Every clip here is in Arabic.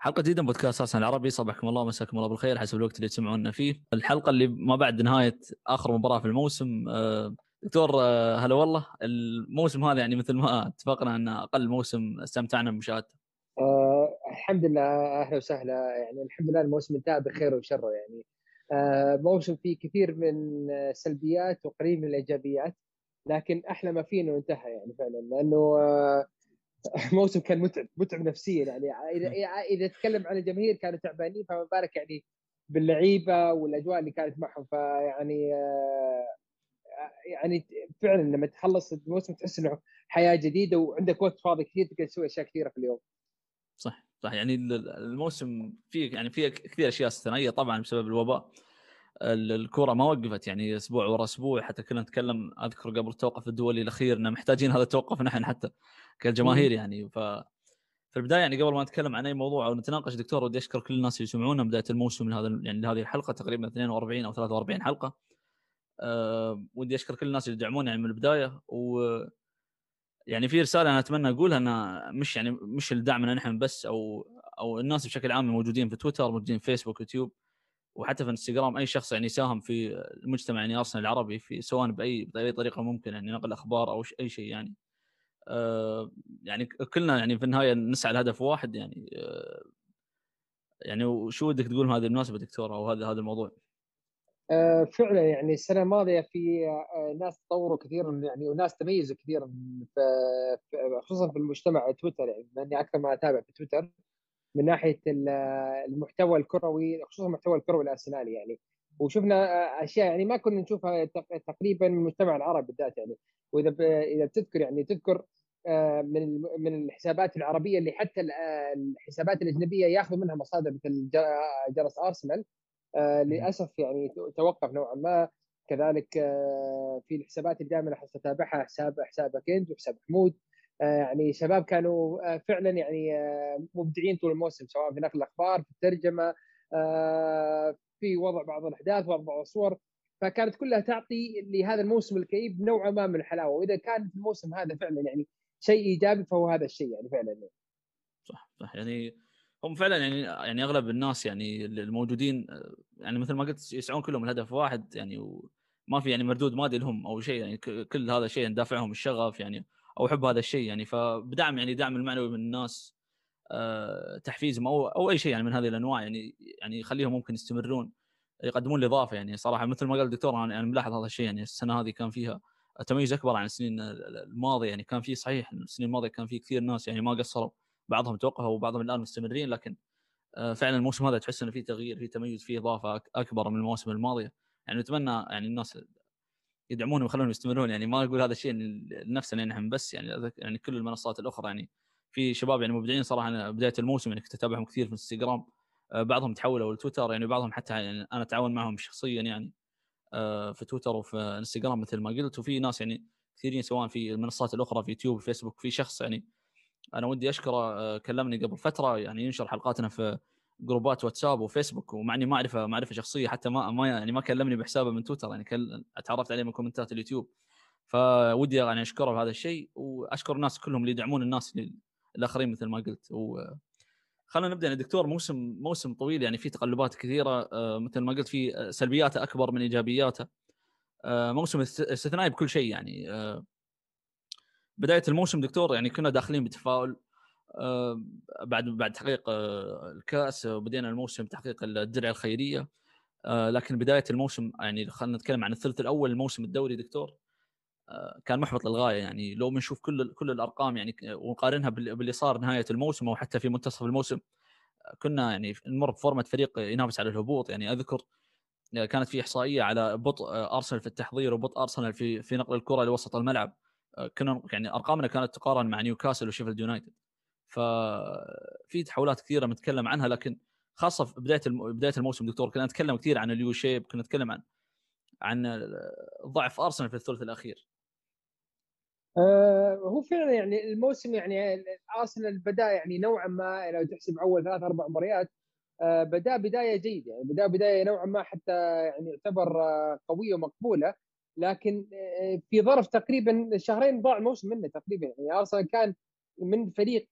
حلقة جديدة من بودكاست أساسا العربي. صباحكم الله مساكم الله بالخير. حسب الوقت اللي تسمعونا فيه. الحلقة اللي ما بعد نهاية آخر مباراة في الموسم. آه، دكتور آه، هلا والله. الموسم هذا يعني مثل ما اتفقنا أن أقل موسم استمتعنا بمشاهدته. آه الحمد لله. أهلا وسهلا. يعني الحمد لله الموسم انتهى بخير وشر يعني. آه موسم فيه كثير من السلبيات وقليل من الإيجابيات لكن أحلى ما فيه إنه انتهى يعني فعلا. لأنه آه موسم كان متعب متعب نفسيا يعني. إذا اذا تكلم عن الجماهير كانوا تعبانين فما بالك يعني باللعيبة والأجواء اللي كانت معهم. فيعني آه، يعني فعلا لما تخلص الموسم تحس إنه حياة جديدة وعندك وقت فاضي كثير تقدر تسوي أشياء كثيرة في اليوم. صح صح. يعني الموسم فيه يعني فيه كثير أشياء استثنائية طبعا بسبب الوباء. الكرة ما وقفت يعني أسبوع ورا أسبوع حتى كنا نتكلم أذكر قبل التوقف الدولي الأخير ان محتاجين هذا التوقف نحن حتى كالجماهير يعني. ف في البداية يعني قبل ما نتكلم عن أي موضوع أو نتناقش دكتور ودي أشكر كل الناس اللي يسمعونا بداية الموسم لهذا يعني لهذه الحلقة تقريبا 42 أو 43 حلقة. أه ودي أشكر كل الناس اللي يدعمونا يعني من البداية. و يعني في رسالة أنا أتمنى أقولها انها مش يعني مش لدعمنا نحن بس أو أو الناس بشكل عام موجودين في تويتر موجودين في فيسبوك يوتيوب. وحتى في انستغرام أي شخص يعني يساهم في المجتمع يعني ارسنال العربي في سواء بأي بأي طريقة ممكن يعني نقل أخبار أو أي شيء يعني آه يعني كلنا يعني في النهاية نسعى لهدف واحد يعني آه يعني وشو ودك تقول هذه المناسبة دكتور أو هذا هذا الموضوع؟ آه فعلا يعني السنة الماضية في ناس تطوروا كثيرا يعني وناس تميزوا كثيرا خصوصا في المجتمع تويتر يعني إني أكثر ما أتابع في تويتر من ناحية المحتوى الكروي خصوصا المحتوى الكروي الأرسنالي يعني. وشفنا أشياء يعني ما كنا نشوفها تقريبا من المجتمع العربي بالذات يعني. وإذا إذا بتذكر يعني تذكر آه، من من الحسابات العربية اللي حتى الحسابات الأجنبية ياخذوا منها مصادر مثل جرس أرسنال آه، للأسف يعني توقف نوعا ما. كذلك آه، في الحسابات اللي دائما اتابعها حساب حساب كنت وحساب حمود. يعني شباب كانوا آه، فعلا يعني آه، مبدعين طول الموسم سواء في نقل الأخبار في الترجمة في وضع بعض الأحداث وضع بعض الصور. فكانت كلها تعطي لهذا الموسم الكئيب نوعا ما من الحلاوة. وإذا كان الموسم هذا فعلا يعني شيء إيجابي فهو هذا الشيء يعني فعلا يعني. صح صح. يعني هم فعلا يعني يعني أغلب الناس يعني الموجودين يعني مثل ما قلت يسعون كلهم الهدف واحد يعني وما في يعني مردود مادي لهم أو شيء يعني كل هذا الشيء دافعهم الشغف يعني. أو حب هذا الشيء يعني فبدعم يعني دعم المعنوي من الناس آه، تحفيزهم أو أو أي شيء يعني من هذه الأنواع يعني يعني يخليهم ممكن يستمرون يقدمون الاضافه يعني صراحة. مثل ما قال الدكتور أنا يعني ملاحظ هذا الشيء يعني السنة هذه كان فيها تميز أكبر عن السنين الماضية يعني كان في صحيح السنين الماضية كان في كثير ناس يعني ما قصروا بعضهم توقفوا وبعضهم الآن مستمرين لكن آه، فعلا الموسم هذا تحس إنه في تغيير في تميز في إضافة أكبر من المواسم الماضية. يعني نتمنى يعني الناس يدعمونهم ويخلونهم يستمرون. يعني ما أقول هذا الشيء لنفسنا نحن بس. يعني يعني كل المنصات الأخرى يعني في شباب يعني مبدعين صراحة. أنا بداية الموسم يعني كنت أتابعهم كثير في انستغرام آه، بعضهم تحولوا لتويتر. يعني بعضهم حتى يعني أنا أتعاون معهم شخصيا يعني آه، في تويتر وفي إنستغرام مثل ما قلت. وفي ناس يعني كثيرين سواء في المنصات الأخرى في يوتيوب فيسبوك في شخص يعني أنا ودي أشكره. آه، كلمني قبل فترة يعني ينشر حلقاتنا في جروبات واتساب وفيسبوك ومع إني ما أعرفه معرفه شخصية حتى ما ما يعني ما كلمني بحسابه من تويتر يعني كل اتعرفت عليه من كومنتات اليوتيوب. فودي يعني أشكره بهذا الشيء وأشكر الناس كلهم اللي يدعمون الناس الآخرين مثل ما قلت. و خلينا نبدأ. يا دكتور موسم موسم طويل يعني فيه تقلبات كثيرة آه، مثل ما قلت في سلبياته أكبر من إيجابياته. آه، موسم استثنائي بكل شيء يعني. آه، بداية الموسم دكتور يعني كنا داخلين بتفاؤل آه، بعد بعد تحقيق آه، الكاس وبدينا الموسم بتحقيق الدرع الخيرية. آه، لكن بداية الموسم يعني خلينا نتكلم عن الثلث الأول الموسم الدوري دكتور. كان محبط للغاية يعني لو بنشوف كل كل الأرقام يعني ونقارنها باللي صار نهاية الموسم أو حتى في منتصف الموسم كنا يعني نمر بفورمة فريق ينافس على الهبوط. يعني أذكر كانت في إحصائية على بطء أرسنال في التحضير وبطء أرسنال في في نقل الكرة لوسط الملعب. كنا يعني أرقامنا كانت تقارن مع نيوكاسل وشيفيلد يونايتد. ففي تحولات كثيرة بنتكلم عنها لكن خاصة في بداية بداية الموسم دكتور كنا نتكلم كثير عن اليو شيب كنا نتكلم عن عن ضعف أرسنال في الثلث الأخير. آه هو فعلا يعني الموسم يعني أرسنال بدأ يعني نوعا ما لو تحسب أول ثلاث أربع مباريات آه بدأ بداية جيدة يعني بدأ بداية نوعا ما حتى يعني يعتبر آه قوية ومقبولة لكن في ظرف تقريبا شهرين ضاع الموسم منه تقريبا يعني أرسنال كان من فريق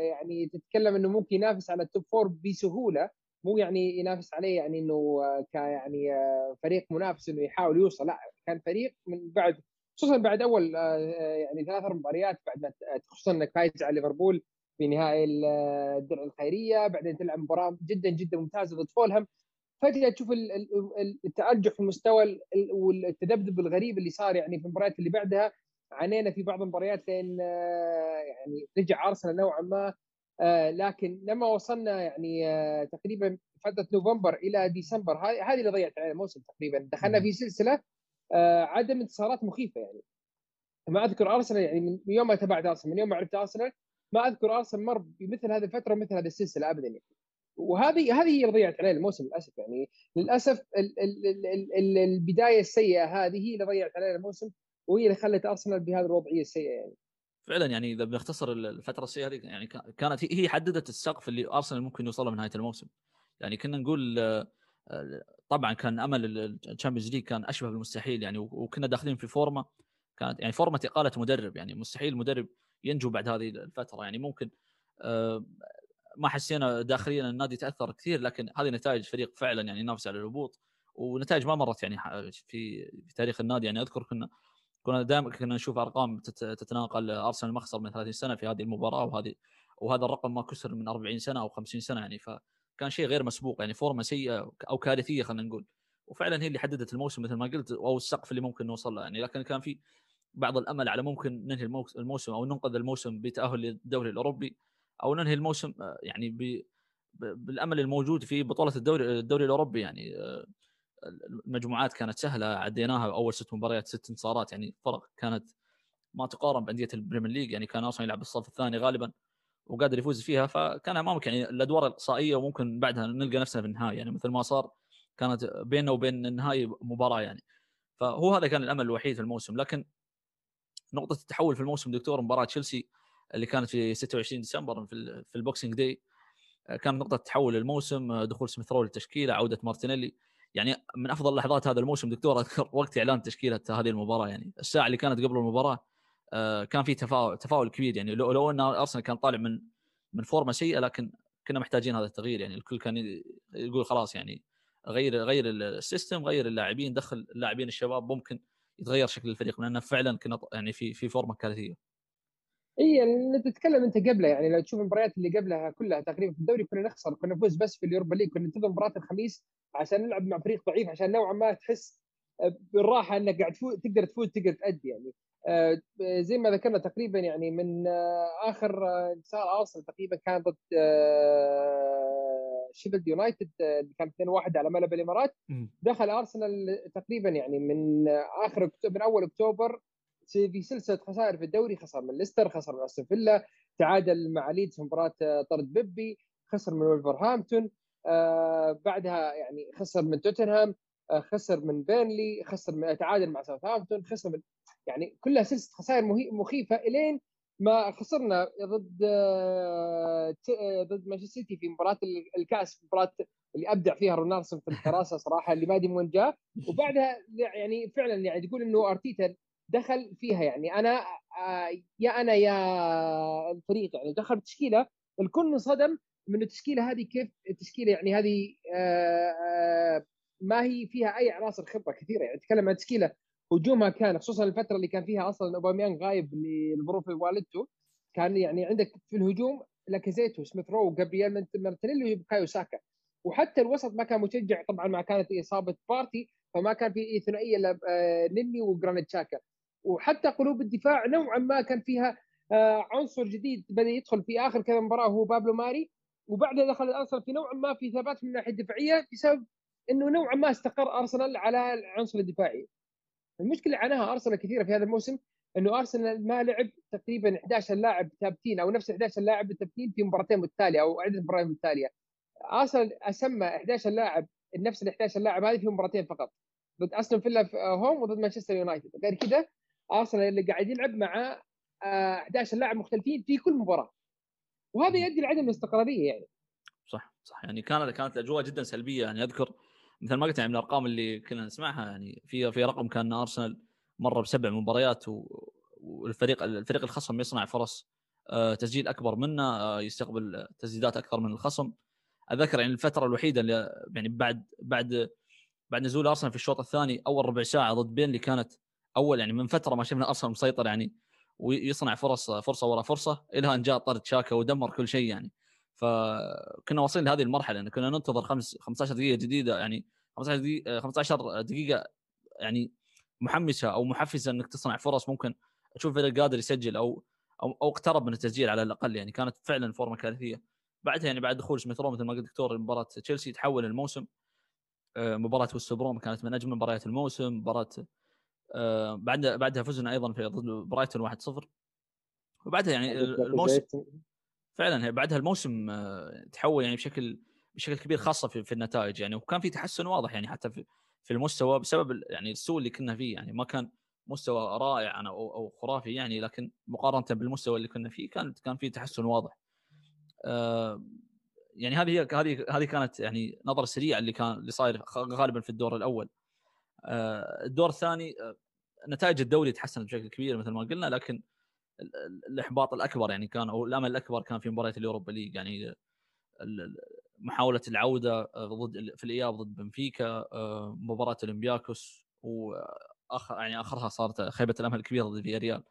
يعني تتكلم إنه ممكن ينافس على ال top four بسهولة. مو يعني ينافس عليه يعني إنه ك يعني فريق منافس إنه يحاول يوصل لا كان فريق من بعد خصوصا بعد أول يعني ثلاث مباريات بعد ما خصوصا إنك فايز على ليفربول في نهائي الدرع الخيرية بعدين تلعب مباراة جدا جدا ممتازة ضد فولهام. فجأة تشوف التارجح في المستوى والتذبذب الغريب اللي صار يعني في المباريات اللي بعدها. عانينا في بعض المباريات لين يعني رجع أرسنال نوعا ما لكن لما وصلنا يعني تقريبا فترة نوفمبر إلى ديسمبر هذه اللي ضيعت علينا الموسم تقريبا. دخلنا في سلسلة عدم انتصارات مخيفة يعني. ما أذكر أرسنال يعني من يوم ما تابعت أرسنال من يوم ما عرفت أرسنال ما أذكر أرسنال مر بمثل هذه الفترة ومثل هذه السلسلة ابدا يعني. وهذه هذه هي اللي ضيعت عليه الموسم للأسف يعني. للأسف ال ال ال ال البداية السيئة هذه هي اللي ضيعت عليه الموسم. وهي اللي خلت أرسنال بهذه الوضعية السيئة يعني. فعلا يعني إذا بنختصر الفترة السيئة هذه يعني كانت هي حددت السقف اللي أرسنال ممكن يوصل له من نهاية الموسم. يعني كنا نقول طبعا كان أمل ال Champions League كان أشبه بالمستحيل يعني وكنا داخلين في فورمة كانت يعني فورمة إقالة مدرب يعني مستحيل المدرب ينجو بعد هذه الفترة يعني ممكن ما حسينا داخليا النادي تأثر كثير لكن هذه نتائج فريق فعلا يعني ينافس على الهبوط ونتائج ما مرت يعني في في تاريخ النادي يعني أذكر كنا كنا دائما كنا نشوف أرقام تتناقل أرسنال ما خسر من 30 سنة في هذه المباراة وهذه وهذا الرقم ما كسر من 40 سنة أو 50 سنة يعني فكان شيء غير مسبوق يعني فورمة سيئة أو كارثية خلينا نقول. وفعلا هي اللي حددت الموسم مثل ما قلت أو السقف اللي ممكن نوصل له يعني. لكن كان في بعض الأمل على ممكن ننهي الموسم أو ننقذ الموسم بتأهل للدوري الأوروبي أو ننهي الموسم آه، يعني بالأمل الموجود في بطولة الدوري الدوري الأوروبي يعني آه، المجموعات كانت سهلة عديناها أول ست مباريات ست انتصارات يعني فرق كانت ما تقارن بأندية ال Premier League يعني كان أرسنال يلعب بالصف الثاني غالبا وقادر يفوز فيها فكان أمامك يعني الأدوار الإقصائية وممكن بعدها نلقى نفسنا في النهائي يعني مثل ما صار كانت بيننا وبين النهائي مباراة يعني. فهو هذا كان الأمل الوحيد في الموسم. لكن نقطة التحول في الموسم دكتور مباراة تشيلسي اللي كانت في 26 ديسمبر في ال Boxing Day كانت نقطة تحول للموسم دخول سميث للتشكيلة عودة مارتينيلي يعني من أفضل لحظات هذا الموسم دكتور أذكر وقت إعلان تشكيلة هذه المباراة يعني الساعة اللي كانت قبل المباراة آه، كان في تفاؤل تفاؤل كبير يعني لو, لو أن أرسنال كان طالع من من فورمة سيئة لكن كنا محتاجين هذا التغيير يعني الكل كان يقول خلاص يعني غير غير ال system غير اللاعبين دخل اللاعبين الشباب ممكن يتغير شكل الفريق لأن فعلا كنا يعني في في فورمة كارثية. اي يعني تتكلم أنت قبله يعني لو تشوف المباريات اللي قبلها كلها تقريبا في الدوري كنا نخسر كنا نفوز بس في ال Europa League كنا ننتظر مباراة الخميس عشان نلعب مع فريق ضعيف عشان نوعا ما تحس بالراحة إنك قاعد تفوز تقدر تفوز تقدر تأدي يعني. آه، زي ما ذكرنا تقريبا يعني من آه، آخر انتصار أرسنال تقريبا كان ضد شيفيلد يونايتد اللي كان 2-1 على ملعب الإمارات. دخل أرسنال تقريبا يعني من آخر من أول أكتوبر في سلسلة خسائر في الدوري خسر من ليستر خسر من أستون فيلا تعادل مع ليدز في مباراة طرد بيبي خسر من ولفرهامبتون آه بعدها يعني خسر من توتنهام آه خسر من بيرنلي خسر من تعادل مع ساوثهامبتون خسر من يعني كلها سلسلة خسائر مخيفة إلين ما خسرنا ضد آه، آه، ضد مانشستر سيتي في مباراة الكأس مباراة اللي أبدع فيها رونالدسون في الحراسه صراحة اللي ما أدري من وين جاء. وبعدها يعني فعلا يعني تقول إنه أرتيتا دخل فيها يعني. أنا آه، يا أنا يا الفريق يعني دخل تشكيله الكل انصدم من التشكيلة هذه كيف التشكيلة يعني هذه ما هي فيها أي عناصر خبرة كثيرة يعني. تتكلم عن تشكيلة هجومها كان خصوصا الفترة اللي كان فيها أصلا أوباميانغ غايب لظروف والدته كان يعني عندك في الهجوم لاكازيت وسميث رو وجابرييل مارتينيلي وبكايو ساكا وحتى الوسط ما كان مشجع طبعا ما كانت إصابة بارتي فما كان في ثنائيه الا آه، نني وجرانيت شاكا وحتى قلوب الدفاع نوعا ما كان فيها آه، عنصر جديد بدأ يدخل في آخر كذا مباراة هو بابلو ماري وبعدها دخل ارسنال في نوعا ما في ثبات من الناحية الدفاعية بسبب إنه نوعا ما استقر أرسنال على العنصر الدفاعي. المشكلة عاناها أرسنال كثيرة في هذا الموسم إنه أرسنال ما لعب تقريبا 11 لاعب ثابتين أو نفس 11 لاعب ثابتين في مباراتين متتالية أو عده مباريات متتالية. أرسنال أسمى 11 لاعب نفس ال 11 لاعب هذه في مباراتين فقط ضد أستون فيلا في هوم وضد مانشستر يونايتد. غير كذا أرسنال اللي قاعد يلعب مع 11 آه، لاعب مختلفين في كل مباراة. وهذا يؤدي لعدم الاستقرارية يعني. صح صح. يعني كانت كانت الأجواء جدا سلبية يعني. أذكر مثل ما قلت يعني من الأرقام اللي كنا نسمعها يعني في في رقم كان أرسنال مر بسبع مباريات والفريق الفريق الخصم يصنع فرص آه، تسجيل أكبر منه يستقبل تسديدات أكثر من الخصم. أذكر يعني الفترة الوحيدة اللي يعني بعد بعد بعد نزول أرسنال في الشوط الثاني أول ربع ساعة ضد بين اللي كانت أول يعني من فترة ما شفنا أرسنال مسيطر يعني ويصنع فرص فرصة ورا فرصة إلى أن جاء طرد شاكا ودمر كل شيء يعني. فكنا واصلين لهذه المرحلة ان كنا ننتظر خمس 15 دقيقة جديدة يعني 15 دقيقة 15 دقيقة يعني محمسة أو محفزة إنك تصنع فرص ممكن تشوف فريق قادر يسجل أو أو أو اقترب من التسجيل على الأقل يعني. كانت فعلا فورمة كارثية. بعدها يعني بعد دخول سميث مثل ما قلت دكتور مباراة تشيلسي تحول الموسم آه، مباراة وست بروم كانت من أجمل مباريات الموسم مباراة آه، بعد بعدها فزنا أيضا في ضد برايتون 1-0 وبعدها يعني الموسم فعلا بعدها الموسم آه، تحول يعني بشكل بشكل كبير خاصة في, في النتائج يعني وكان في تحسن واضح يعني حتى في, في المستوى بسبب يعني السوء اللي كنا فيه يعني ما كان مستوى رائع أو أو خرافي يعني لكن مقارنة بالمستوى اللي كنا فيه كان كان في تحسن واضح. آه يعني هذه هذه هذه كانت يعني نظرة سريعة اللي كان اللي صاير غالبا في الدور الأول. آه الدور الثاني آه نتائج الدوري تحسنت بشكل كبير مثل ما قلنا لكن الإحباط الأكبر يعني كان أو الأمل الأكبر كان في مباراة ال Europa League. يعني محاولة العودة ضد في الإياب ضد بنفيكا آه، مباراة أولمبياكوس واخر يعني آخرها صارت خيبة الأمل الكبيرة ضد فياريال.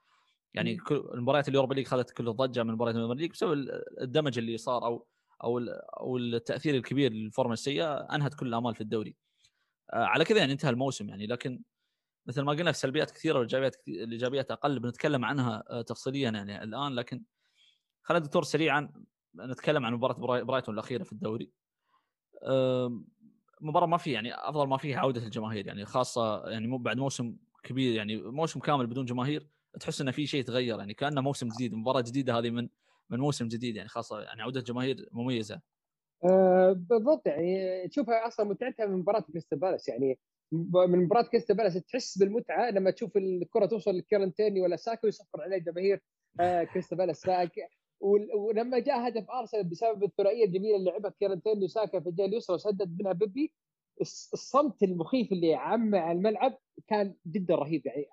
يعني كل المباريات ال Europa League اخذت كل الضجة من مباريات ال Europa League بسبب الدمج اللي صار أو أو أو التأثير الكبير للفورمة السيئة أنهت كل الامال في الدوري. آه، على كذا يعني انتهى الموسم يعني لكن مثل ما قلنا في سلبيات كثيرة والإيجابيات الإيجابيات أقل بنتكلم عنها تفصيليا يعني الآن لكن خلينا دكتور سريعا نتكلم عن مباراة برايتون الأخيرة في الدوري. مباراة ما في يعني أفضل ما فيها عودة الجماهير يعني خاصة يعني مو بعد موسم كبير يعني موسم كامل بدون جماهير تحس انه في شيء تغير يعني كأنه موسم جديد مباراة جديدة هذه من من موسم جديد يعني خاصة يعني عودة جماهير مميزة. أه بالضبط يعني تشوفها أصلا متعتها من مباراة كريستال بالاس يعني من مباراة كريستال بالاس تحس بالمتعة لما تشوف الكرة توصل لكيرنتيرني ولا ساكا ويصفر عليه جماهير آه كريستال بالاس ولما جاء هدف أرسنال بسبب الثنائية الجميلة اللي لعبها كيرنتيرني وساكا في الجهه اليسرى وسدد منها بيبي الصمت المخيف اللي عم على الملعب كان جدا رهيب. يعني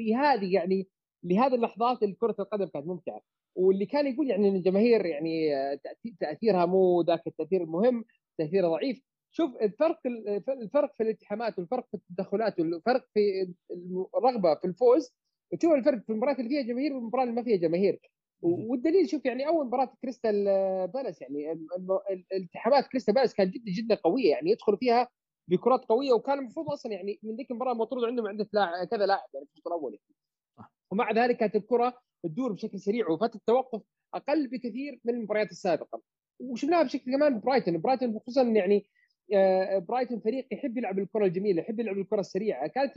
لهذه يعني لهذه اللحظات كرة القدم كانت ممتعة. واللي كان يقول يعني إن الجماهير يعني تأثيرها مو ذاك التأثير المهم تاثيرها ضعيف. شوف الفرق الفرق في الالتحامات والفرق في التدخلات والفرق في الرغبة في الفوز تشوف الفرق في المباريات اللي فيها جماهير والمباراة اللي ما فيها جماهير. والدليل شوف يعني أول مباراة كريستال بالاس يعني التحامات كريستال بالاس كانت جدا جدا قوية يعني يدخل فيها بكرات قوية وكان المفروض أصلا يعني من ذيك المباراة المطرود عندهم عده لاعب كذا لاعب يعني في الشوط الأول ومع ذلك كانت الكرة تدور بشكل سريع وفتره التوقف أقل بكثير من المباريات السابقة. وشفناها بشكل كمان برايتون برايتون خصوصا يعني برايتون فريق يحب يلعب الكرة الجميلة يحب يلعب الكرة السريعة. كانت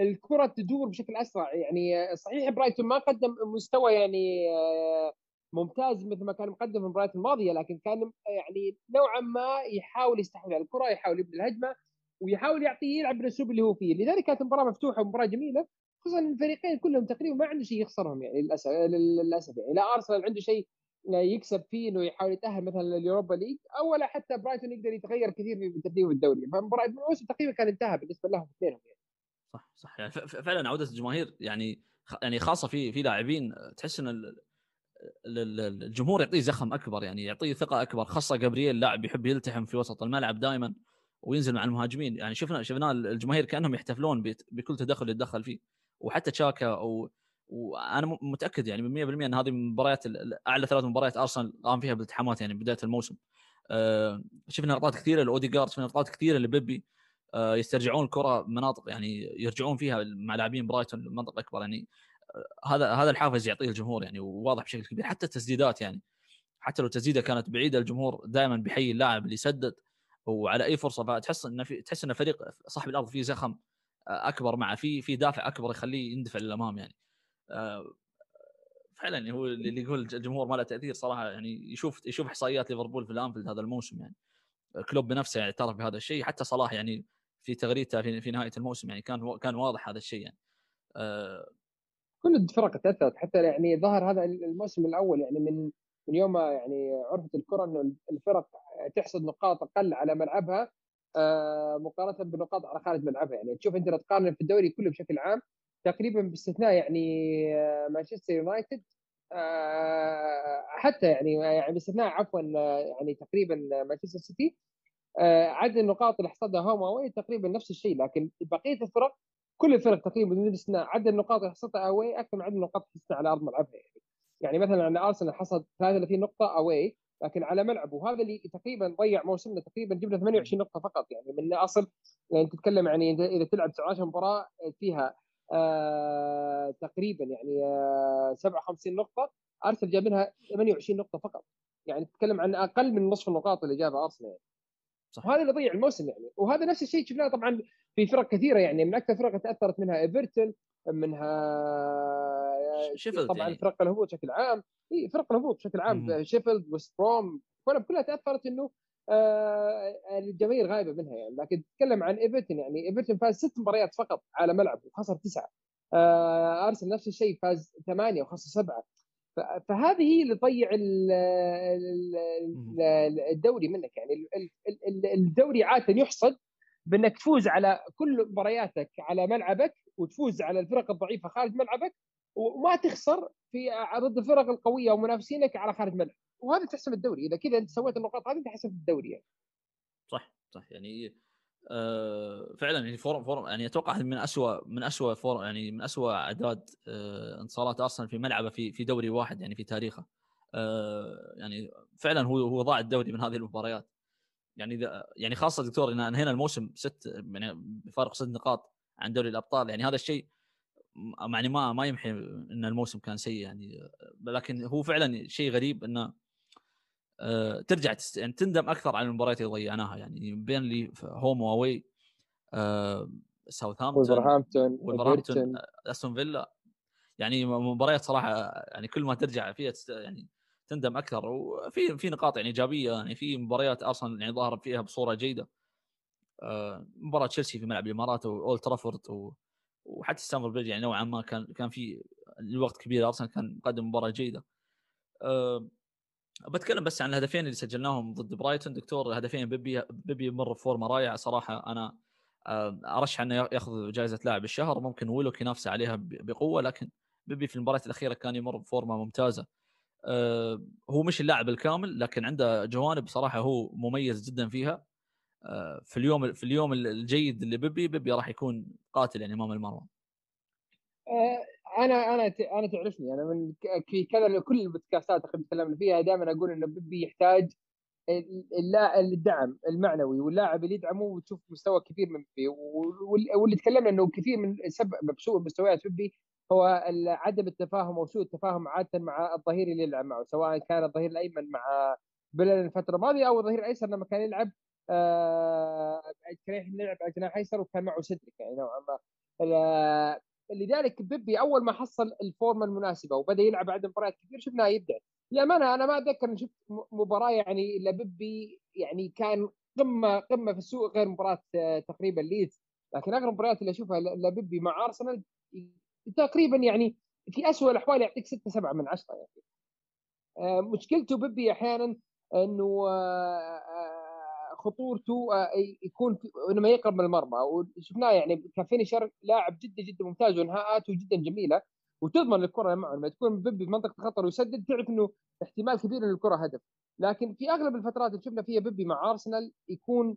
الكرة تدور بشكل أسرع. يعني صحيح برايتون ما قدم مستوى يعني آه، ممتاز مثل ما كان مقدم في المباريات الماضية لكن كان يعني نوعا ما يحاول يستحوذ على الكرة يحاول يبني الهجمة ويحاول يعطيه يلعب بالأسلوب اللي هو فيه. لذلك كانت المباراة مفتوحة ومباراة جميلة خصوصا الفريقين كلهم تقريبا ما عنده شيء يخسرهم يعني للأسف للأسف. يعني لا أرسنال عنده شيء يكسب فيه إنه يحاول يتأهل مثلا لليوروبا ليج أو ولا حتى برايتون يقدر يتغير كثير في ترتيبه الدوري. فمباراه الموسم تقريبا كان انتهى بالنسبة لهم اثنينهم يعني. صح صح. يعني فعلا عودة الجماهير يعني يعني خاصة في في لاعبين تحس إن الجمهور يعطيه زخم أكبر يعني يعطيه ثقة أكبر. خاصة جابرييل لاعب يحب يلتحم في وسط الملعب دائما وينزل مع المهاجمين. يعني شفنا شفنا الجماهير كأنهم يحتفلون بكل تدخل يتدخل فيه. وحتى تشاكا أو وأنا متأكد يعني 100% إن هذه مباريات أعلى ثلاث مباريات أرسنال قام فيها بالتحامات يعني بداية الموسم. أه شفنا لقطات كثيرة لأوديجارد شفنا لقطات كثيرة لبيبي. أه يسترجعون الكرة مناطق يعني يرجعون فيها مع لاعبين برايتون منطقه أكبر يعني. أه هذا هذا الحافز يعطيه الجمهور يعني وواضح بشكل كبير. حتى التسديدات يعني حتى لو التسديدة كانت بعيدة الجمهور دائما بيحيي اللاعب اللي يسدد. وعلى أي فرصة فتحس إنه في تحس ان فريق صاحب الأرض فيه زخم آه، أكبر معه في في دافع أكبر يخليه يندفع للأمام يعني. آه، فعلا هو اللي يقول الجمهور ما له تأثير صراحة يعني يشوف يشوف إحصائيات ليفربول في الأنفيلد هذا الموسم يعني. كلوب بنفسه يعني اعترف بهذا الشيء حتى صلاح يعني في تغريدته في, في نهاية الموسم يعني كان كان واضح هذا الشيء يعني. أه كل الفرق تأثرت حتى يعني ظهر هذا الموسم الأول يعني من من يوم ما يعني عرفت الكرة إنه الفرق تحصد نقاط أقل على ملعبها آه، مقارنة بالنقاط على خارج ملعبها يعني. تشوف أنت تقارن في الدوري كله بشكل عام تقريبا باستثناء يعني آه، مانشستر يونايتد حتى يعني يعني باستثناء عفوا يعني تقريبا مانشستر سيتي عدد النقاط اللي حصدها هوم اوي تقريبا نفس الشيء لكن بقية الفرق كل الفرق تقريبا بدون استثناء عدد النقاط اللي حصلتها اوي أكثر من عدد النقاط اللي حصلتها على أرض ملعبها يعني. يعني مثلا أرسنال حصد 33 نقطة اوي لكن على ملعبه وهذا اللي تقريبا ضيع موسمنا تقريبا جبنا 28 نقطة فقط يعني من أصل يعني تتكلم يعني إذا تلعب 19 مباراة فيها آه تقريبا يعني آه 57 نقطة. أرسنال جاب منها 28 نقطة فقط. يعني تتكلم عن أقل من نصف النقاط اللي جابها أرسنال. يعني. صح. وهذا اللي ضيع الموسم يعني. وهذا نفس الشيء شفناه طبعا في فرق كثيرة يعني. من أكثر فرق تأثرت منها إيفرتون منها شيفيلد طبعا يعني. فرق الهبوط بشكل عام. إي فرق الهبوط بشكل عام. شيفيلد وست بروم كلها تأثرت إنه آه الجماهير غايبة منها يعني لكن تتكلم عن إيفرتون يعني إيفرتون فاز ست مباريات فقط على ملعب وخسر تسعة. آه أرسنال نفس الشيء فاز ثمانية وخسر سبعة. فهذه هي اللي تضيع الدوري منك يعني. الدوري عادة يحصد بأنك تفوز على كل مبارياتك على ملعبك وتفوز على الفرق الضعيفة خارج ملعبك وما تخسر في ضد الفرق القوية ومنافسينك على خارج ملعب وهذا تحسم الدوري. إذا كذا أنت سويت النقاط هذه تحسم الدوري يعني. صح صح. يعني آه فعلا يعني form form يعني أتوقع من اسوء من اسوء form يعني من اسوء اعداد آه انتصارات ارسنال في ملعبه في في دوري واحد يعني في تاريخه. آه يعني فعلا هو هو ضاع الدوري من هذه المباريات. يعني إذا يعني خاصة دكتور إن أنهينا الموسم ست يعني بفارق ست نقاط عن دوري الأبطال يعني هذا الشيء يعني ما ما يمحي إن الموسم كان سيء يعني. لكن هو فعلا شيء غريب إنه آه، ترجع تست... يعني تندم أكثر على المباريات اللي ضيعناها يعني. بين اللي هوم واوي آه، ساوثهامبتون ولفرهامبتون أستون فيلا. يعني مباريات صراحة يعني كل ما ترجع فيها تست... يعني تندم أكثر. وفي في نقاط يعني إيجابية يعني في مباريات أرسنال يعني ظهر فيها بصورة جيدة. آه، مباراة تشيلسي في ملعب الإمارات وأولد ترافورد و... وحتى ستامفورد بريدج يعني نوعا ما كان كان في الوقت كبير أرسنال كان مقدم مباراة جيدة. أه بتكلم بس عن الهدفين اللي سجلناهم ضد برايتون. دكتور هدفين بيبي بيبي مر ب form رائعة صراحة. أنا أرشح أنه يأخذ جائزة لاعب الشهر. ممكن ويلوك ينافسه عليها بقوة لكن بيبي في المباريات الأخيرة كان يمر بفورمة ممتازة. أه هو مش اللاعب الكامل لكن عنده جوانب صراحة هو مميز جدا فيها. في اليوم في اليوم الجيد اللي بيبي بيبي راح يكون قاتل يعني أمام المرمى. أه أنا أنا أنا تعرفني أنا من في كذا كل البودكاستات اللي تكلمنا فيها دائما أقول إنه بيبي يحتاج الدعم المعنوي واللاعب اللي يدعمه وتشوف مستوى كبير من بيبي واللي تكلمنا إنه كثير من سبب مستويات بيبي هو عدم التفاهم أو سوء التفاهم عادة مع الظهير اللي يلعب معه سواء كان الظهير الأيمن مع بلن الفترة الماضية أو الظهير الأيسر لما كان يلعب آه كان يلعب على جناح أيسر وكان معه سدريك يعني نوعا ما. لذلك بيبي أول ما حصل الفورمة المناسبة وبدأ يلعب عدد مباريات كثير شفناه يبدع. للأمانة أنا ما أتذكر إن شفت مباراة يعني إلا بيبي يعني كان قمة قمة في السوق غير مباراة آه، تقريبا ليدز. لكن اغلب المباريات اللي أشوفها لبيبي مع أرسنال تقريبا يعني في اسوء الأحوال يعطيك 6 7 من 10 يعني. آه، مشكلته بيبي أحيانا إنه آه، خطورته آه، يكون إنه يقرب من المرمى. وشفناه يعني كفينشر لاعب جدا جدا ممتاز وانهاءاته جدا جميلة. وتضمن الكرة معه لما تكون بيبي في منطقة خطر ويسدد تعرف إنه احتمال كبير ان الكرة هدف. لكن في أغلب الفترات اللي شفنا فيها بيبي مع أرسنال يكون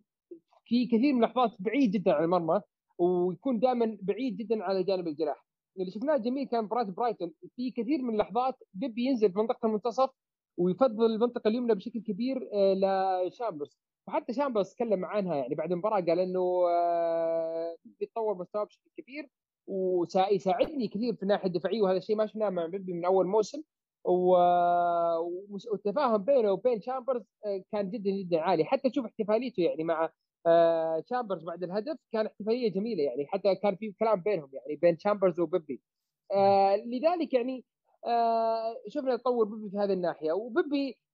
في كثير من اللحظات بعيد جدا عن المرمى ويكون دائما بعيد جدا على جانب الجناح اللي شفناه جميل كان مباراة برايتون. في كثير من اللحظات بيبي ينزل في منطقة المنتصف ويفضل المنطقة اليمنى بشكل كبير آه، لشامبرز. وحتى شامبرز تكلم عنها يعني بعد المباراة قال إنه آه، بيتطور مستواه بشكل كبير وسيساعدني كثير في الناحية الدفاعية وهذا الشيء ما شفناه مع بيبي من أول موسم. والتفاهم بينه وبين شامبرز آه، كان جدا جدا عالي. حتى تشوف احتفاليته يعني مع شامبرز بعد الهدف كان احتفالية جميلة يعني. حتى كان في كلام بينهم يعني بين شامبرز وبيبي. لذلك يعني آه شفنا تطور بيبي في هذه الناحية. وبيبي آه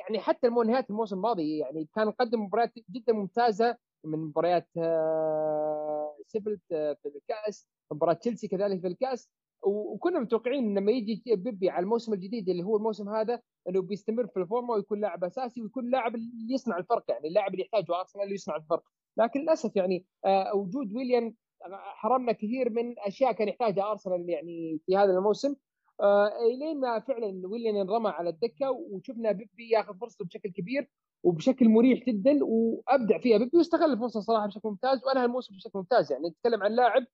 يعني حتى نهاية الموسم الماضي يعني كان قدم مباريات جدا ممتازة من مباريات آه شيفيلد آه في الكأس مباراة تشيلسي كذلك في الكأس. وكنا متوقعين لما يجي بيبي على الموسم الجديد اللي هو الموسم هذا إنه بيستمر في الفورمة ويكون لاعب أساسي ويكون لاعب اللي يصنع الفرق يعني اللاعب اللي يحتاجه أرسنال اللي يصنع الفرق. لكن للأسف يعني آه وجود ويليان حرمنا كثير من أشياء كان يحتاجها أرسنال يعني في هذا الموسم. آه الين ما فعلا ويليان انرمى على الدكة وشفنا بيبي ياخذ فرصته بشكل كبير وبشكل مريح جدا وأبدع فيها. بيبي واستغل الفرصة صراحة بشكل ممتاز وانهى الموسم بشكل ممتاز. يعني نتكلم عن لاعب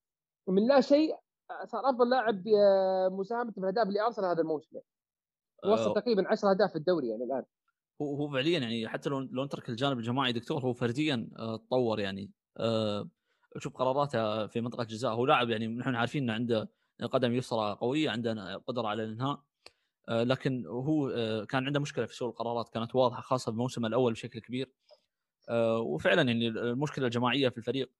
من لا شيء صار أفضل لاعب آه، مساهمة في الأهداف لأرسنال هذا الموسم. يعني. وصل تقريبا 10 أهداف في الدوري يعني الآن. هو هو فعليا يعني حتى لو لو نترك الجانب الجماعي دكتور هو فرديا آه، تطور يعني. شوف قراراته في منطقة الجزاء. هو لاعب يعني نحن عارفين إنه عنده قدم يسرى قويه عنده قدرة على الإنهاء. آه، لكن هو آه، كان عنده مشكلة في سوق القرارات كانت واضحة خاصة بالموسم الأول بشكل كبير. آه، وفعلا يعني المشكلة الجماعية في الفريق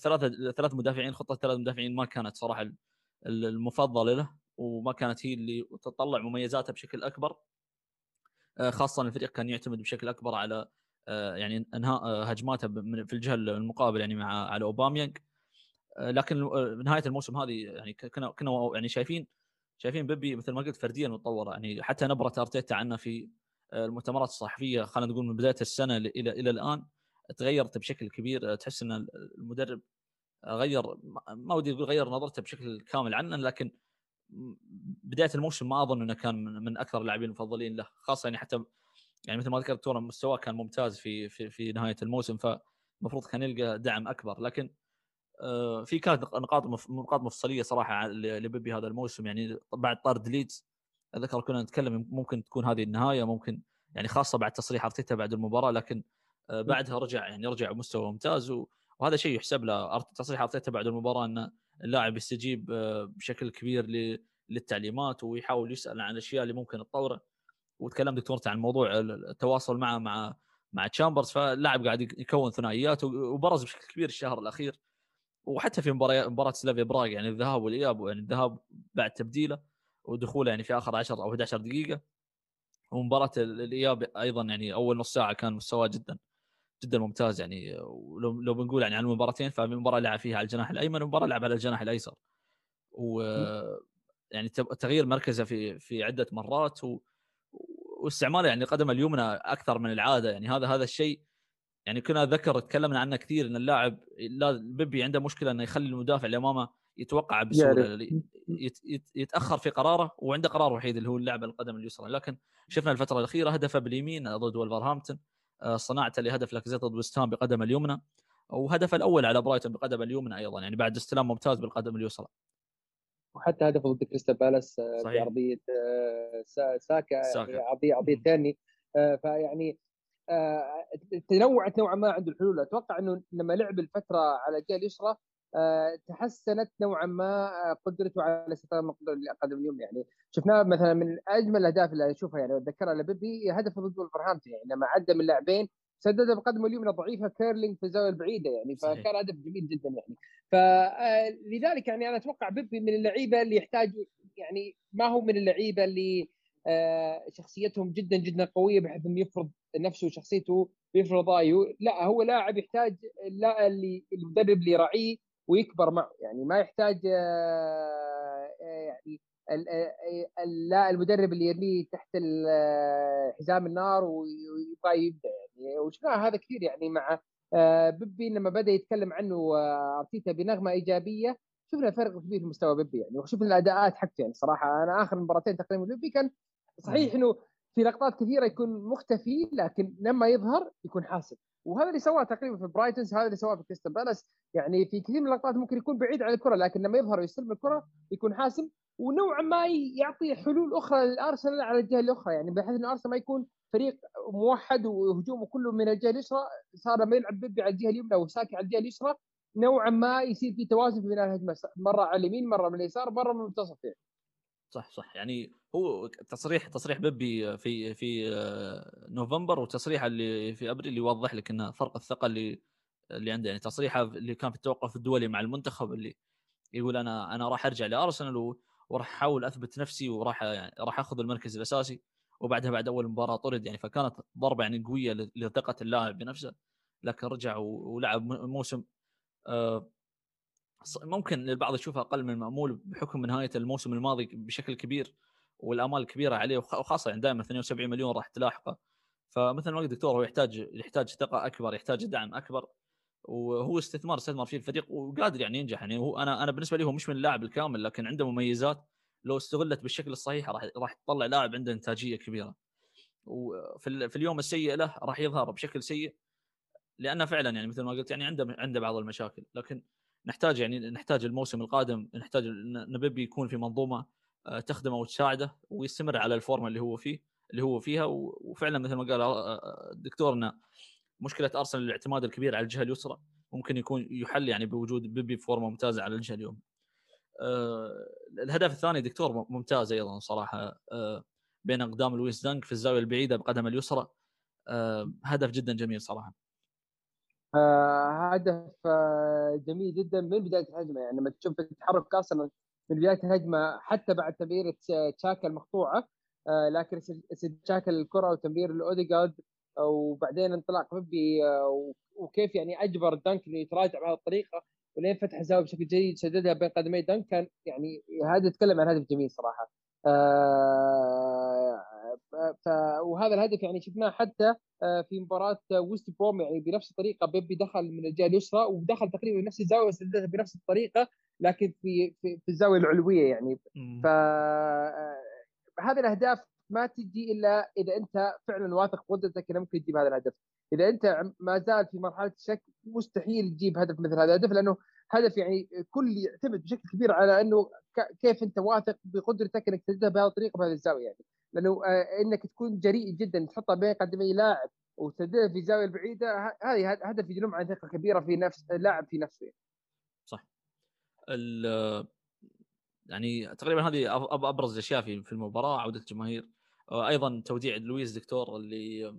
ثلاثة ثلاث مدافعين خطة ثلاث مدافعين ما كانت صراحة المفضلة له وما كانت هي اللي تطلع مميزاتها بشكل أكبر. خاصة الفريق كان يعتمد بشكل أكبر على يعني إنهاء هجماته في الجهة المقابل يعني مع على أوباميانج. لكن نهاية الموسم هذه يعني كنا كنا يعني شايفين شايفين بيبي مثل ما قلت فرديا متطورة. يعني حتى نبرة أرتيتا عنه في آه، المؤتمرات الصحفية خلينا نقول من بداية السنة إلى إلى الآن تغيرت بشكل كبير. تحس إن المدرب غير ما ودي أقول غير نظرته بشكل كامل عنه لكن بداية الموسم ما أظن إنه كان من أكثر اللاعبين المفضلين له خاصة يعني حتى يعني مثل ما ذكرت تورا مستواه كان ممتاز في في في نهاية الموسم فالمفروض كان يلقى دعم أكبر. لكن آه، في كانت نقاط نقاط مفصلية صراحة لبيبي هذا الموسم. يعني بعد طرد ليدز اذكر كنا نتكلم ممكن تكون هذه النهاية ممكن يعني خاصة بعد تصريح أرتيتا بعد المباراة لكن آه، بعدها رجع يعني رجع مستوى ممتاز وهذا شيء يحسب له. تصريح أرتيتا بعد المباراة إن اللاعب يستجيب آه، بشكل كبير للتعليمات ويحاول يسأل عن الأشياء اللي ممكن تطوره. وتكلم دكتور عن موضوع التواصل معه مع مع تشامبرز فاللاعب قاعد يكون ثنائيات وبرز بشكل كبير الشهر الأخير. وحتى في مباراه مباراة سلافيا براغ يعني الذهاب والإياب يعني الذهاب بعد تبديله ودخوله يعني في آخر 10 أو 11 دقيقة. ومباراة الإياب أيضا يعني أول نص ساعة كان مستواه جدا جدا ممتاز يعني. ولو لو بنقول يعني عن المباراتين ففي مباراة لعب فيها على الجناح الأيمن ومباراة لعب على الجناح الأيسر. و يعني تغيير مركزه في في عدة مرات و... واستعماله يعني القدم اليمنى أكثر من العادة يعني. هذا هذا الشيء يعني كنا ذكر تكلمنا عنه كثير إن اللاعب لا بيبي عنده مشكلة إنه يخلي المدافع اللي أمامه يتوقع بسهولة يتأخر في قراره وعنده قرار وحيد اللي هو اللعب القدم اليسرى. لكن شفنا الفترة الأخيرة هدفه باليمين ضد وولفرهامبتون آه، صناعته لهدف لاكازيت ضد وستهام بقدمه اليمنى وهدفه الأول على برايتون بقدمه اليمنى أيضا يعني بعد استلام ممتاز بالقدم اليسرى. وحتى هدفه ضد كريستال بالاس بعرضية آه، ساكا, ساكا. عرضية عرضية ثاني. آه، فيعني آه، تنوعت نوعا ما عنده الحلول. أتوقع إنه لما لعب الفترة على الجهة اليسرى آه، تحسنت نوعا ما آه، قدرته على استخدام القدم اليوم يعني. شفناه مثلا من أجمل الأهداف اللي أشوفها يعني أتذكرها لبيبي هدف ضد ولفرهامبتون يعني لما عدى من لاعبين سددها بقدمه اليمنى ضعيفة كيرلينج في الزاوية البعيدة يعني. فكان هدف جميل جدا يعني. فلذلك يعني أنا أتوقع بيبي من اللعيبة اللي يحتاج يعني ما هو من اللعيبة اللي شخصيتهم جدا جدا قوية بحيث إنه يفرض نفسه وشخصيته ويفرض رأيه. لا هو لاعب يحتاج لا اللي المدرب اللي يراعيه ويكبر معه. يعني ما يحتاج آه، آه، يعني لا المدرب اللي يرميه تحت حزام النار ويبغى يبدا يعني وشفناها هذا كثير يعني مع آه، بيبي لما بدأ يتكلم عنه أرتيتا بنغمة إيجابية شفنا فرق كبير في مستوى بيبي يعني وشفنا الأداءات حقته يعني صراحة. أنا آخر مباراتين تقريبا بيبي كان صحيح إنه في لقطات كثيرة يكون مختفي لكن لما يظهر يكون حاسم. وهذا اللي سواه تقريبا في برايتون هذا اللي سواه في كريستال بالاس. يعني في كثير من اللقطات ممكن يكون بعيد عن الكرة لكن لما يظهر ويستلم الكرة يكون حاسم. ونوعا ما يعطي حلول أخرى للأرسنال على الجهة الأخرى. يعني بحيث إن أرسنال ما يكون فريق موحد وهجومه كله من الجهة اليسرى صار لما يلعب بيبي على الجهة اليمنى وساكي على الجهة اليسرى نوعا ما يصير في توازن في بناء الهجمة. مرة على اليمين مرة من اليسار مرة من المنتصف يعني. صح صح. يعني هو تصريح تصريح بيبي في في آه، نوفمبر وتصريحه اللي في أبريل يوضح لك إنه فرق الثقة اللي اللي عنده. يعني تصريحه اللي كان في التوقف الدولي مع المنتخب اللي يقول أنا أنا راح أرجع لأرسنال وراح أحاول أثبت نفسي وراح يعني راح أخذ المركز الأساسي وبعدها بعد أول مباراة طرد. يعني فكانت ضربة يعني قوية لثقة اللاعب بنفسه. لكن رجع ولعب موسم آه، ممكن البعض يشوفها أقل من المأمول بحكم نهاية الموسم الماضي بشكل كبير والآمال كبيرة عليه وخاصة يعني دائما 72 مليون راح تلاحقه. فمثل ما قلت دكتور هو يحتاج يحتاج ثقة أكبر يحتاج دعم أكبر وهو استثمار استثمر فيه الفريق وقادر يعني ينجح. يعني هو أنا أنا بالنسبة لي هو مش من اللاعب الكامل لكن عنده مميزات. لو استغلت بالشكل الصحيح راح راح تطلع لاعب عنده إنتاجية كبيرة. وفي في اليوم السيء له راح يظهر بشكل سيء لأنه فعلا يعني مثل ما قلت يعني عنده عنده بعض المشاكل. لكن نحتاج يعني نحتاج الموسم القادم نحتاج نبيبي يكون في منظومة آه، تخدمه وتساعده ويستمر على الفورمة اللي هو فيه اللي هو فيها وفعلا مثل ما قال آه، آه، الدكتور انه مشكلة أرسنال الاعتماد الكبير على الجهة اليسرى ممكن يكون يحل يعني بوجود بيبي بفورمة ممتازة على الجهة اليوم. الهدف الثاني دكتور ممتاز أيضا صراحة بين أقدام لويس دانك في الزاوية البعيدة بقدمه اليسرى هدف جدا جميل صراحة. هدف آه جميل جدا من بداية الهجمة. يعني لما تشوف تحرك ارسنال من بداية الهجمة حتى بعد تمريره تشاكا المقطوعة آه لكن تشاكا الكرة وتمرير لأوديجارد وبعدين انطلاق بيبي آه وكيف يعني أجبر دانك إنه يتراجع بهذه الطريقة. ولين فتح الزاوية بشكل جيد سددها بين قدمي دانك كان يعني هذا يتكلم عن هدف جميل صراحة. ف وهذا الهدف يعني شفناه حتى آه، في مباراة ويست بروم يعني بنفس الطريقة. بيبي دخل من الجهة اليسرى ودخل تقريبا بنفس الزاوية وسددها بنفس الطريقة لكن في في, في الزاوية العلوية يعني. ف آه، هذه الأهداف ما تجي إلا إذا أنت فعلا واثق بقدرتك انه ممكن تجيب هذا الهدف. إذا أنت ما زال في مرحلة الشك مستحيل تجيب هدف مثل هذا الهدف لأنه هدف يعني كل يعتمد بشكل كبير على إنه كيف أنت واثق بقدرتك إنك تسددها بهذه الطريقة بهذه الزاوية يعني. لأنه آه، إنك تكون جريء جدا تحطها بين قدمي لاعب وتسددها في الزاويه البعيده هذه هدف يدل عن ثقة كبيرة في نفس اللاعب في نفسه. صح. يعني تقريبا هذه أبرز الأشياء في المباراة عودة الجماهير. آه، أيضا توديع لويز دكتور اللي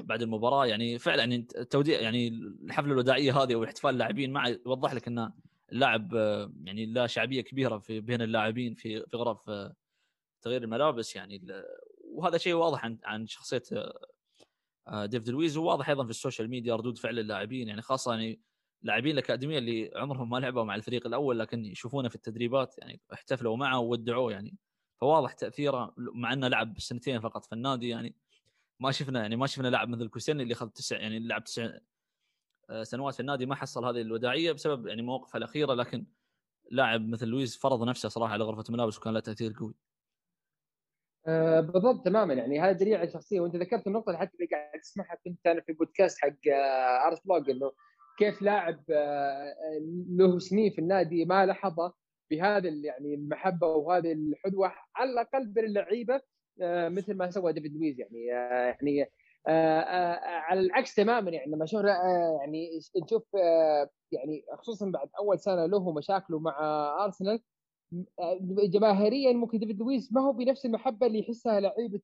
بعد المباراة يعني فعلا يعني التوديع يعني الحفلة الوداعيه هذه واحتفال اللاعبين معه يوضح لك ان اللاعب آه، يعني لا شعبية كبيرة في بين اللاعبين في في غرف تغيير الملابس يعني وهذا شيء واضح عن عن شخصية آه، ديفيد لويز وواضح أيضا في ال social media ردود فعل اللاعبين يعني خاصة يعني لاعبين الأكاديمية اللي عمرهم ما لعبوا مع الفريق الأول لكن يشوفونه في التدريبات يعني احتفلوا معه وودعوه يعني فواضح تأثيره مع إنه لعب سنتين فقط في النادي يعني ما شفنا يعني ما شفنا لاعب مثل كوسيلني اللي اخذ تسع يعني لعب تسع آه، سنوات في النادي ما حصل هذه الوداعية بسبب يعني مواقفه الأخيرة لكن لاعب مثل لويز فرض نفسه صراحة على غرفة الملابس وكان له تأثير قوي. آه بالضبط تماما. يعني هذا دليل على الشخصيه وأنت ذكرت النقطة اللي حتى اللي قاعد تسمعها كنت أنا في بودكاست حق آه ارس بلوج إنه كيف لاعب آه له سنين في النادي ما حظى بهذا يعني المحبة وهذه الحظوة على الأقل بين اللعيبه آه مثل ما سوى ديفيد لويز. يعني يعني على العكس تماما. يعني لما آه يعني نشوف يعني خصوصا بعد أول سنة له مشاكله مع أرسنال جماهيريا ممكن ديفيد لويس ما هو بنفس المحبة اللي يحسها لعيبة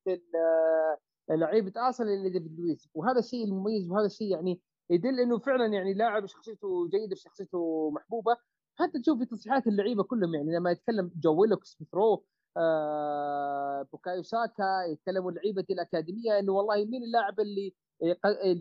لعيبة أرسنال اللي ديفيد لويس. وهذا الشيء المميز وهذا الشيء يعني يدل إنه فعلا يعني لاعب شخصيته جيدة شخصيته محبوبة. حتى تشوف في تصريحات اللعيبة كلهم يعني لما يتكلم جو ويلوك سميث رو آه بوكايو ساكا يتكلموا لعيبة الأكاديمية إنه والله مين اللاعب اللي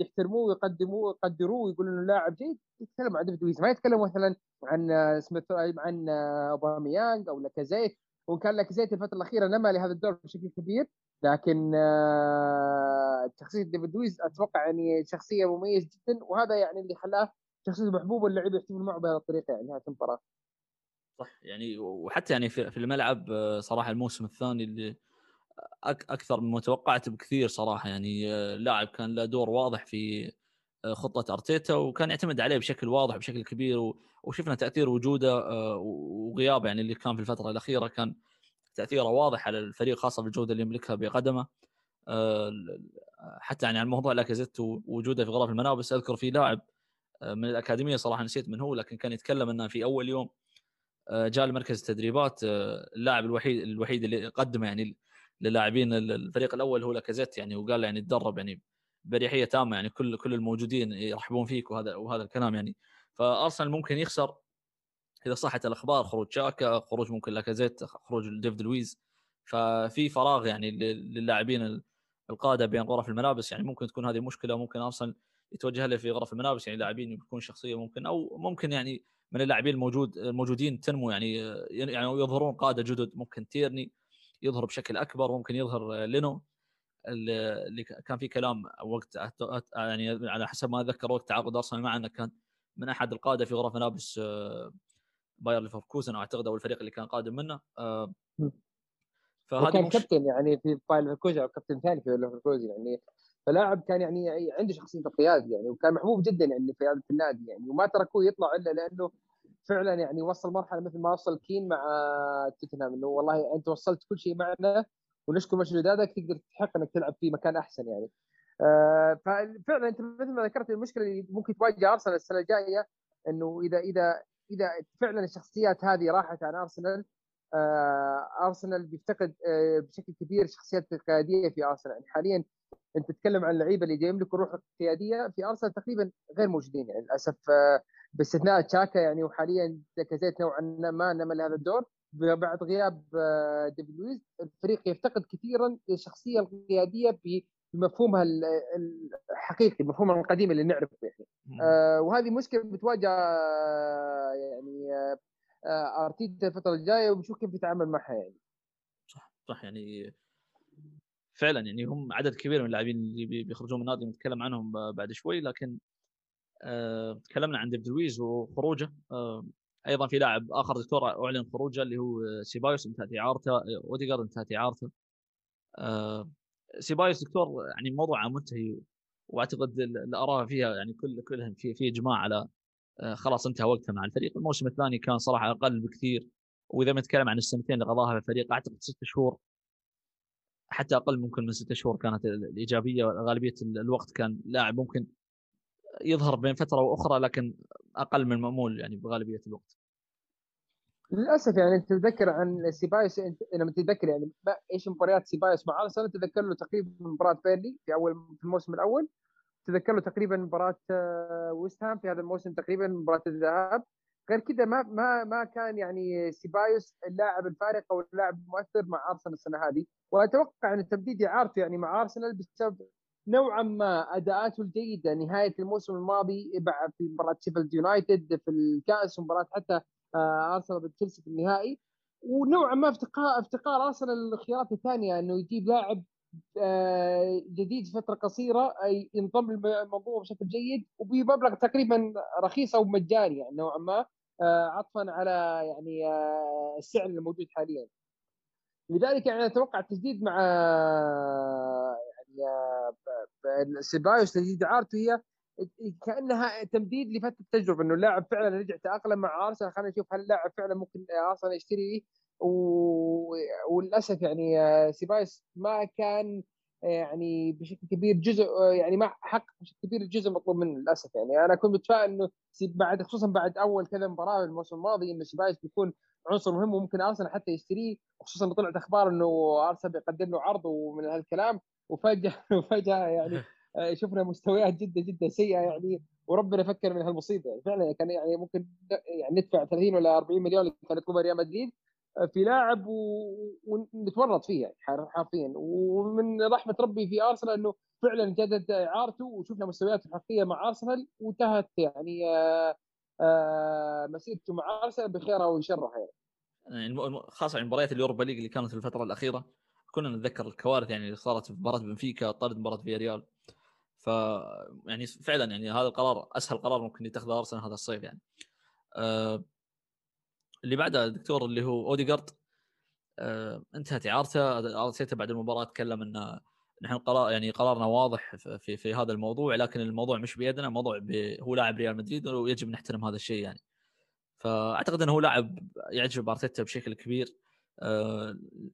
يحترموه ويقدموه يقدروه ويقولوا إنه لاعب جيد يتكلم عن ديفيد لويس ما يتكلم مثلا عن سميث عن أوباميانج أو لاكازيت. وان كان لاكازيت الفترة الأخيرة نما لهذا الدور بشكل كبير لكن آه، شخصيه ديفيد لويس أتوقع يعني شخصية مميزه جدا وهذا يعني اللي خلاه شخصيه محبوبه واللاعب يحتفل معه بهذه الطريقة يعني نهايه المباراة. صح يعني وحتى يعني في الملعب آه، صراحة الموسم الثاني اللي أكثر من متوقعت بكثير صراحة يعني آه، لاعب كان له دور واضح في آه، خطة أرتيتا وكان يعتمد عليه بشكل واضح بشكل كبير وشفنا تأثير وجوده آه، وغيابه يعني اللي كان في الفترة الأخيرة كان تأثيره واضح على الفريق خاصة بالجوده اللي يملكها بقدمه. حتى يعني على موضوع لاكازيت ووجوده في غرف الملابس أذكر في لاعب من الأكاديمية صراحة نسيت من هو لكن كان يتكلم إنه في أول يوم جاء لمركز التدريبات اللاعب الوحيد الوحيد اللي قدمه يعني للاعبين الفريق الأول هو لاكازيت يعني وقال يعني تدرب يعني بريحيه تامة يعني كل كل الموجودين يرحبون فيك وهذا وهذا الكلام يعني. فأرسنال ممكن يخسر إذا صحت الأخبار خروج شاكا خروج ممكن لاكازيت خروج ديفيد لويز. ففي فراغ يعني للاعبين القادة بين غرف الملابس. يعني ممكن تكون هذه مشكلة ممكن أرسنال يتوجه له في غرف الملابس. يعني لاعبين يكون شخصية ممكن أو ممكن يعني من اللاعبين الموجود الموجودين تنمو يعني يعني يظهرون قادة جدد. ممكن تيرني يظهر بشكل أكبر ممكن يظهر لينو اللي كان في كلام وقت يعني على حسب ما أتذكر وقت تعاقد أرسنال معه إنه كان من أحد القادة في غرف ملابس آه، باير ليفركوزن أعتقد أو الفريق اللي كان قادم منه آه، فهذا كان مش... كابتن يعني في باير ليفركوزن أو كابتن ثاني في ليفركوزن يعني فلاعب كان يعني عنده شخصية القياده يعني وكان محبوب جدا يعني في في النادي يعني وما تركوه يطلع إلا لأنه فعلا يعني وصل مرحلة مثل ما وصل كين مع توتنهام إنه والله أنت وصلت كل شيء معنا ونشكر مجهوداتك تقدر تستحق إنك تلعب في مكان أحسن يعني. آه ففعلا أنت مثل ما ذكرت المشكلة اللي ممكن تواجه أرسنال السنة الجاية إنه إذا إذا إذا فعلا الشخصيات هذه راحت عن أرسنال آه أرسنال بيفتقد آه بشكل كبير الشخصيات القيادية في أرسنال. يعني حاليا أنت تتكلم عن اللعيبة اللي يملكوا روح قيادية في أرسنال تقريبا غير موجودين يعني للأسف. آه باستثناء تشاكا يعني وحاليا لاكازيت نوعا ما نمى هذا الدور. بعد غياب آه، ديفيد لويس الفريق يفتقد كثيرا الشخصية القيادية بمفهومها الحقيقي مفهومها القديم اللي نعرفه يعني. آه وهذه مشكلة بتواجه آه يعني آه, آه، أرتيتا الفترة الجاية وبنشوف كيف يتعامل معها يعني. صح صح يعني. فعلا يعني هم عدد كبير من اللاعبين اللي بيخرجون من النادي نتكلم عنهم بعد شوي لكن تكلمنا عن ديفيد لويز وخروجه. آه أيضا في لاعب آخر دكتور أعلن خروجه اللي هو سيبايوس انتهت إعارته. اوديجارد انتهت إعارته. آه سيبايوس دكتور يعني موضوع منتهي وأعتقد الأراء فيها يعني كل كلهم في في إجماع على آه خلاص انتهى وقته مع الفريق. الموسم الثاني كان صراحة أقل بكثير. وإذا بنتكلم عن السنتين اللي قضاها في الفريق أعتقد ست شهور حتى أقل ممكن من ست شهور كانت الإيجابية. غالبية الوقت كان لاعب ممكن يظهر بين فترة وأخرى لكن أقل من المامول يعني بغالبية الوقت. للأسف يعني أنت تتذكر عن سيبايوس أنت لما تتذكر يعني إيش مباريات سيبايوس مع أرسنال؟ تذكر له تقريبا مباراة بيرنلي في أول في الموسم الأول. تذكر له تقريبا مباراة آه، ويست هام في هذا الموسم تقريبا مباراة الذهاب. غير كذا ما ما ما كان يعني سيبايوس اللاعب الفارق أو اللاعب المؤثر مع أرسنال السنة هذه. وأتوقع أن تمديد اعارته يعني مع أرسنال بسبب نوعا ما أداءاته الجيدة. نهاية الموسم الماضي في مباراة شيفيلد يونايتد في الكأس ومباراه حتى آه، أرسنال ضد تشيلسي في النهائي. ونوعا ما افتقار افتقار أرسنال الخيارات الثانية إنه يجيب لاعب آه، جديد في فترة قصيرة ينضم للموضوع بشكل جيد وبمبلغ تقريبا رخيص أو مجاني يعني نوعا ما آه، عطفا على يعني السعر الموجود حاليا. لذلك يعني أتوقع التجديد مع سيبايوس تجديد اعارته هي كأنها تمديد لفترة التجربة إنه اللاعب فعلا رجع تأقلم مع أرسنال. خلينا نشوف هل اللاعب فعلا ممكن أرسنال يشتريه. وللأسف يعني سيبايوس ما كان يعني بشكل كبير جزء يعني ما حقق بشكل كبير الجزء المطلوب منه للأسف يعني. أنا كنت متفائل إنه بعد خصوصا بعد أول كذا مباراه الموسم الماضي إنه سيبايوس بيكون عنصر مهم وممكن أرسنال حتى يشتريه خصوصا طلعت أخبار إنه أرسنال بيقدم له عرض ومن هالكلام. وفجاه وفجأة يعني آه، شفنا مستويات جدا جدا سيئة يعني وربنا فكر من هالمصيبه يعني فعلا كان يعني ممكن يعني ندفع 30 ولا 40 مليون اللي كان يطلبها ريال مدريد آه، في لاعب ونتورط فيه يعني حرفيا. ومن رحمة ربي في أرسنال إنه فعلا جدد إعارته وشفنا مستوياته الحقيقية مع أرسنال وانتهت يعني آه، مسيرته مع أرسنال بخيرها وشرها يعني. يعني خاصة مباريات ال Europa League اللي كانت في الفترة الأخيرة. كنا نتذكر الكوارث يعني اللي صارت في مباراة بنفيكا طرد مباراة فياريال. ف يعني فعلا يعني هذا القرار أسهل قرار ممكن يتخذه أرسنال هذا الصيف يعني. أه اللي بعده الدكتور اللي هو اوديجارد أه انتهت إعارته. أرتيتا بعد المباراة تكلم انه نحن قرار يعني قرارنا واضح في في هذا الموضوع لكن الموضوع مش بيدنا. الموضوع هو لاعب ريال مدريد ويجب نحترم هذا الشيء يعني. فأعتقد إنه هو لاعب يعجب أرتيتا بشكل كبير.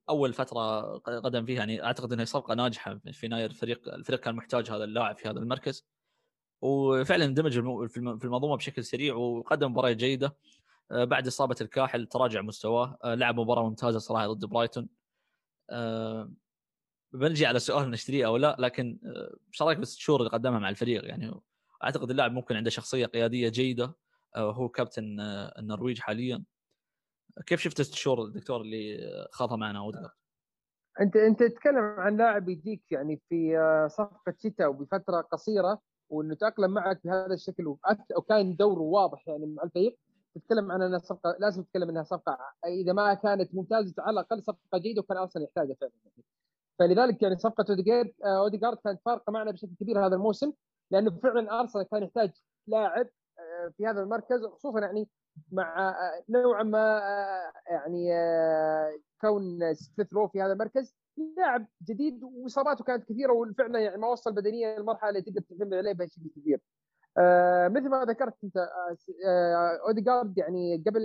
أول فترة قدم فيها يعني أعتقد إنها صفقه ناجحة في يناير الفريق الفريق كان محتاج هذا اللاعب في هذا المركز. وفعلا اندمج في المنظومة بشكل سريع وقدم مباراة جيدة. آه، بعد إصابة الكاحل تراجع مستواه. آه، لعب مباراة ممتازة صراحة ضد برايتون. بنجي على سؤال نشتريه أو لا لكن إيش رأيك بالست شهور اللي قدمها مع الفريق؟ يعني أعتقد اللاعب ممكن عنده شخصية قيادية جيدة. هو كابتن النرويج حاليا. كيف شفت الشهور الدكتور اللي خاضها معنا اوديجارد؟ أنت أنت تتكلم عن لاعب يجيك يعني في آه، صفقة شتاء وبفترة قصيرة وإنه تأقلم معك بهذا الشكل وكان دوره واضح يعني مع الفريق تتكلم عن إنها صفقة لازم تتكلم إنها صفقة إذا ما كانت ممتازة على الأقل صفقة جيدة وكان أرسنال يحتاجها فعلا. فلذلك يعني صفقة أوديجارد آه، أوديجارد كانت فارقة معنا بشكل كبير هذا الموسم لأنه فعلا أرسنال كان يحتاج لاعب آه، في هذا المركز خصوصا يعني مع نوعا ما يعني كون سميث رو في هذا المركز لاعب جديد وإصاباته كانت كثيرة وفعلا يعني ما وصل بدنيا للمرحله اللي تقدر تعتمد عليه بشكل كبير. مثل ما ذكرت أنت اوديجارد يعني قبل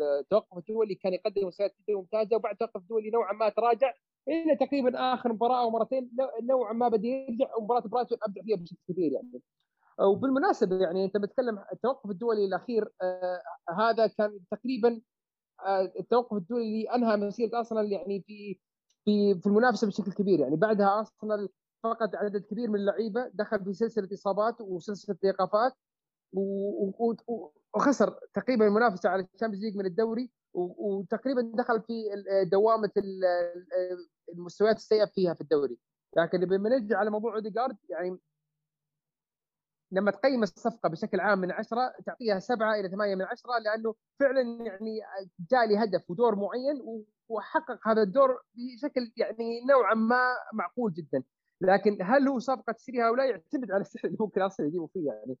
التوقف الدولي كان يقدم مستويات جدا ممتازه وبعد التوقف الدولي نوعا ما تراجع إلى تقريبا آخر مباراة أو مرتين نوعا ما بدأ يرجع ومباراة برايتون أبدع فيها بشكل كبير يعني. وبالمناسبة يعني أنت بتتكلم التوقف الدولي الأخير آه هذا كان تقريبا آه التوقف الدولي اللي أنهى مسيره ارسنال يعني في في في المنافسة بشكل كبير. يعني بعدها ارسنال فقد عدد كبير من اللعيبة دخل في سلسلة إصابات وسلسلة إيقافات وخسر تقريبا المنافسة على ال Champions League من الدوري وتقريبا دخل في دوامة المستويات السيئة فيها في الدوري. لكن لما نرجع على موضوع أوديجارد يعني لما تقيم الصفقة بشكل عام من عشرة تعطيها سبعة إلى ثمانية من عشرة لأنه فعلا يعني جاء لي هدف ودور معين وحقق هذا الدور بشكل يعني نوعا ما معقول جدا. لكن هل هو صفقة تشتريها أو لا يعتمد على السعر اللي ممكن أصلا يجيبوا فيه يعني.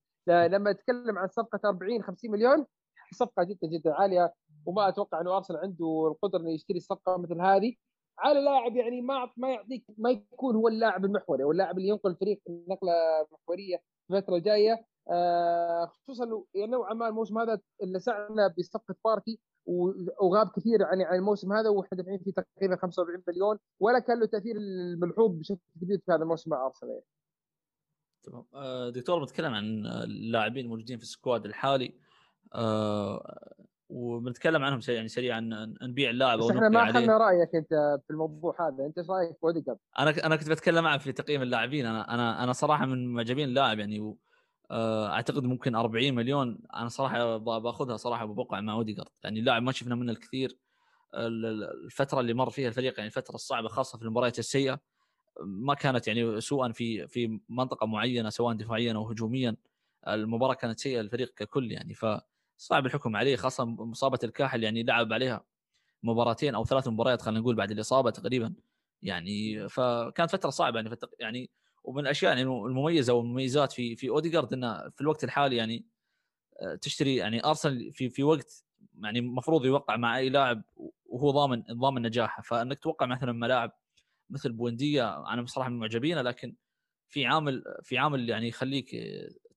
لما أتكلم عن صفقة 40 50 مليون صفقة جدا جدا عالية وما أتوقع إنه ارسنال عنده القدرة إنه يشتري صفقه مثل هذه. على لاعب يعني ما ما يعطيك ما يكون هو اللاعب المحوري أو اللاعب اللي ينقل الفريق نقلة محورية. الفترة الجايه آه خصوصا يعني نوعا ما الموسم هذا اللي سعنا بصفقه بارتي وغاب كثير يعني عن الموسم هذا وإحنا دافعين فيه تقريبا 45 مليون ولا كان له تأثير الملحوظ بشكل كبير في هذا الموسم مع أرسنال. تمام آه، دكتور بنتكلم عن اللاعبين الموجودين في ال squad الحالي آه وبنتكلم عنهم يعني سريعا نبيع اللاعب بس إحنا ما أخذنا رأيك أنت في الموضوع هذا. أنت إيش رأيك في اوديجارد؟ أنا أنا كنت بتكلم معه في تقييم اللاعبين. أنا أنا أنا صراحة من معجبين اللاعب يعني. آه، أعتقد ممكن 40 مليون. أنا صراحة باخذها صراحة بوقع مع اوديجارد يعني اللاعب ما شفنا منه الكثير. الفترة اللي مر فيها الفريق يعني الفترة الصعبة خاصة في المباريات السيئة ما كانت يعني سوءا في في منطقة معينة سواء دفاعيا أو هجوميا. المباراة كانت سيئة للفريق ككل يعني. فصعب الحكم عليه خاصة مصابة الكاحل يعني لعب عليها مباراتين أو ثلاث مباريات خلينا نقول بعد الإصابة تقريبا. يعني فكانت فترة صعبة يعني يعني ومن الأشياء يعني المميزة والمميزات في في اوديجارد إنه في الوقت الحالي يعني آه، تشتري يعني أرسنال في في وقت يعني المفروض يوقع مع أي لاعب وهو ضامن ضامن نجاحه. فإنك توقع مثلا مع لاعب مثل بوينديا أنا بصراحة من معجبينه لكن في عامل في عامل يعني يخليك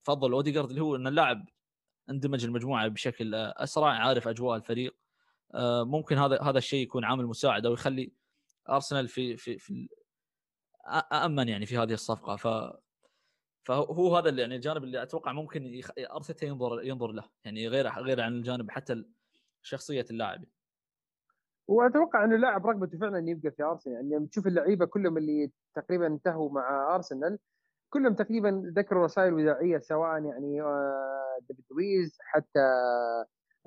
تفضل اوديجارد اللي هو ان اللاعب اندمج المجموعة بشكل أسرع عارف أجواء الفريق. آه، ممكن هذا هذا الشيء يكون عامل مساعد أو يخلي أرسنال في في في امن يعني في هذه الصفقة. ف فهو هذا اللي يعني الجانب اللي أتوقع ممكن يخ... أرتيتا ينظر ينظر له يعني غير غير عن الجانب حتى شخصية اللاعب. وأتوقع انه اللاعب رغبته فعلا انه يبقى في أرسنال يعني تشوف اللعيبة كلهم اللي تقريبا انتهوا مع أرسنال كلهم تقريبا ذكروا رسائل وداعيه سواء يعني آه، ديفيد لويز حتى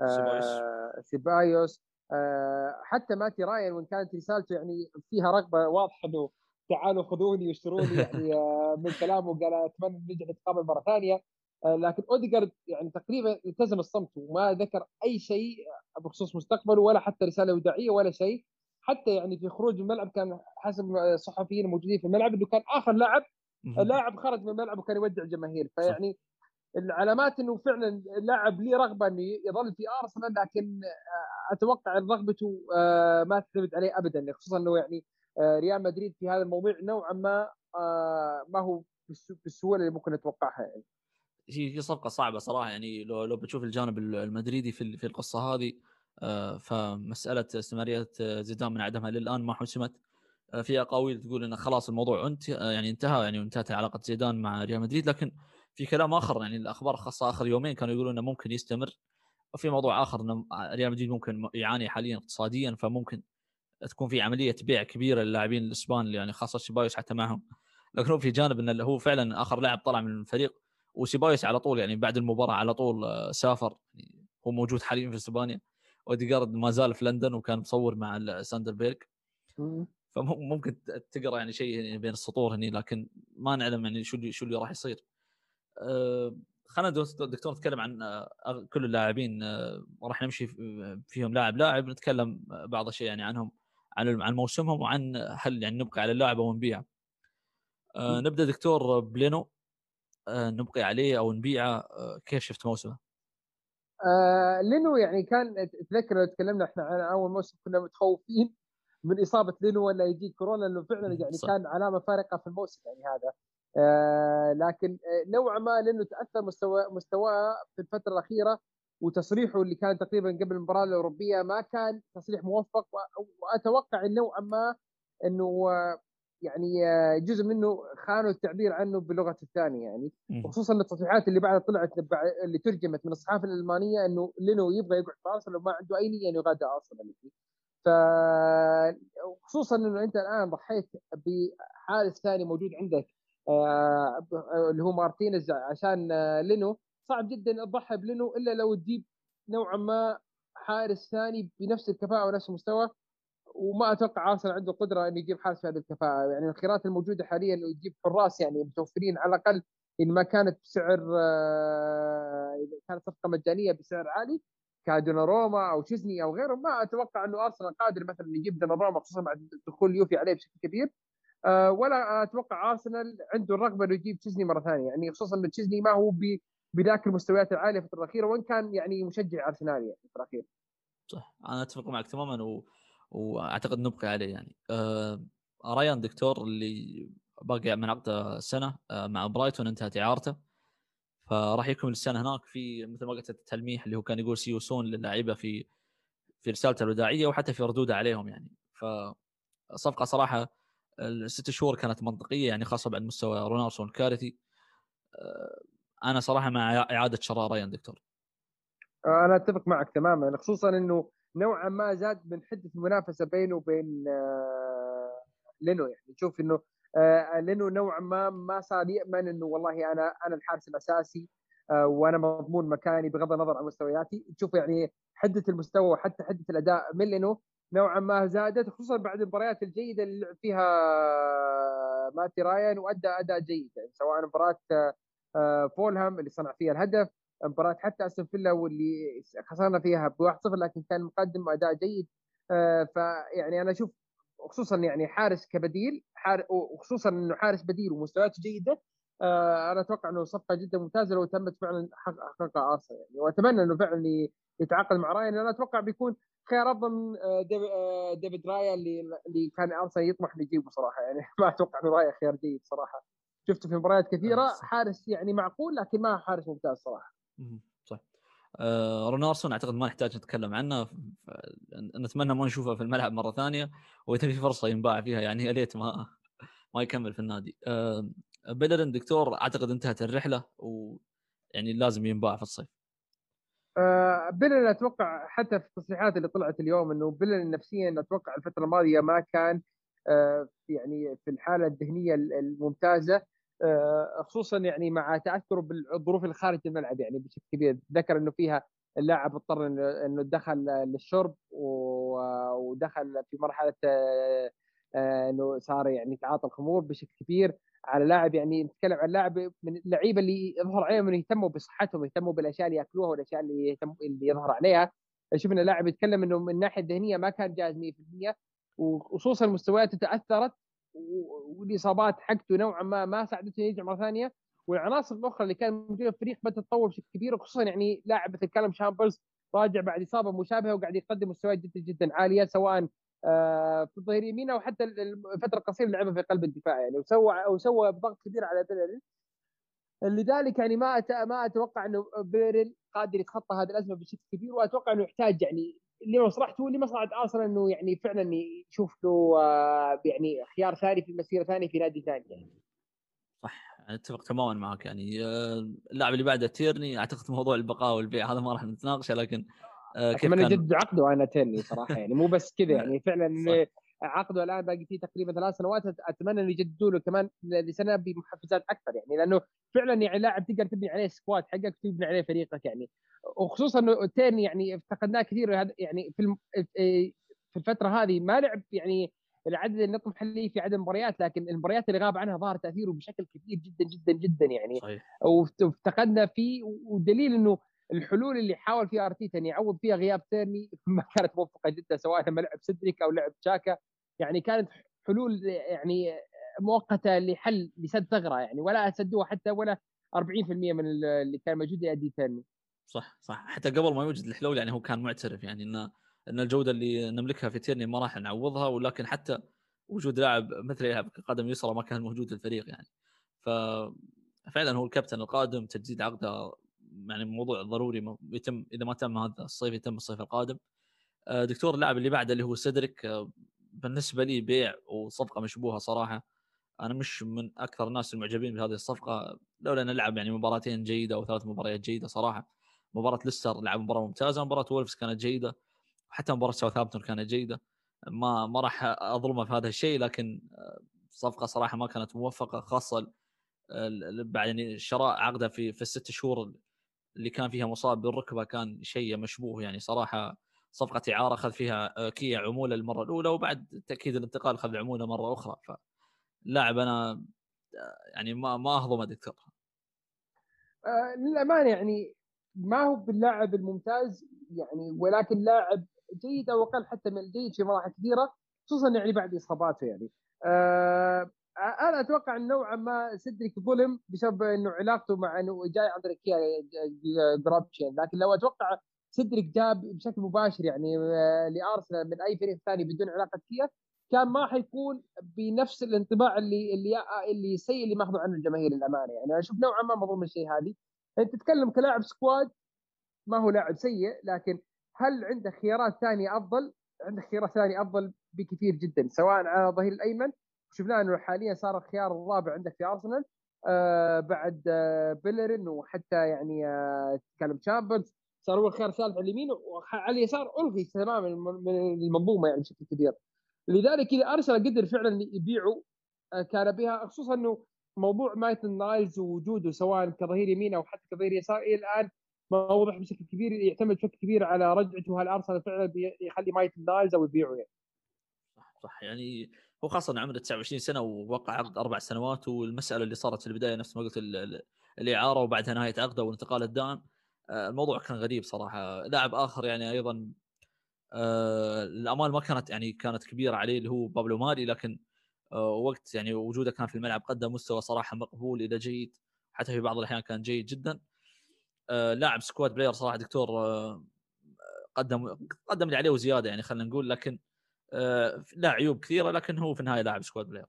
آه، سيبايوس. آه، حتى ماتي راين وإن كانت رسالته يعني فيها رغبة واضحة إنه تعالوا خذوني واشتروني يعني آه، من كلامه قال أتمنى نرجع نتقابل مرة ثانية. لكن أوديجارد يعني تقريبا التزم الصمت وما ذكر أي شيء بخصوص مستقبله ولا حتى رسالة وداعية ولا شيء. حتى يعني في خروج الملعب كان حسب الصحفيين الموجودين في الملعب إنه كان آخر لاعب لاعب خرج من الملعب وكان يودع الجماهير. فيعني العلامات إنه فعلا لاعب ليه رغبة إنه يظل في أرسنال لكن آه، أتوقع ان رغبته ما تعتمد عليه ابدا خصوصا إنه يعني آه، ريال مدريد في هذا الموضوع نوعا ما آه، ما هو بالسهولة اللي ممكن نتوقعها يعني. هي صفقة صعبة صراحة يعني لو لو بتشوف الجانب المدريدي في في القصة هذه آه، فمسألة استمرارية زيدان من عدمها للآن ما حسمت. في أقاويل تقول انه خلاص الموضوع انت يعني انتهى يعني انتهت علاقة زيدان مع ريال مدريد لكن في كلام آخر يعني الأخبار خاصة آخر يومين كانوا يقولون إنه ممكن يستمر. وفي موضوع آخر إنه ريال مدريد ممكن يعاني حاليا اقتصاديا فممكن تكون في عملية بيع كبيرة للاعبين الاسبان اللي يعني خاصة سيبايوس حتى معهم. لكن هو في جانب إنه هو فعلا آخر لاعب طلع من الفريق وسيبايوس على طول يعني بعد المباراة على طول آه، سافر. يعني هو موجود حاليا في إسبانيا. أوديجارد ما زال في لندن وكان مصور مع ساندربيرغ فممكن تقرأ يعني شيء بين السطور هني لكن ما نعلم يعني شو اللي شو اللي راح يصير. خلينا دكتور نتكلم عن آه، كل اللاعبين أه راح نمشي فيهم لاعب لاعب نتكلم بعض الشيء يعني عنهم عن عن موسمهم وعن هل يعني نبقى على اللاعب أو نبيعه. آه نبدأ دكتور بلينو آه نبقي عليه أو نبيعه آه كيف شفت موسمه؟ آه لينو يعني كان تذكر لو تكلمنا إحنا عن أول موسم كنا متخوفين من إصابة لينو ولا يجي كورونا لأنه فعلا يعني صح. كان علامة فارقة في الموسم يعني هذا آه لكن آه، نوعا ما لأنه تأثر مستوى مستواه في الفترة الأخيرة وتصريحه اللي كان تقريبا قبل المباراة الأوروبية ما كان تصريح موفق وأتوقع نوعا ما إنه يعني جزء منه خانوا التعبير عنه بلغة الثانية يعني. وخصوصا التصريحات اللي بعدها طلعت اللي ترجمت من الصحافه الألمانية إنه لينو يبغى يقعد في أرسنال وما عنده أي نية إنه يغادر أرسنال ف خصوصا إنه أنت الآن ضحيت بحارس ثاني موجود عندك آه، اللي هو مارتينيز عشان لينو. صعب جدا تضحي بلينو إلا لو تجيب نوعا ما حارس ثاني بنفس الكفاءة ونفس المستوى. وما أتوقع أرسنال عنده قدرة إنه يجيب حارس بهذه الكفاءة. يعني الخيارات الموجودة حاليا إنه يجيب حراس يعني متوفرين على الأقل إن ما كانت بسعر آه، إذا كانت صفقة مجانية بسعر عالي كدوناروما أو تشيزني أو غيره. ما أتوقع إنه أرسنال قادر مثلا يجيب دوناروما خصوصا بعد دخول اليوفي عليه بشكل كبير. آه، ولا أتوقع أرسنال عنده الرغبة إنه يجيب تشيزني مرة ثانية يعني خصوصا إن تشيزني ما هو بذاك المستويات العالية في الفترة الأخيرة وان كان يعني مشجع ارسنالي يعني في الاخير. صح أنا أتفق معك تماما و... وأعتقد نبقي عليه يعني آه ريان دكتور اللي باقي من عقده سنة آه مع برايتون انتهت إعارته فراح يكمل السنة هناك في مثل ما قلت التلميح اللي هو كان يقول see you soon للاعيبه في في رسالته الوداعية وحتى في ردوده عليهم يعني فصفقه صراحة الست شهور كانت منطقية يعني خاصة بعد مستوى رونارسون الكارثي آه، أنا صراحة مع إعادة شراء ريان دكتور أنا أتفق معك تماما خصوصا إنه نوعا ما زاد من حدة المنافسة بينه وبين آه، لينو. يعني تشوف إنه آه، لينو نوعا ما ما صار يأمن إنه والله أنا أنا الحارس الأساسي آه، وأنا مضمون مكاني بغض النظر عن مستوياتي. تشوف يعني حدة المستوى وحتى حدة الأداء من لينو. نوعا ما زادت خصوصا بعد المباريات الجيدة اللي لعب فيها ماتي رايان وأدى أداء جيد يعني سواء مباراة فولهام اللي صنع فيها الهدف مباراة حتى أستون فيلا واللي خسرنا فيها ب 1-0 لكن كان مقدم واداء جيد. آه، فيعني أنا أشوف خصوصا يعني حارس كبديل وخصوصا إنه حارس بديل ومستوياته جيدة آه، أنا أتوقع إنه صفقة جدا ممتازة لو تمت فعلا حققها أرسنال يعني وأتمنى إنه فعلا يتعاقد مع راين أنا أتوقع بيكون خيار افضل من آه، ديفيد رايا اللي اللي كان ارسنال يطمح يجيبه صراحة يعني ما أتوقع إنه رايا خيار جيد صراحة شفته في مباريات كثيرة حارس يعني معقول لكن ما حارس ممتاز صراحة. صح. آه رونارسون أعتقد ما نحتاج نتكلم عنه نتمنى ما نشوفه في الملعب مرة ثانية وإذا في فرصة ينباع فيها يعني يا ليت ما ما يكمل في النادي. آه بيلرين دكتور أعتقد انتهت الرحلة ويعني لازم ينباع في الصيف. آه بيلرين أتوقع حتى في التصريحات اللي طلعت اليوم إنه بيلرين نفسيا أتوقع الفترة الماضية ما كان آه يعني في الحالة الذهنية الممتازة آه، خصوصا يعني مع تأثره بالظروف الخارج الملعب يعني بشكل كبير. ذكر إنه فيها اللاعب اضطر انه دخل للشرب ودخل في مرحلة إنه صار يعني يتعاطى الخمور بشكل كبير. على لاعب يعني نتكلم عن لاعب من اللعيبة اللي يظهر عليهم إنه يهتموا بصحتهم يهتموا بالأشياء اللي يأكلوها والأشياء اللي يهتم اللي يظهر عليها. شفنا لاعب يتكلم إنه من الناحيه الذهنيه ما كان جاهز 100% وخصوصا مستوياته تأثرت والإصابات حقته نوعا ما ما ساعدته يرجع مرة ثانية. والعناصر الأخرى اللي كانت موجودة في الفريق بدأت تتطور بشكل كبير وخصوصا يعني لاعب مثل كلام شامبرز راجع بعد إصابة مشابهة وقاعد يقدم مستويات جدا جدا عالية سواء في الظهير يمين أو حتى الفترة القصيره لعبها في قلب الدفاع يعني وسوى وسوى ضغط كبير على بيلرين لذلك يعني ما ما أتوقع إنه بيرين قادر يتخطى هذه الأزمة بشكل كبير وأتوقع إنه يحتاج يعني لمصلحته لمصلحه ارسنال إنه يعني فعلا يشوف له آه، يعني خيار ثاني في مسيرة ثانية في نادي ثاني يعني. صح أتفق تماما معك يعني آه، اللاعب اللي بعده تيرني أعتقد موضوع البقاء والبيع هذا ما راح نتناقشه لكن آه، أتمنى كان... يجدد عقده أنا تيرني صراحة يعني. مو بس كذا يعني. فعلا عقده الآن باقي فيه تقريبا ثلاث سنوات. أتمنى انه يجددوا له كمان لسنة بمحفزات أكثر يعني. لأنه فعلا يعني لاعب تقدر تبني عليه squad حقك تبني عليه فريقك يعني. وخصوصا إنه تيرني يعني افتقدناه كثير يعني في في الفترة هذه ما لعب يعني العدد اللي نطمح له في عدد المباريات لكن المباريات اللي غاب عنها ظهر تأثيره بشكل كبير جدا جدا جدا يعني. صحيح. وافتقدنا فيه. ودليل إنه الحلول اللي حاول فيها أرتيتا ان يعوض فيها غياب تيرني ما كانت موفقة جدا سواء لما لعب سيدريك أو لعب تشاكا. يعني كانت حلول يعني مؤقتة لحل لسد ثغرة يعني ولا سدوها حتى ولا 40% من اللي كان موجود يؤدي تيرني صح صح. حتى قبل ما يوجد الحلول يعني هو كان معترف يعني ان إن الجودة اللي نملكها في تيرني ما راح نعوضها ولكن حتى وجود لاعب مثل يلعب قدم يسرى ما كان موجود في الفريق يعني. ففعلا هو الكابتن القادم تجديد عقده يعني موضوع ضروري يتم إذا ما تم هذا الصيف يتم الصيف القادم. آه، دكتور اللاعب اللي بعده اللي هو سيدريك آه، بالنسبة لي بيع وصفقة مشبوهة صراحة. أنا مش من أكثر الناس المعجبين بهذه الصفقة لولا انه لعب يعني مباراتين جيدة أو ثلاث مباريات جيدة صراحة. مباراة ليستر لعب مباراة ممتازة مباراة وولفز كانت جيدة حتى مباراة ساوثهامبتون كانت جيدة. ما ما راح أظلمه في هذا الشيء لكن آه، صفقة صراحة ما كانت موفقة خاصة بعد يعني شراء عقده في في الست شهور اللي كان فيها مصاب بالركبة كان شيء مشبوه يعني صراحة. صفقة إعارة أخذ فيها آه، كيا عمولة المرة الأولى وبعد تأكيد الانتقال أخذ عمولة مرة أخرى. فلاعب أنا آه، يعني ما ما اهضمه دكتور آه للأمانة يعني ما هو باللاعب الممتاز يعني ولكن لاعب جيد أو أقل حتى من الجيد في مراحل كثيرة خصوصا يعني بعد إصاباته يعني. آه أنا أتوقع ان نوعا ما سيدريك ظلم بسبب إنه علاقته مع إنه جاي عن طريق كيا جرابشين لكن لو أتوقع سيدريك جاب بشكل مباشر يعني آه، لأرسنال من أي فريق ثاني بدون علاقة كيا كان ما حيكون بنفس الانطباع اللي اللي اللي السيء اللي ماخذه عنه الجماهير للأمانة يعني. أنا أشوف نوعا ما مظلوم الشيء هذه. أنت تتكلم كلاعب squad ما هو لاعب سيء لكن هل عندك خيارات ثانية أفضل؟ عندك خيارات ثانية أفضل بكثير جدا سواء على الظهير الأيمن شفنا إنه حاليا صار الخيار الرابع عندك في أرسنال آه بعد آه بيلرين وحتى يعني آه كالوم تشامبرز صار هو الخيار الثالث على اليمين وعلى اليسار ألغي تماما من المنظومة يعني بشكل كبير. لذلك إذا أرسنال قدر فعلا يبيعوا آه كان بها خصوصا إنه موضوع مايتن نايلز ووجوده سواء كظهير يمين أو حتى كظهير يسار إلى الآن ما واضح بشكل كبير يعتمد بشكل كبير على رجعته هل أرسنال فعلا يخلي مايتن نايلز أو يبيعه يعني. صح صح. يعني هو خاصه عمره 29 سنة ووقع عقد أربع سنوات والمسألة اللي صارت في البداية نفس ما قلت الإعارة وبعدها نهاية عقده والانتقال الدائم آه، الموضوع كان غريب صراحة. لاعب آخر يعني أيضا آه الأمال ما كانت يعني كانت كبيرة عليه اللي هو بابلو ماري لكن آه وقت يعني وجوده كان في الملعب قدم مستوى صراحة مقبول إلى جيد. حتى في بعض الأحيان كان جيد جدا. لاعب squad player صراحة دكتور قدم قدم اللي عليه وزيادة يعني خلينا نقول لكن له عيوب كثيرة لكن هو في النهايه لاعب squad player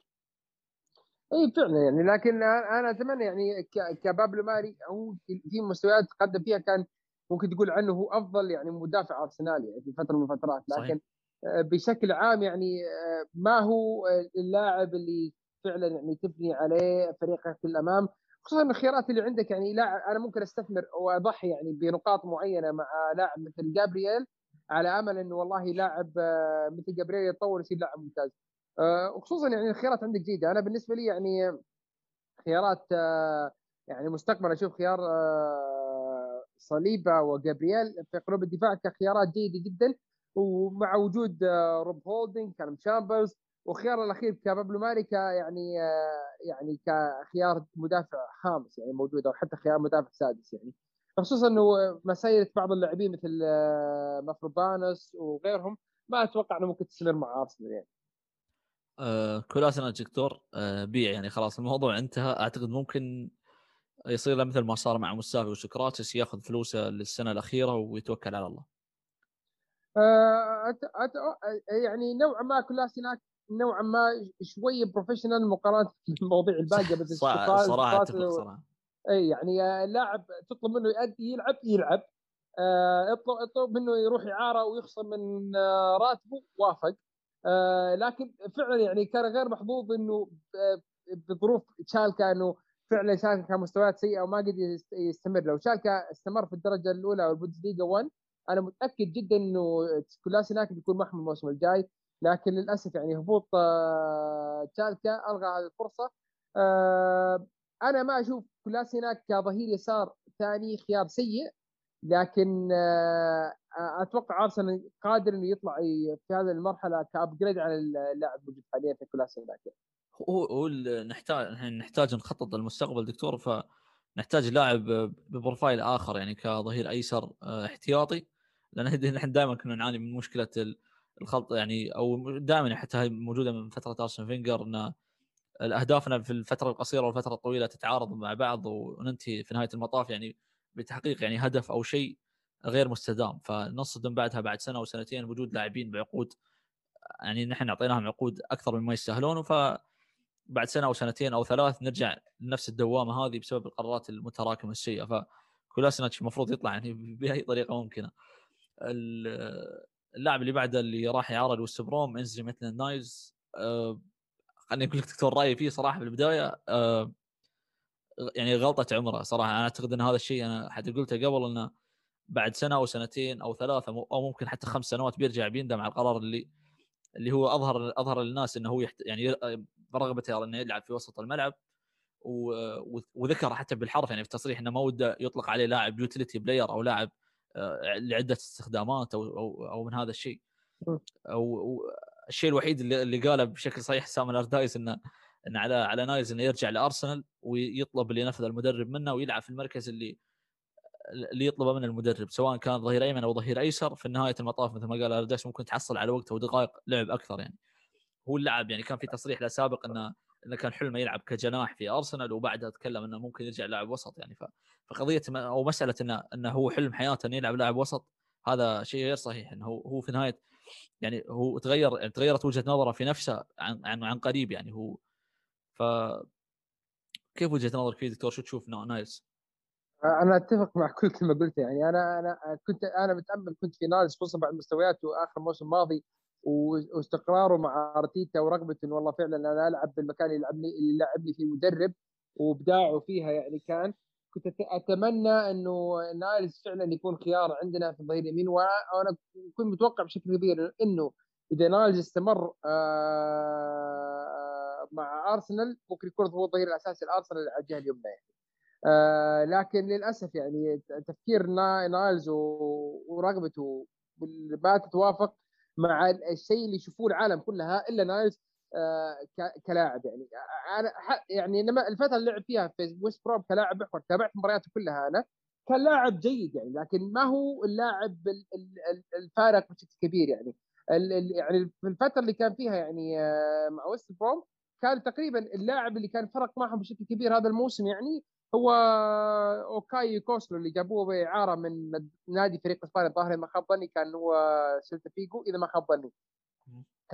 اي فعلا يعني لكن أنا أتمنى يعني كبابلو ماري هو في مستويات قدم فيها كان ممكن تقول عنه هو أفضل يعني مدافع ارسنالي يعني في فترة من الفترات لكن صحيح. آه، بشكل عام يعني آه، ما هو اللاعب اللي فعلا يعني تبني عليه فريقك في الأمام خصوصا الخيارات اللي عندك يعني لاعب أنا ممكن أستثمر وأضحي يعني بنقاط معينة مع لاعب مثل جابرييل على أمل إنه والله لاعب آه، مثل جابرييل يتطور يصير لاعب ممتاز. آه، وخصوصا يعني الخيارات عندك جيدة. أنا بالنسبة لي يعني خيارات آه، يعني مستقبل أشوف خيار صليبا وجابرييل في قلوب الدفاع كخيارات جيدة جدا. ومع وجود روب هولدنج كان تشامبرز وخيار الأخير كبابلو ماري ك يعني يعني كخيار مدافع خامس يعني موجود أو حتى خيار مدافع سادس يعني. خصوصا إنه مسيره بعض اللاعبين مثل آه، مافروبانوس وغيرهم ما أتوقع إنه ممكن تستمر مع أرسنال يعني. آه كولاسيناك دكتور آه بيع يعني خلاص الموضوع انتهى أعتقد ممكن يصير له مثل ما صار مع مستافي وسوكراتيس ياخذ فلوسه للسنة الأخيرة ويتوكل على الله. آه أت... أت... يعني نوعا ما كولاسيناك نوعا ما شوي professional مقارنة بالمواضيع الباقية بس صراحة أتفق صراحة اي يعني لاعب تطلب منه يؤدي يلعب يلعب. آه، اطلب اطلب منه يروح اعاره ويخصم من آه، راتبه وافق. آه، لكن فعلا يعني كان غير محظوظ إنه بظروف تشالكا إنه فعلا شالكا كان مستويات سيئة وما قدر يستمر. لو شالكا استمر في الدرجة الأولى أو البوندسليغا 1 أنا متأكد جدا إنه كلاسيناك بيكون معهم الموسم الجاي. لكن للأسف يعني هبوط تشالكا ألغى هذه الفرصة. أنا ما أشوف كلاسيناك كظهير يسار ثاني خيار سيء لكن آه، أتوقع أرسنال قادر إنه يطلع في هذه المرحلة ك upgrade على اللاعب الموجود حاليا في كولاسيناك هو هو نحتاج نحتاج نخطط للمستقبل دكتور فنحتاج لاعب ب profile آخر يعني كظهير أيسر آه، احتياطي. لأن نحن دائما كنا نعاني من مشكلة الخلط يعني أو دائما حتى موجودة من فترة ارسن فينجر إنه اهدافنا في الفترة القصيرة والفترة الطويلة تتعارض مع بعض وننتهي في نهاية المطاف يعني بتحقيق يعني هدف أو شيء غير مستدام. فنصدم بعدها بعد سنة أو سنتين بوجود لاعبين بعقود يعني نحن أعطيناهم عقود أكثر مما يستاهلون. ف بعد سنة أو سنتين أو ثلاث نرجع لنفس الدوامة هذه بسبب القرارات المتراكمة السيئة. فكولاسينيتش المفروض يطلع يعني بأي طريقة ممكنة. اللاعب اللي بعده اللي راح يعارض وست بروم اينسلي ميتلاند نايلز أه خليني أقول لك دكتور رأيي فيه صراحة في البداية أه يعني غلطة عمره صراحة. أنا أعتقد إن هذا الشيء أنا حتى قلته قبل إنه بعد سنة أو سنتين أو ثلاثة أو ممكن حتى خمس سنوات بيرجع بيندم على القرار اللي اللي هو أظهر أظهر للناس إنه هو يحت... يعني رغبته إنه يلعب في وسط الملعب. و... وذكر حتى بالحرف يعني في التصريح إنه ما وده يطلق عليه لاعب utility player أو لاعب آه، لعدة استخدامات أو أو, أو من هذا الشيء. الشيء الوحيد اللي, اللي قاله بشكل صحيح سام ألاردايس انه ان على على نايلز إنه يرجع لأرسنال ويطلب اللي ينفذ المدرب منه ويلعب في المركز اللي اللي يطلبه من المدرب سواء كان ظهير أيمن أو ظهير أيسر في نهايه المطاف مثل ما قال ألاردايس ممكن تحصل على وقت ودقائق لعب أكثر يعني. هو اللعب يعني كان في تصريح له سابق انه إنه كان حلمه يلعب كجناح في أرسنال وبعدها تكلم إنه ممكن يرجع لاعب وسط يعني. فقضية أو مسألة انه إنه هو حلم حياته إنه يلعب لاعب وسط هذا شيء غير صحيح إنه هو في نهاية يعني هو تغير تغيرت وجهة نظره في نفسه عن عن, عن قريب يعني هو. ف كيف وجهة نظرك فيه دكتور؟ شو تشوف؟ نايلز؟ أنا أتفق مع كل كلمه قلتها يعني أنا أنا كنت أنا متأمل كنت في نايلز خصوصا بعد مستوياته آخر موسم ماضي واستقراره مع أرتيتا ورغبته إنه والله فعلا أنا ألعب بالمكان اللي يلعبني اللي لعبني فيه المدرب وإبداعه فيها يعني كان كنت أتمنى إنه نايلز فعلا يكون خيار عندنا في الظهير اليمين وأنا كنت متوقع بشكل كبير إنه إذا نايلز استمر آه، مع أرسنال ممكن يكون هو الظهير الاساسي لأرسنال على الجهة اليمنى يعني. آه، لكن للأسف يعني تفكير نايلز ورغبته ما تتوافق مع الشيء اللي يشوفوه العالم كلها إلا نايلز آه، كلاعب يعني. أنا يعني لما الفترة اللي لعب فيها في ويست بروم كلاعب محور تابعت مبارياته كلها أنا كان لاعب جيد يعني لكن ما هو اللاعب الفارق بشكل كبير يعني. يعني في الفترة اللي كان فيها يعني آه، مع ويست بروم كان تقريبا اللاعب اللي كان فرق معهم بشكل كبير هذا الموسم يعني هو أوكاي يوكوسلو اللي جابوه بإعارة من نادي فريق اسبانيا الظاهر ما خاب ظني كان هو سيلتا فيجو إذا ما خاب ظني.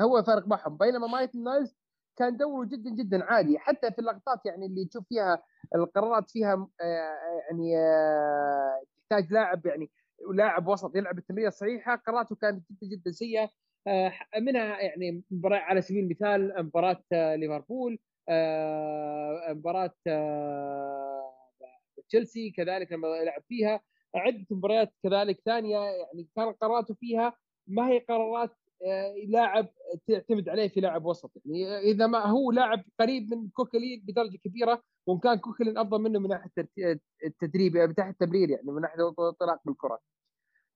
هو فارق معهم. بينما ميتلاند نايلز كان دوره جدا جدا عادي. حتى في اللقطات يعني اللي تشوف فيها القرارات فيها آه، يعني آه، تحتاج لاعب يعني لاعب وسط يلعب التمريرة الصحيحة. قراراته كانت جدا جدا سيئة. آه، منها يعني مباراة على سبيل المثال مباراة ليفربول مباراة تشيلسي كذلك لما لعب فيها. عدة مباريات كذلك ثانية يعني كان قراراته فيها. ما هي قرارات آه، لاعب تعتمد عليه في لاعب وسط يعني إذا ما هو لاعب قريب من كوكلين بدرجة كبيرة وإن كان كوكلين أفضل منه من ناحية التدريب من ناحية التمرير يعني من ناحية الانطلاق بالكرة.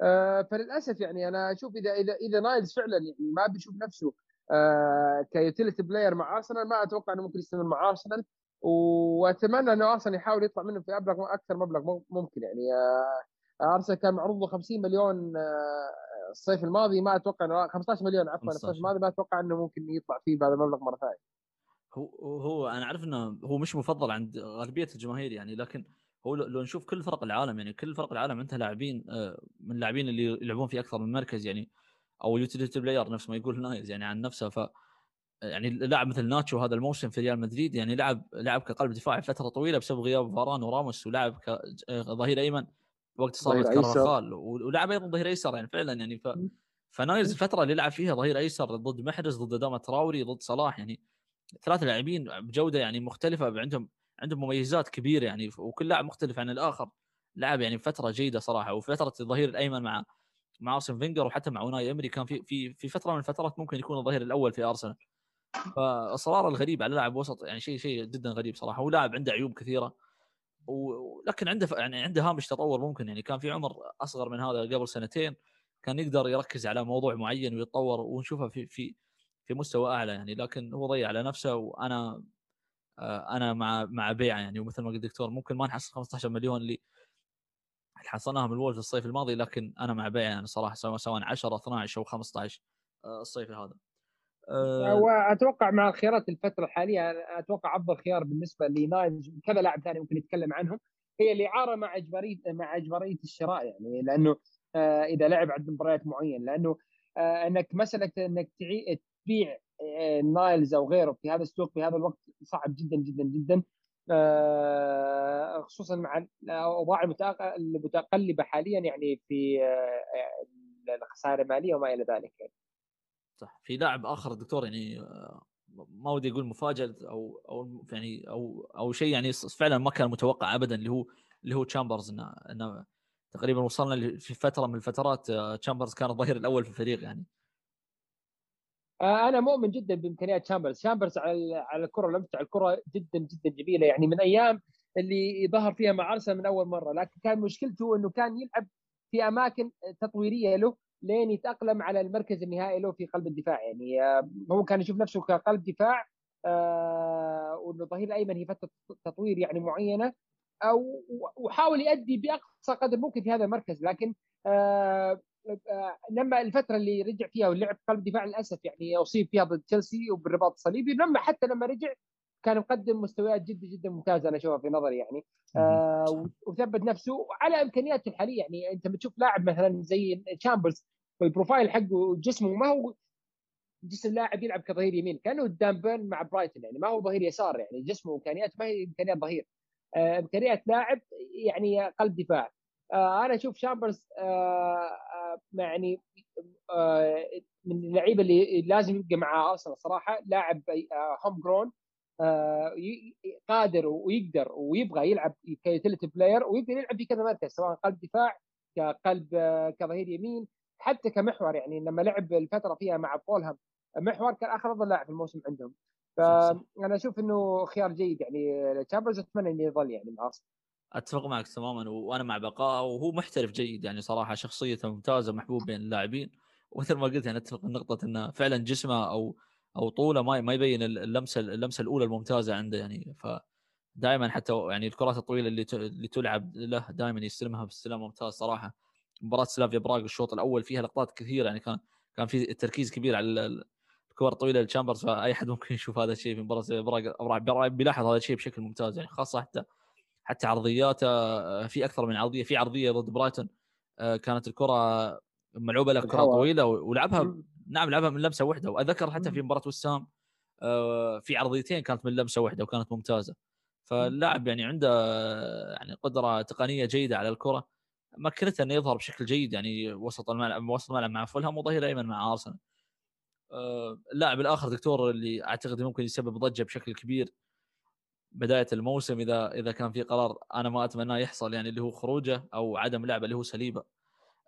آه، فللأسف يعني أنا أشوف إذا إذا إذا نايلز فعلا يعني ما بيشوف نفسه آه، ك utility player مع أرسنال ما أتوقع إنه ممكن يستمر مع أرسنال وأتمنى إنه أرسنال يحاول يطلع منه في أبلغ أكثر مبلغ ممكن يعني أرسنال كان معروض له 50 مليون الصيف الماضي ما أتوقع إنه 15 مليون عفوا الصيف الماضي ما أتوقع إنه ممكن يطلع فيه بهذا المبلغ مرة ثانية. هو هو أنا أعرف إنه هو مش مفضل عند غالبيه الجماهير يعني لكن هو لو نشوف كل فرق العالم يعني كل فرق العالم عندها لاعبين آه، من اللاعبين اللي يلعبون في أكثر من مركز يعني أو utility player نفس ما يقول نايلز يعني عن نفسه. ف يعني لاعب مثل ناتشو هذا الموسم في ريال مدريد يعني لعب لعب كقلب دفاعي فترة طويلة بسبب غياب فاران وراموس ولعب كظهير أيمن. وقت اصابه كارفاخال ولعب أيضا ظهير أيسر يعني فعلا يعني ف فنايلز الفترة اللي لعب فيها ظهير أيسر ضد محرز ضد أداما تراوري ضد صلاح يعني ثلاث لاعبين بجودة يعني مختلفة عندهم عندهم مميزات كبيرة يعني وكل لاعب مختلف عن الآخر لعب يعني فترة جيدة صراحة. وفترة الظهير الأيمن مع مع أرسين فينجر وحتى مع أوناي إمري كان في في في فترة من الفترات ممكن يكون الظهير الأول في أرسنال. فاصرار الغريب على لاعب وسط يعني شيء شيء جدا غريب صراحة. هو لاعب عنده عيوب كثيرة. ولكن عنده يعني عنده هامش تطور ممكن. يعني كان في عمر أصغر من هذا قبل سنتين كان يقدر يركز على موضوع معين ويتطور ونشوفه في في في مستوى أعلى يعني. لكن هو ضيع على نفسه وأنا آه، أنا مع مع بيعة يعني. ومثل ما قلت الدكتور ممكن ما نحصل 15 مليون اللي حصلناها من الولف الصيف الماضي لكن أنا مع بيعة يعني صراحة سواء 10 12 أو 15 الصيف هذا. واتوقع مع خيارات الفترة الحالية أتوقع أفضل خيار بالنسبة لنايلز كذا لاعب ثاني ممكن يتكلم عنهم هي الإعارة مع إجبارية مع إجبارية الشراء يعني لأنه آه، إذا لعب عند مباريات معين لأنه آه، إنك مسألة إنك تبيع آه، نايلز أو غيره في هذا السوق في هذا الوقت صعب جدا جدا جدا خصوصا مع الاوضاع المتقلبه حاليا يعني في الخسائر المالية وما إلى ذلك يعني. صح. في لاعب آخر دكتور يعني ما ودي أقول مفاجأة أو أو يعني أو أو شيء يعني فعلا ما كان متوقع ابدا اللي هو اللي هو تشامبرز. إنه إنه تقريبا وصلنا في فترة من الفترات تشامبرز كان الظهير الأول في الفريق يعني. آه، أنا مؤمن جدا بإمكانيات شامبرز شامبرز على على الكرة لمسته على الكرة جدا جدا جميلة يعني. من أيام اللي ظهر فيها مع أرسنال من أول مرة. لكن كان مشكلته إنه كان يلعب في أماكن تطويرية له. لين يتأقلم على المركز النهائي له في قلب الدفاع. يعني آه، هو كان يشوف نفسه كقلب دفاع آه، وإنه الظهير الايمن هي فترة تطوير يعني معينة أو وحاول يؤدي بأقصى قدر ممكن في هذا المركز. لكن لما الفترة اللي رجع فيها ولعب قلب دفاع للأسف يعني أصيب فيها ضد تشيلسي وبالرباط الصليبي لما حتى لما رجع كان مقدم مستويات جدا جدا ممتازة أنا أشوفها في نظري يعني. آه وثبت نفسه على إمكانياته الحالية يعني. أنت بتشوف لاعب مثلا زي تشامبرز ال profile حقه جسمه ما هو جسم لاعب يلعب كظهير يمين كأنه كأنه دان بيرن مع برايتون يعني. ما هو ظهير يسار يعني. جسمه وإمكانياته ما هي إمكانيات ظهير. آه إمكانيات لاعب يعني قلب دفاع. آه أنا أشوف شامبرز آه آه يعني آه من اللعيبة اللي لازم يبقى مع أرسنال صراحة. لاعب home آه، grown قادر ويقدر ويبغى يلعب ك utility player ويقدر يلعب في كذا مركز سواء قلب دفاع كقلب آه كظهير يمين حتى كمحور يعني لما لعب الفترة فيها مع فولهام محور كان آخر أفضل لاعب في الموسم عندهم. فانا أشوف إنه خيار جيد يعني تشامبرز أتمنى إنه يظل يعني مع أرسنال. أتفق معك تماما وأنا مع بقائه وهو محترف جيد يعني صراحة شخصيته ممتازة محبوب بين اللاعبين. ومثل ما قلت يعني أتفق نقطه انه فعلا جسمه أو أو طوله ما ما يبين اللمسة اللمسة الأولى الممتازة عنده يعني. ف دائما حتى يعني الكرات الطويلة اللي اللي تلعب له دائما يستلمها باستلام ممتاز صراحة. مباراة سلافيا براغ الشوط الأول فيها لقطات كثيرة يعني كان كان في تركيز كبير على الكور الطويلة للشامبرز فأي احد ممكن يشوف هذا الشيء في مباراة براغ. بيلاحظ هذا الشيء بشكل ممتاز يعني خاصة حتى حتى عرضياته آه، في أكثر من عرضية. في عرضية ضد برايتون آه، كانت الكرة ملعوبة له كرة طويلة ولعبها نعم لعبها من لمسة واحدة وأذكر حتى في مباراة وسام آه، في عرضيتين كانت من لمسة واحدة وكانت ممتازة فاللاعب يعني عنده يعني قدرة تقنية جيدة على الكرة مكنته إنه يظهر بشكل جيد يعني وسط الملعب وسط الملعب مع فولهام وظهير أيمن مع أرسنال. اللاعب الآخر دكتور اللي أعتقد ممكن يسبب ضجة بشكل كبير بداية الموسم إذا إذا كان في قرار أنا ما اتمناه يحصل يعني اللي هو خروجه أو عدم لعبه اللي هو سليبه.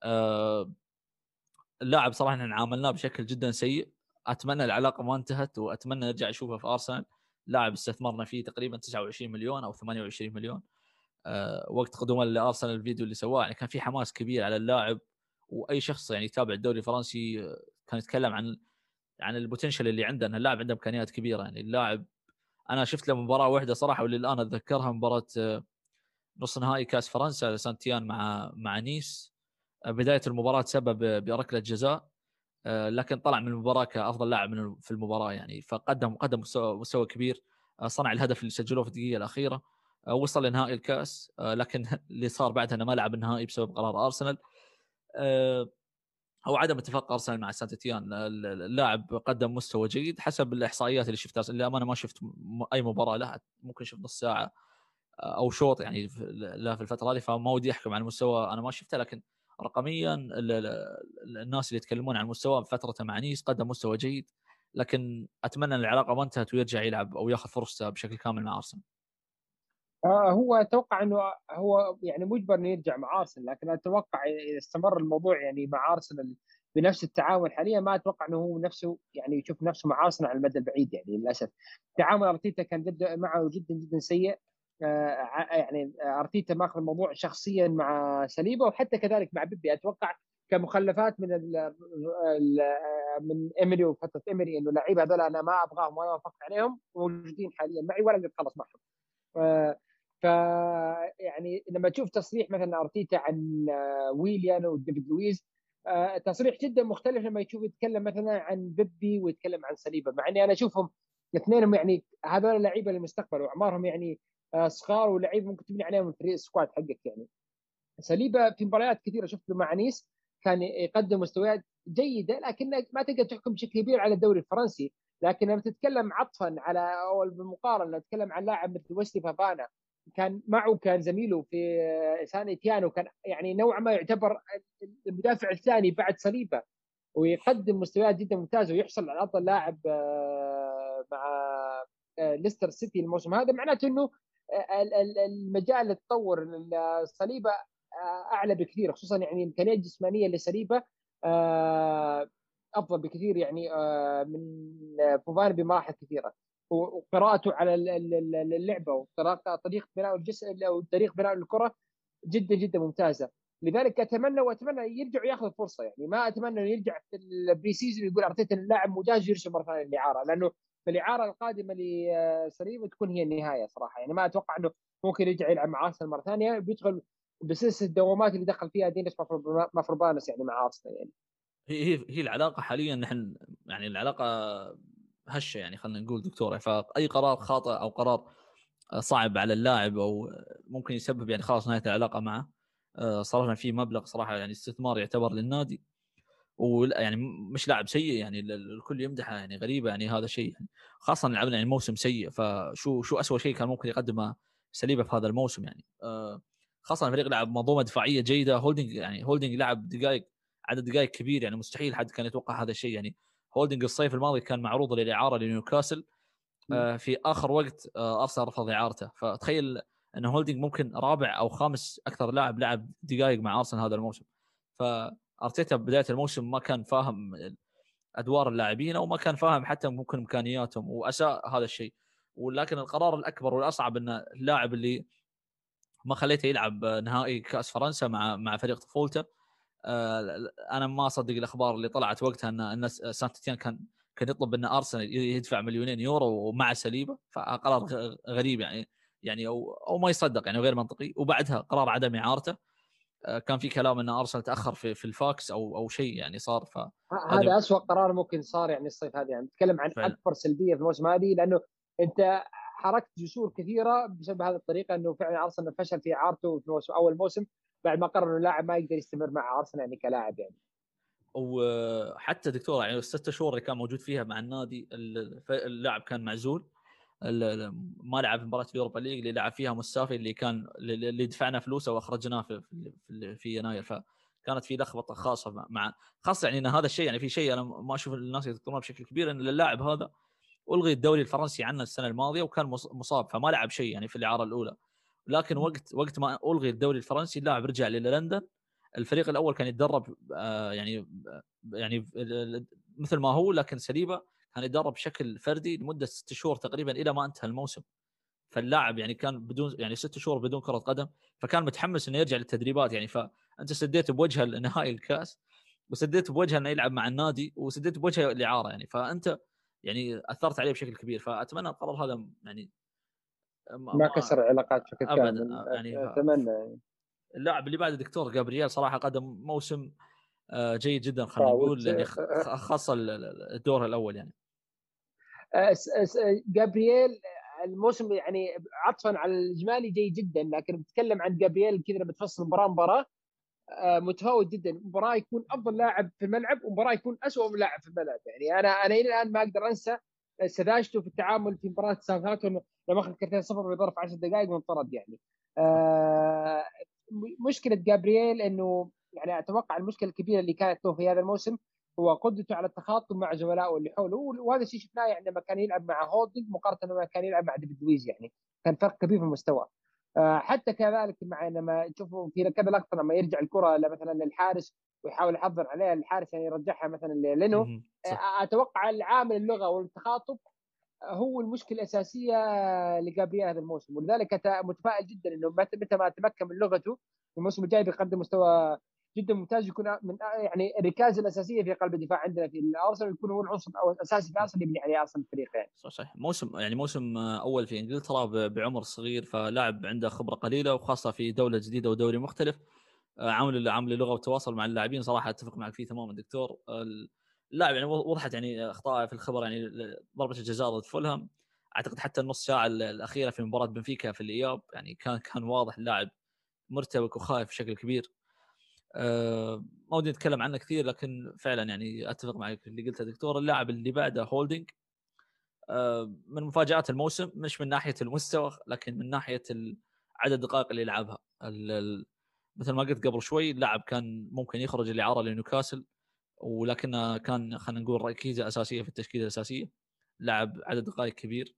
أه اللاعب صراحة إحنا عاملناه بشكل جدا سيء. أتمنى العلاقة ما انتهت وأتمنى نرجع نشوفه في أرسنال. لاعب استثمرنا فيه تقريبا 29 مليون أو 28 مليون. أه وقت قدومه لأرسنال الفيديو اللي سواه يعني كان في حماس كبير على اللاعب. وأي شخص يعني يتابع الدوري الفرنسي آه، كان يتكلم عن عن البوتنشل اللي عنده إن اللاعب عنده إمكانيات كبيرة. يعني اللاعب أنا شفت له مباراة واحدة صراحة واللي الآن أتذكرها مباراة آه، نص نهائي كأس فرنسا سانتيان مع مع نيس. بداية المباراة تسبب بركلة جزاء آه، لكن طلع من المباراة كأفضل لاعب في المباراة يعني. فقدم قدم مستوى, كبير صنع الهدف اللي سجلوه في الدقيقة الأخيرة وصل لنهائي الكأس لكن اللي صار بعدها إنه ما لعب النهائي بسبب قرار أرسنال أو عدم اتفاق أرسنال مع سانتيان اللاعب قدم مستوى جيد حسب الإحصائيات اللي شفتها. للامانه ما شفت أي مباراة له ممكن شفت نص ساعة آه، أو شوط يعني له في الفترة هذه فما ودي أحكم عن المستوى أنا ما شفته لكن رقميا الناس اللي يتكلمون عن مستوى فترته مع نيس قدم مستوى جيد لكن أتمنى إن العلاقة ما انتهت ويرجع يلعب أو يأخذ فرصته بشكل كامل مع أرسنال. آه هو أتوقع إنه هو يعني مجبر إنه يرجع مع أرسنال لكن أتوقع إذا استمر الموضوع يعني مع أرسنال بنفس التعامل حاليا ما أتوقع إنه هو نفسه يعني يشوف نفسه مع أرسنال على المدى البعيد يعني للأسف تعامل أرتيتا كان جد معه جدا جدا سيء يعني أرتيتا ماخذ الموضوع شخصيا مع صليبا وحتى كذلك مع بيبي أتوقع كمخلفات من ال من إيمري وفترة ايمري إنه اللعيبة هذول أنا ما أبغاهم ولا أفكر عليهم موجودين حاليا معي ولا أقدر اتخلص معهم. آه، ف يعني لما تشوف تصريح مثلا أرتيتا عن آه، ويليان وديفيد لويز آه، تصريح جدا مختلف لما يشوف يتكلم مثلا عن بيبي ويتكلم عن صليبا مع إني أنا أشوفهم اثنينهم يعني هذول لعيبه للمستقبل وأعمارهم يعني صغار ولعيبة ممكن تبني عليهم الفريق ال squad حقك يعني. صليبا في مباريات كثيرة شفت له مع نيس كان يقدم مستويات جيدة لكن ما تقدر تحكم بشكل كبير على الدوري الفرنسي. لكن لما تتكلم عطفا على أو بالمقارنة تتكلم عن لاعب مثل ويسلي فوفانا كان معه كان زميله في سان ايتيانو كان يعني نوعا ما يعتبر المدافع الثاني بعد صليبا ويقدم مستويات جدا ممتازة ويحصل على أفضل لاعب آه، مع آه، ليستر سيتي الموسم هذا. معناته إنه آه، المجال للتطور صليبه أعلى بكثير خصوصا يعني الامكانيات الجسمانيه لصليبة أفضل بكثير يعني من فوفان بمراحل كثيرة. وقراءته على اللعبة وطريقه بناء الجسم أو طريقة بناء الكرة جدا جدا ممتازة. لذلك أتمنى وأتمنى يرجع وياخذ الفرصة يعني. ما أتمنى إنه يرجع في ال pre-season يقول ارتيتا اللاعب مجاز يرسل مرة ثانية الاعاره لأنه الاعاره القادمة لصليبا تكون هي النهاية صراحة. يعني ما أتوقع إنه ممكن يرجع يلعب مع أرسنال مرة ثانية بيدخل بسلسلة الدوامات اللي دخل فيها دينيس مافروبانوس يعني مع أرسنال يعني. هي هي هي العلاقة حاليا نحن يعني العلاقة هشة يعني خلينا نقول دكتور. فأي قرار خاطئ أو قرار صعب على اللاعب أو ممكن يسبب يعني خلاص نهاية العلاقة معه آه، صرفنا فيه مبلغ صراحة يعني استثمار يعتبر للنادي. ويعني مش لاعب سيء يعني الكل يمدحه يعني غريبة يعني هذا شيء يعني. خاصة لعبنا يعني موسم سيء فشو شو اسوء شيء كان ممكن يقدمه صليبا في هذا الموسم يعني. آه، خاصة الفريق لعب منظومة دفاعية جيدة هولدنج يعني هولدنج لعب دقائق عدد دقائق كبير يعني مستحيل حد كان يتوقع هذا الشيء يعني. هولدنج الصيف الماضي كان معروض للإعارة لنيوكاسل آه، في آخر وقت أرسنال رفض إعارته. فتخيل إن هولدنج ممكن رابع أو خامس أكثر لاعب لعب دقائق مع أرسنال هذا الموسم. فارتيتا بداية الموسم ما كان فاهم أدوار اللاعبين أو ما كان فاهم حتى ممكن إمكانياتهم وأساء هذا الشيء. ولكن القرار الأكبر والأصعب إن اللاعب اللي ما خليته يلعب نهائي كأس فرنسا مع مع فريق طفولته آه، أنا ما أصدق الأخبار اللي طلعت وقتها ان إن سانت كان كان يطلب إن أرسنال يدفع مليونين يورو ومع سليبة فقرار غريب يعني يعني أو أو ما يصدق يعني غير منطقي. وبعدها قرار عدم إعارته. كان في كلام إن أرسنال تأخر في في الفاكس أو أو شيء يعني صار ف هذا اسوء قرار ممكن صار يعني الصيف هذا يعني نتكلم عن فعلا. اكبر سلبية في الموسم هذه لأنه أنت حركت جسور كثيرة بسبب هذه الطريقة إنه فعلا أرسنال فشل في اعارته في موسم أول موسم بعد ما قرر إنه اللاعب ما يقدر يستمر مع أرسنال يعني كلاعب يعني وحتى دكتور يعني الست شهور اللي كان موجود فيها مع النادي اللاعب كان معزول ما لعب في مباراة اليوروبا ليج اللي لعب فيها مستافي اللي كان اللي دفعنا فلوسه وأخرجناه في في, في يناير. فكانت في لخبطة خاصة مع خاصة يعني إن هذا الشيء يعني في شيء أنا ما أشوف الناس يذكرونه بشكل كبير إن اللاعب هذا ألغي الدوري الفرنسي عنه السنة الماضية وكان مصاب فما لعب شيء يعني في الإعارة الأولى. لكن وقت وقت ما ألغي الدوري الفرنسي اللاعب رجع للندن الفريق الأول كان يتدرب آه، يعني يعني مثل ما هو لكن سليبة كان يتدرب بشكل فردي لمدة ست شهور تقريبا إلى ما انتهى الموسم. فاللاعب يعني كان بدون يعني ست شهور بدون كرة قدم فكان متحمس إنه يرجع للتدريبات. يعني فأنت سديت بوجهه نهائي الكاس وسديت بوجهه إنه يلعب مع النادي وسديت بوجهه الاعاره يعني فأنت يعني أثرت عليه بشكل كبير. فأتمنى القرار هذا يعني ما, ما كسر علاقات بشكل كامل. يعني أتمنى يعني. اللاعب اللي بعد الدكتور جابرييل صراحة قدم موسم آه، جيد جدا خلينا نقول يعني خاصة الدور الأول يعني. جابرييل الموسم يعني عطفا على الإجمالي جيد جدا لكن بتكلم عن جابرييل كذا بتفصل مباراة مباراة آه، متفاوت جدا. مباراة يكون أفضل لاعب في الملعب ومباراة يكون اسوء لاعب في الملعب. يعني أنا أنا إلى الآن ما أقدر أنسى سذاجته في التعامل في مباراة ساوثهامبتون لما أخذ كرتين صفر بظرف 10 دقائق وانطرد يعني. آه مشكلة جابرييل إنه يعني أتوقع المشكلة الكبيرة اللي كانت له في هذا الموسم هو قدرته على التخاطب مع زملائه اللي حوله. وهذا الشيء شفناه يعني لما كان يلعب مع هولدنج مقارنة لما كان يلعب مع ديفيد لويز يعني. كان فرق كبير في المستوى. آه حتى كذلك مع لما تشوفوا في كذا لقطة لما يرجع الكرة مثلا للحارس ويحاول يضغط عليها الحارس يعني يرجعها مثلا لينو. آه أتوقع العامل اللغة والتخاطب هو المشكلة الأساسية لجابرييل هذا الموسم. ولذلك متفائل جدا إنه متى ما تمكن من لغته الموسم الجاي بيقدم مستوى جدا ممتاز يكون من يعني الركائز الأساسية في قلب الدفاع عندنا في الأرسنال يكون هو العنصر الأساسي في أرسنال يبني عليه أرسنال الفريق يعني. صحيح موسم يعني موسم أول في إنجلترا بعمر صغير فلاعب عنده خبرة قليلة وخاصة في دولة جديدة ودوري مختلف. عامل عامل اللغة والتواصل مع اللاعبين صراحة أتفق معك فيه تماما دكتور. اللاعب يعني وضحت يعني أخطاء في الأخير يعني ضربة الجزاء ضد فولهام. أعتقد حتى النص ساعة الأخيرة في مباراة بنفيكا في الإياب يعني كان كان واضح اللاعب مرتبك وخايف بشكل كبير. ما ودي نتكلم عنه كثير لكن فعلا يعني أتفق معك اللي قلته دكتور. اللاعب اللي بعده هولدنج أه من مفاجآت الموسم مش من ناحية المستوى لكن من ناحية عدد الدقائق اللي لعبها مثل ما قلت قبل شوي اللاعب كان ممكن يخرج الاعاره لنيوكاسل ولكنه كان خلينا نقول ركيزة أساسية في التشكيلة الأساسية. لعب عدد دقائق كبير.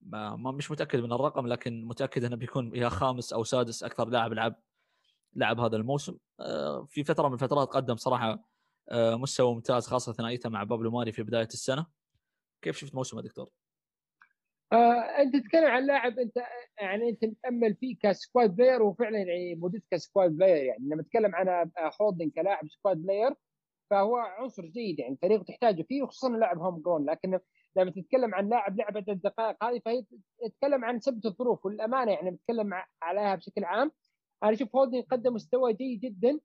ما مش متأكد من الرقم لكن متأكد إنه بيكون يا خامس أو سادس أكثر لاعب لعب لعب هذا الموسم. آه، في فترة من الفترات قدم صراحة آه، مستوى ممتاز خاصة ثنائيته مع بابلو ماري في بداية السنة. كيف شفت موسمه دكتور؟ آه، أنت تتكلم عن لاعب أنت يعني أنت متامل فيه ك squad player وفعلا يعني موجود ك squad player. يعني لما تتكلم عن هولدنج كلاعب squad player فهو عنصر جيد يعني الفريق تحتاجه فيه وخصوصا لاعب homegrown. لكن لما تتكلم عن لاعب لعبة الدقائق هذه فهي تتكلم عن بسبب الظروف والأمانة. يعني بتكلم عليها بشكل عام. أنا أشوف هولدنج قدم مستوى جيد جدا.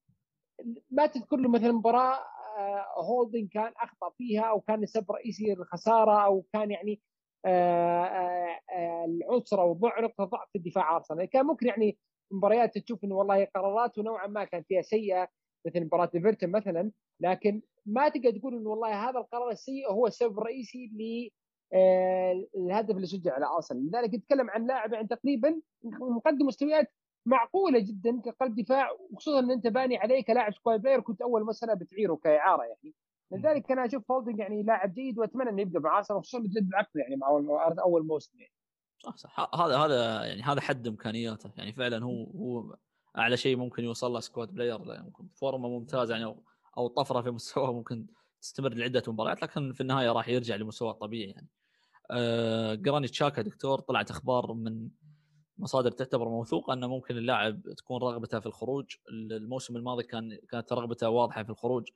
ما تذكر له مثلا مباراة آه، هولدنج كان أخطأ فيها أو كان سبب رئيسي للخسارة أو كان يعني آه، آه، العنصر أو نقطه ضعف في الدفاع أرسنال. كان ممكن يعني مباريات تشوف إنه والله قراراته نوعا ما كانت فيها سيئة مثل مباراة ايفرتون مثلا. لكن ما تقدر تقول إنه والله هذا القرار السيء هو السبب الرئيسي للهدف اللي سجل على أرسنال. لذلك نتكلم عن لاعب يعني تقريبا مقدم مستويات معقولة جدا كقلب دفاع وخصوصا إن أنت باني عليه كلاعب squad player كنت أول مسألة بتعيره كإعارة يعني لذلك أنا أشوف هولدنج يعني لاعب جيد وأتمنى إنه يبدا مع أرسنال خصوصا بيجدد العقد يعني مع اول موسم يعني. صح صح هذا هذا يعني هذا حد إمكانياته يعني فعلا هو هو أعلى شيء ممكن يوصل له squad player ممكن فورمة ممتازة يعني أو طفرة في مستواه ممكن تستمر لعدة مباريات لكن في النهاية راح يرجع لمستواه الطبيعي يعني. آه جرانيت تشاكا دكتور طلعت أخبار من مصادر تعتبر موثوقة أنه ممكن اللاعب تكون رغبته في الخروج. الموسم الماضي كان كانت رغبته واضحة في الخروج.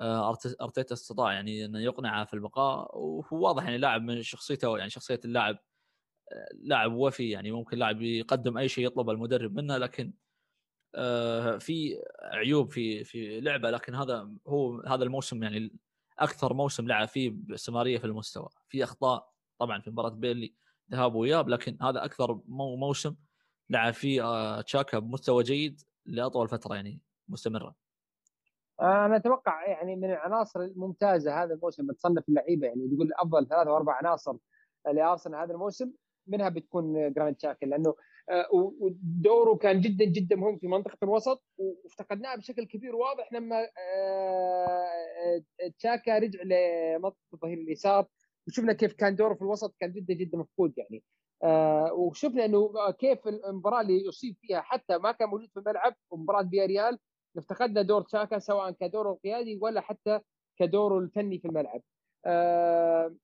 آه، أرتيتا استطاع يعني انه يقنعه في البقاء وهو واضح يعني لاعب من شخصيته يعني شخصية اللاعب آه، لاعب وفي يعني ممكن لاعب يقدم أي شيء يطلب المدرب منه لكن آه، في عيوب في في لعبه لكن هذا هو هذا الموسم يعني أكثر موسم لعب فيه باستمرارية في المستوى. في أخطاء طبعا في مباراة بيرلي ذهاب وإياب لكن هذا أكثر موسم لعب فيه تشاكا بمستوى جيد لأطول فترة يعني مستمرة. أنا أتوقع يعني من العناصر الممتازة هذا الموسم تصنف اللعيبة يعني تقول أفضل ثلاث أو أربع عناصر لأرسنال هذا الموسم منها بتكون جراند شاكا لأنه آه، ودوره كان جدا جدا مهم في منطقة الوسط وافتقدناه بشكل كبير واضح لما آه، تشاكا رجع لمنطقة الظهير اليسار وشفنا كيف كان دوره في الوسط كان جدا جدا مفقود يعني. آه، وشفنا إنه كيف المباراة اللي يصيب فيها حتى ما كان موجود في الملعب مباراه ريال افتقدنا دور تشاكا سواء كدوره القيادي ولا حتى كدوره الفني في الملعب. آه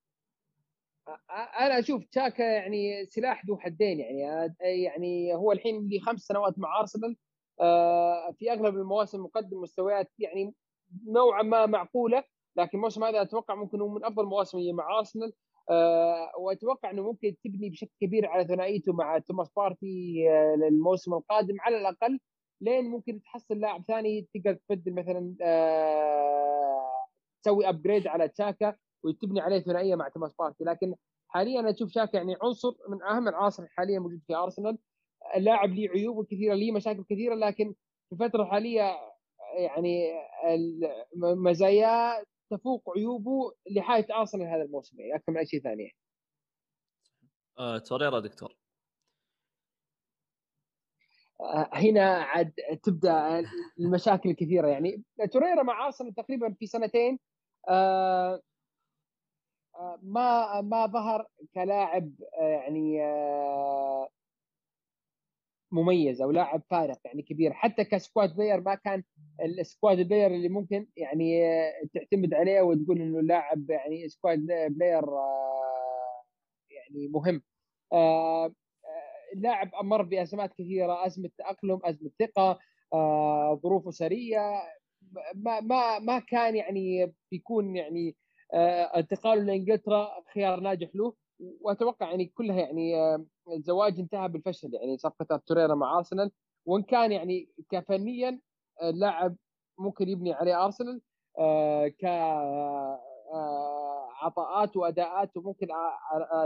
أنا أشوف تشاكا يعني سلاح ذو حدين يعني. يعني هو الحين لي خمس سنوات مع أرسنال. آه في أغلب المواسم مقدم مستويات يعني نوعا ما معقولة. لكن الموسم هذا أتوقع ممكن هو من أفضل مواسمه مع أرسنال. آه وأتوقع إنه ممكن تبني بشكل كبير على ثنائيته مع توماس بارتي آه للموسم القادم على الأقل لين ممكن تحصل لاعب ثاني تقدر تبدل مثلا آه تسوي upgrade على تشاكا وتبني عليه ثنائية مع توماس بارتي. لكن حاليا أنا أشوف شاكا يعني عنصر من أهم العناصر حاليا موجود في أرسنال. اللاعب ليه عيوب كثيرة ليه مشاكل كثيرة لكن في الفترة الحالية يعني مزاياه تفوق عيوبه لحالة ارسنال هذا الموسم يعني أكثر من أي شيء ثاني. آه، توريرا دكتور. هنا عاد تبدأ المشاكل الكثيرة يعني توريرا مع أرسنال تقريبا في سنتين آه، آه، ما ما ظهر كلاعب آه، يعني مميز أو لاعب فارق يعني كبير. حتى ك squad player ما كان ال squad player اللي ممكن يعني تعتمد عليه وتقول إنه لاعب يعني squad player يعني مهم. اللاعب مر بأزمات كثيرة أزمة تأقلم أزمة ثقة آه، ظروف اسريه ما ما ما كان يعني بيكون يعني آه، انتقاله لإنجلترا خيار ناجح له. وأتوقع يعني كلها يعني آه، الزواج انتهى بالفشل يعني صفقة توريرا مع أرسنال. وإن كان يعني كفنيا اللاعب ممكن يبني عليه أرسنال ك عطاءات وأداءات وممكن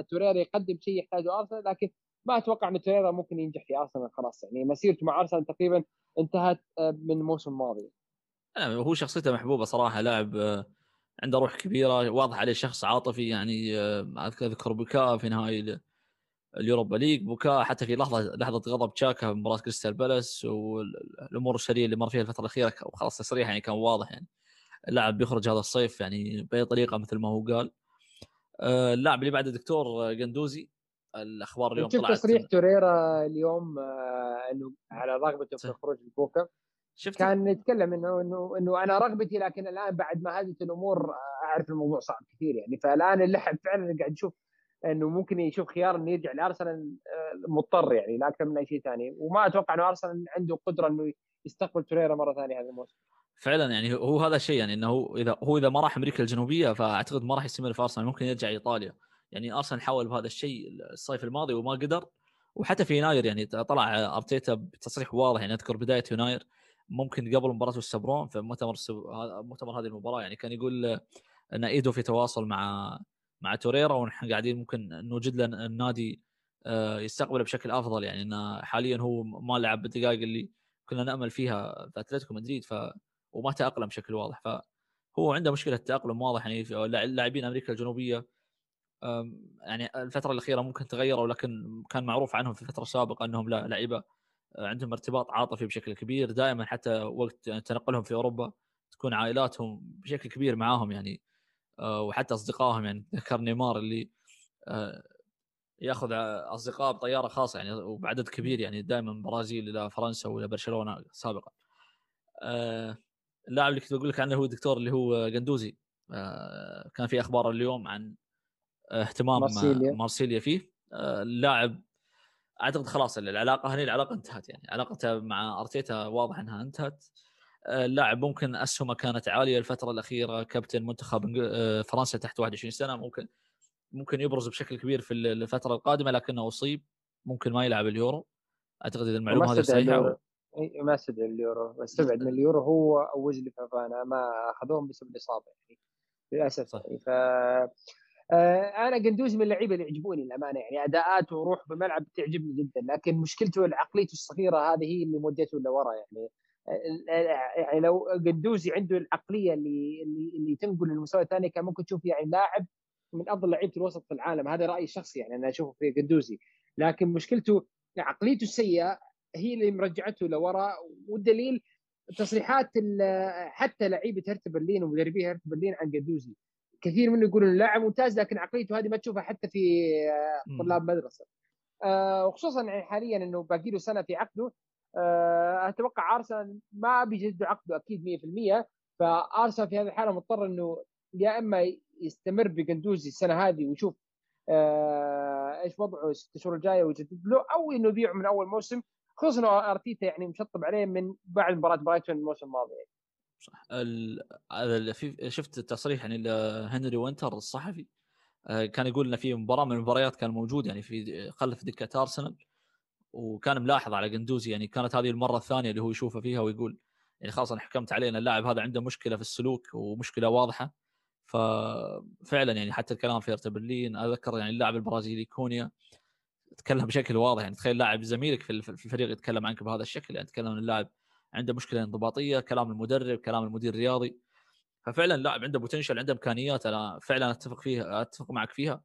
توريرا يقدم شيء يحتاجه أرسنال. لكن ما أتوقع إن توريرا ممكن ينجح في أرسنال خلاص يعني. مسيرته مع أرسنال تقريبا انتهت من الموسم الماضي. هو شخصيته محبوبة صراحة لاعب عنده روح كبيرة واضح عليه شخص عاطفي يعني اذكر بكاء في نهايه اليوروبا ليج. بكاء حتى في لحظه لحظة غضب تشاكا في مباراة كريستال بالاس والأمور الأسرية اللي مر فيها الفترة الأخيرة وخلاص تصريح يعني كان واضح يعني. اللاعب بيخرج هذا الصيف يعني بأي طريقة مثل ما هو قال. آه، اللاعب اللي بعده دكتور قندوزي الأخبار اليوم طلعت تصريح توريرا اليوم آه، إنه على رغبته في الخروج من شفت كان يتكلم إنه إنه إنه أنا رغبتي لكن الآن بعد ما هدت الأمور آه، أعرف الموضوع صعب كثير يعني. فالآن اللحم فعلا قاعد نشوف إنه ممكن يشوف خيار إنه يرجع لأرسنال مضطر يعني لا أكثر من أي شيء ثاني. وما أتوقع إنه أرسنال عنده قدرة إنه يستقبل توريرا مرة ثانية هذا الموسم. فعلا يعني هو هذا الشيء يعني إنه إذا هو إذا ما راح أمريكا الجنوبية فأعتقد ما راح يستمر في أرسنال ممكن يرجع إيطاليا. يعني أرسنال حاول بهذا الشيء الصيف الماضي وما قدر. وحتى في يناير يعني طلع أرتيتا بتصريح واضح يعني أذكر بداية يناير. ممكن قبل مباراة السبرون في مؤتمر مؤتمر هذه المباراة يعني كان يقول إن إيدو في تواصل مع مع توريرا ونحن قاعدين ممكن نوجد له النادي آه، يستقبله بشكل أفضل. يعني انه حاليا هو ما لعب بالدقائق اللي كنا نأمل فيها في أتلتيكو مدريد ف وما تأقلم بشكل واضح. فهو عنده مشكلة تاقلم واضح يعني لاعبين أمريكا الجنوبية يعني الفترة الأخيرة ممكن تغيروا لكن كان معروف عنهم في الفترة السابقه إنهم لعيبة عندهم ارتباط عاطفي بشكل كبير دائما حتى وقت تنقلهم في أوروبا تكون عائلاتهم بشكل كبير معاهم يعني آه، وحتى أصدقائهم يعني. ذكر نيمار اللي آه، يأخذ أصدقاء بطيارة خاصة يعني وبعدد كبير يعني دائما من برازيل إلى فرنسا وإلى برشلونة سابقا. اللاعب اللي كنت بقول لك عنه هو الدكتور اللي هو قندوزي كان في أخبار اليوم عن اهتمام مارسيليا, مارسيليا فيه. اللاعب اعتقد خلاص العلاقة هنا العلاقة انتهت يعني. علاقته مع أرتيتا واضح انها انتهت. اللاعب ممكن أسهمه كانت عالية الفترة الأخيرة. كابتن منتخب آه، فرنسا تحت 21 سنة. ممكن ممكن يبرز بشكل كبير في الفترة القادمة لكنه أصيب. ممكن ما يلعب اليورو. أعتقد إذا المعلومة هذه صحيحة. ما استدعى اليورو. استبعد من اليورو هو أو ويزلي فافانا. ما أخذوهم بسبب الإصابة يعني. للأسف صح. يعني. ف آه، أنا قندوزي من اللعيبة اللي يعجبوني للأمانة يعني اداءاته وروح بالملعب تعجبني جدا لكن مشكلته عقليته الصغيرة هذه هي اللي مودته لورا يعني يعني لو قدوزي عنده العقلية اللي اللي, اللي تنقل للمستوى الثاني كان ممكن تشوف يعني لاعب من أفضل لعيبة الوسط في العالم هذا رأيي الشخصي يعني أنا أشوفه في قدوزي لكن مشكلته عقليته السيئة هي اللي مرجعته لورا والدليل تصريحات حتى لعيبة هرت برلين ومدربي هرت برلين عن قدوزي كثير منه يقولون لاعب ممتاز لكن عقليته هذه ما تشوفها حتى في طلاب مدرسة. آه، وخصوصا يعني حاليا إنه باقي له سنة في عقده. آه، أتوقع أرسنال ما بيجدوا عقده أكيد 100% فأرسنال في هذه الحالة مضطر إنه يا إما يستمر بقندوزي السنة هذه ويشوف آه، إيش وضعه الست شهور الجاية ويجدد له أو إنه يبيعه من أول موسم. خصوصا إنه أرتيتا يعني مشطب عليه من بعد مباراة برايتون الموسم الماضي. يعني. صح. ال... شفت تصريح يعني لهنري وينتر الصحفي آه، كان يقول إن في مباراة من المباريات كان موجود يعني في خلف دكة أرسنال وكان ملاحظ على قندوزي يعني كانت هذه المرة الثانية اللي هو يشوفه فيها ويقول يعني خلاص أنا حكمت عليه إن اللاعب هذا عنده مشكلة في السلوك ومشكلة واضحة. ففعلا يعني حتى الكلام في ارتا برلين أذكر يعني اللاعب البرازيلي كونيا تكلم بشكل واضح يعني تخيل لاعب زميلك في الفريق يتكلم عنك بهذا الشكل يعني تكلم عن اللاعب عنده مشكلة انضباطية كلام المدرب كلام المدير الرياضي. ففعلا لاعب عنده بوتنشل عنده إمكانيات أنا فعلا أتفق فيها أتفق معك فيها.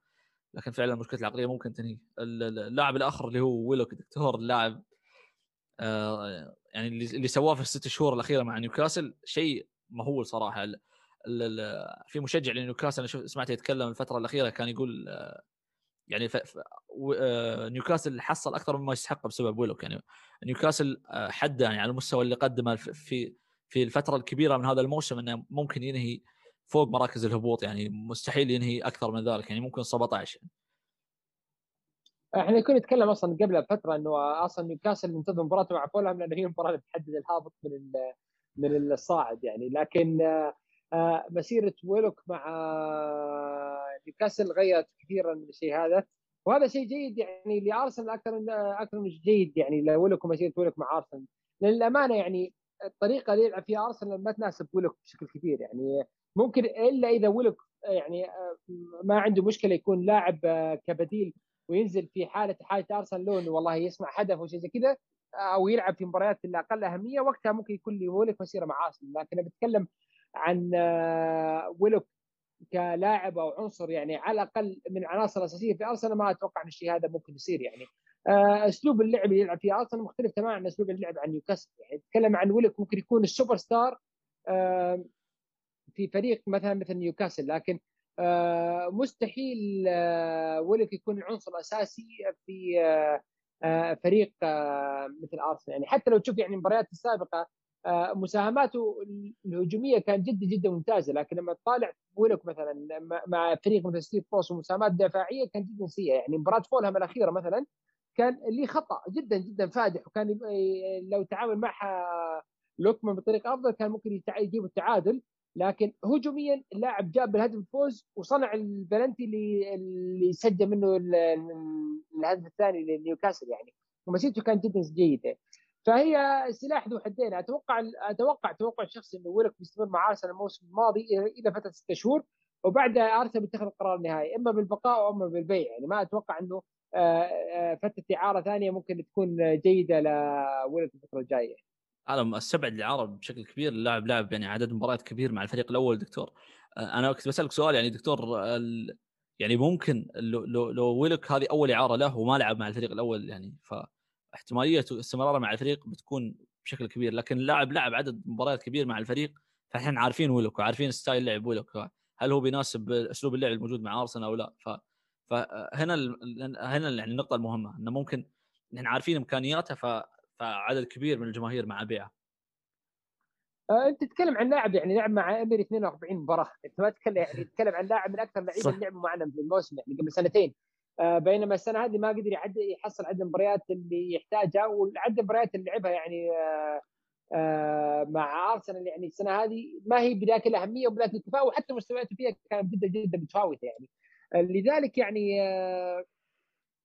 لكن فعلا مشكله العقلية ممكن تنهي. اللاعب الآخر اللي هو ويلوك دكتور اللاعب آه يعني اللي سواه في الست شهور الأخيرة مع نيوكاسل شيء مهول صراحة. في مشجع لنيوكاسل أنا سمعته يتكلم الفترة الأخيرة كان يقول آه يعني ف... ف... آه نيوكاسل حصل أكثر مما يستحق بسبب ويلوك. يعني نيوكاسل آه حد يعني على المستوى اللي قدمه في في الفترة الكبيرة من هذا الموسم إنه ممكن ينهي فوق مراكز الهبوط. يعني مستحيل ينهي أكثر من ذلك. يعني ممكن 17 إحنا كنا نتكلم أصلا قبل فترة إنه أصلا نيوكاسل منتظر مباراته مع فولهام لأنه هي المباراه اللي بتحدد الهابط من من الصاعد يعني. لكن آه، مسيرة ويلوك مع نيوكاسل غيرت كثيرا من الشيء هذا. وهذا شيء جيد يعني لأرسنال أكثر أكثر من جيد يعني لويلوك ومسيرة ويلوك مع أرسنال. للأمانة يعني الطريقة اللي يلعب فيها أرسنال ما تناسب ويلوك بشكل كبير يعني. ممكن إلا إذا ولك يعني ما عنده مشكلة يكون لاعب كبديل وينزل في حاله حالة أرسنال لون والله يصنع هدف أو شيء زي كذا أو يلعب في مباريات الاقل أهمية وقتها ممكن يكون لي ولك مسيرة مع أرسنال. لكن بتكلم عن ولك كلاعب أو عنصر يعني على الأقل من العناصر الأساسية في أرسنال ما أتوقع إن الشيء هذا ممكن يصير يعني. آه، أسلوب اللعب اللي يلعب فيه أرسنال مختلف تماما عن أسلوب اللعب عن نيوكاسل يعني. نتكلم عن ويلوك ممكن يكون السوبر ستار في فريق مثلا مثل نيوكاسل لكن آه، مستحيل آه، ويلوك يكون العنصر الاساسي في فريق مثل أرسنال يعني. حتى لو تشوف يعني المباريات السابقة مساهماته الهجومية كانت جدا جدا ممتازة. لكن لما تطالع ويلوك مثلا مع فريق مثل ستيف بروس ومساهمات دفاعية كانت جدا سيئة. يعني مباراة فولهام الأخيرة مثلا كان لي خطأ جدا جدا فادح. وكان لو تعامل معها لوكمان بطريقة أفضل كان ممكن يجيب التعادل. لكن هجوميا اللاعب جاب الهدف الفوز وصنع البلنتي اللي اللي سجل منه الهدف الثاني لنيوكاسل يعني. ومسيرته كانت جدا جيدة. فهي سلاح ذو حدين. أتوقع أتوقع توقع شخصي إنه ويلك بيستمر مع ارسنال الموسم الماضي إلى فترة ستة شهور وبعدها ارسنال بيتخذ القرار النهائي إما بالبقاء أو إما بالبيع. يعني ما أتوقع إنه آه، آه، فترة إعارة ثانية ممكن تكون جيدة لولد الفترة الجاية. أنا استبعد الإعارة بشكل كبير. اللاعب لاعب يعني عدد مباريات كبير مع الفريق الأول دكتور. آه، أنا كنت بسألك سؤال يعني دكتور يعني ممكن لو لو, لو ويلك هذه أول إعارة له وما لعب مع الفريق الأول يعني فاحتماليه استمراره مع الفريق بتكون بشكل كبير لكن اللاعب لعب عدد مباريات كبير مع الفريق فاحنا عارفين ويلك وعارفين ستايل لعب ويلك هل هو بيناسب أسلوب اللعب الموجود مع أرسنال أو لا؟ ف فهنا هنا يعني النقطة المهمة إنه ممكن نحن عارفين إمكانياته ف... فعدد كبير من الجماهير مع بيعه آه، أنت تتكلم عن لاعب يعني لعب مع اميري 42 مباراة. أنت ما تتكلم يعني تتكلم عن لاعب من أكثر اللي لعبوا معنا في الموسم يعني قبل سنتين. بينما السنة هذه ما قدر يعد يحصل عدد المباريات اللي يحتاجها وعدد المباريات اللي لعبها يعني آه، مع ارسنال يعني السنة هذه ما هي بذاك الأهمية وبذاك الكفاءه وحتى مستوياته فيها كانت جدا جدا متفاوتة يعني. لذلك يعني آه،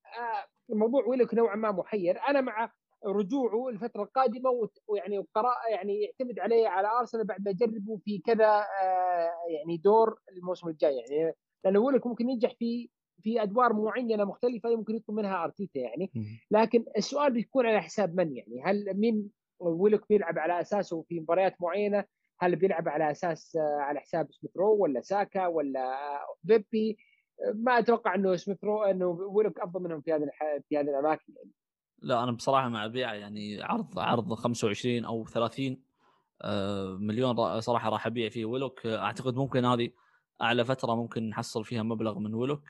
آه، الموضوع ويلك نوعا ما محير. أنا مع رجوعه الفترة القادمة ويعني وقراءه يعني يعتمد عليه على ارسنال بعد ما يجربه في كذا آه، يعني دور الموسم الجاي يعني. لأنه ويلك ممكن ينجح في في أدوار معينة مختلفة يمكن يطلب منها أرتيتا يعني. لكن السؤال بيكون على حساب من يعني؟ هل مين ويلوك بيلعب على أساسه في مباريات معينة؟ هل بيلعب على أساس على حساب سميث رو ولا ساكا ولا بيبي؟ ما أتوقع إنه سميث رو إنه ويلوك أفضل منهم في هذه في هذه الأماكن يعني. لا أنا بصراحة مع بيع يعني عرض عرض 25 أو 30 آه، مليون صراحة راح أبيع فيه ويلوك أعتقد ممكن هذه أعلى فترة ممكن نحصل فيها مبلغ من ويلوك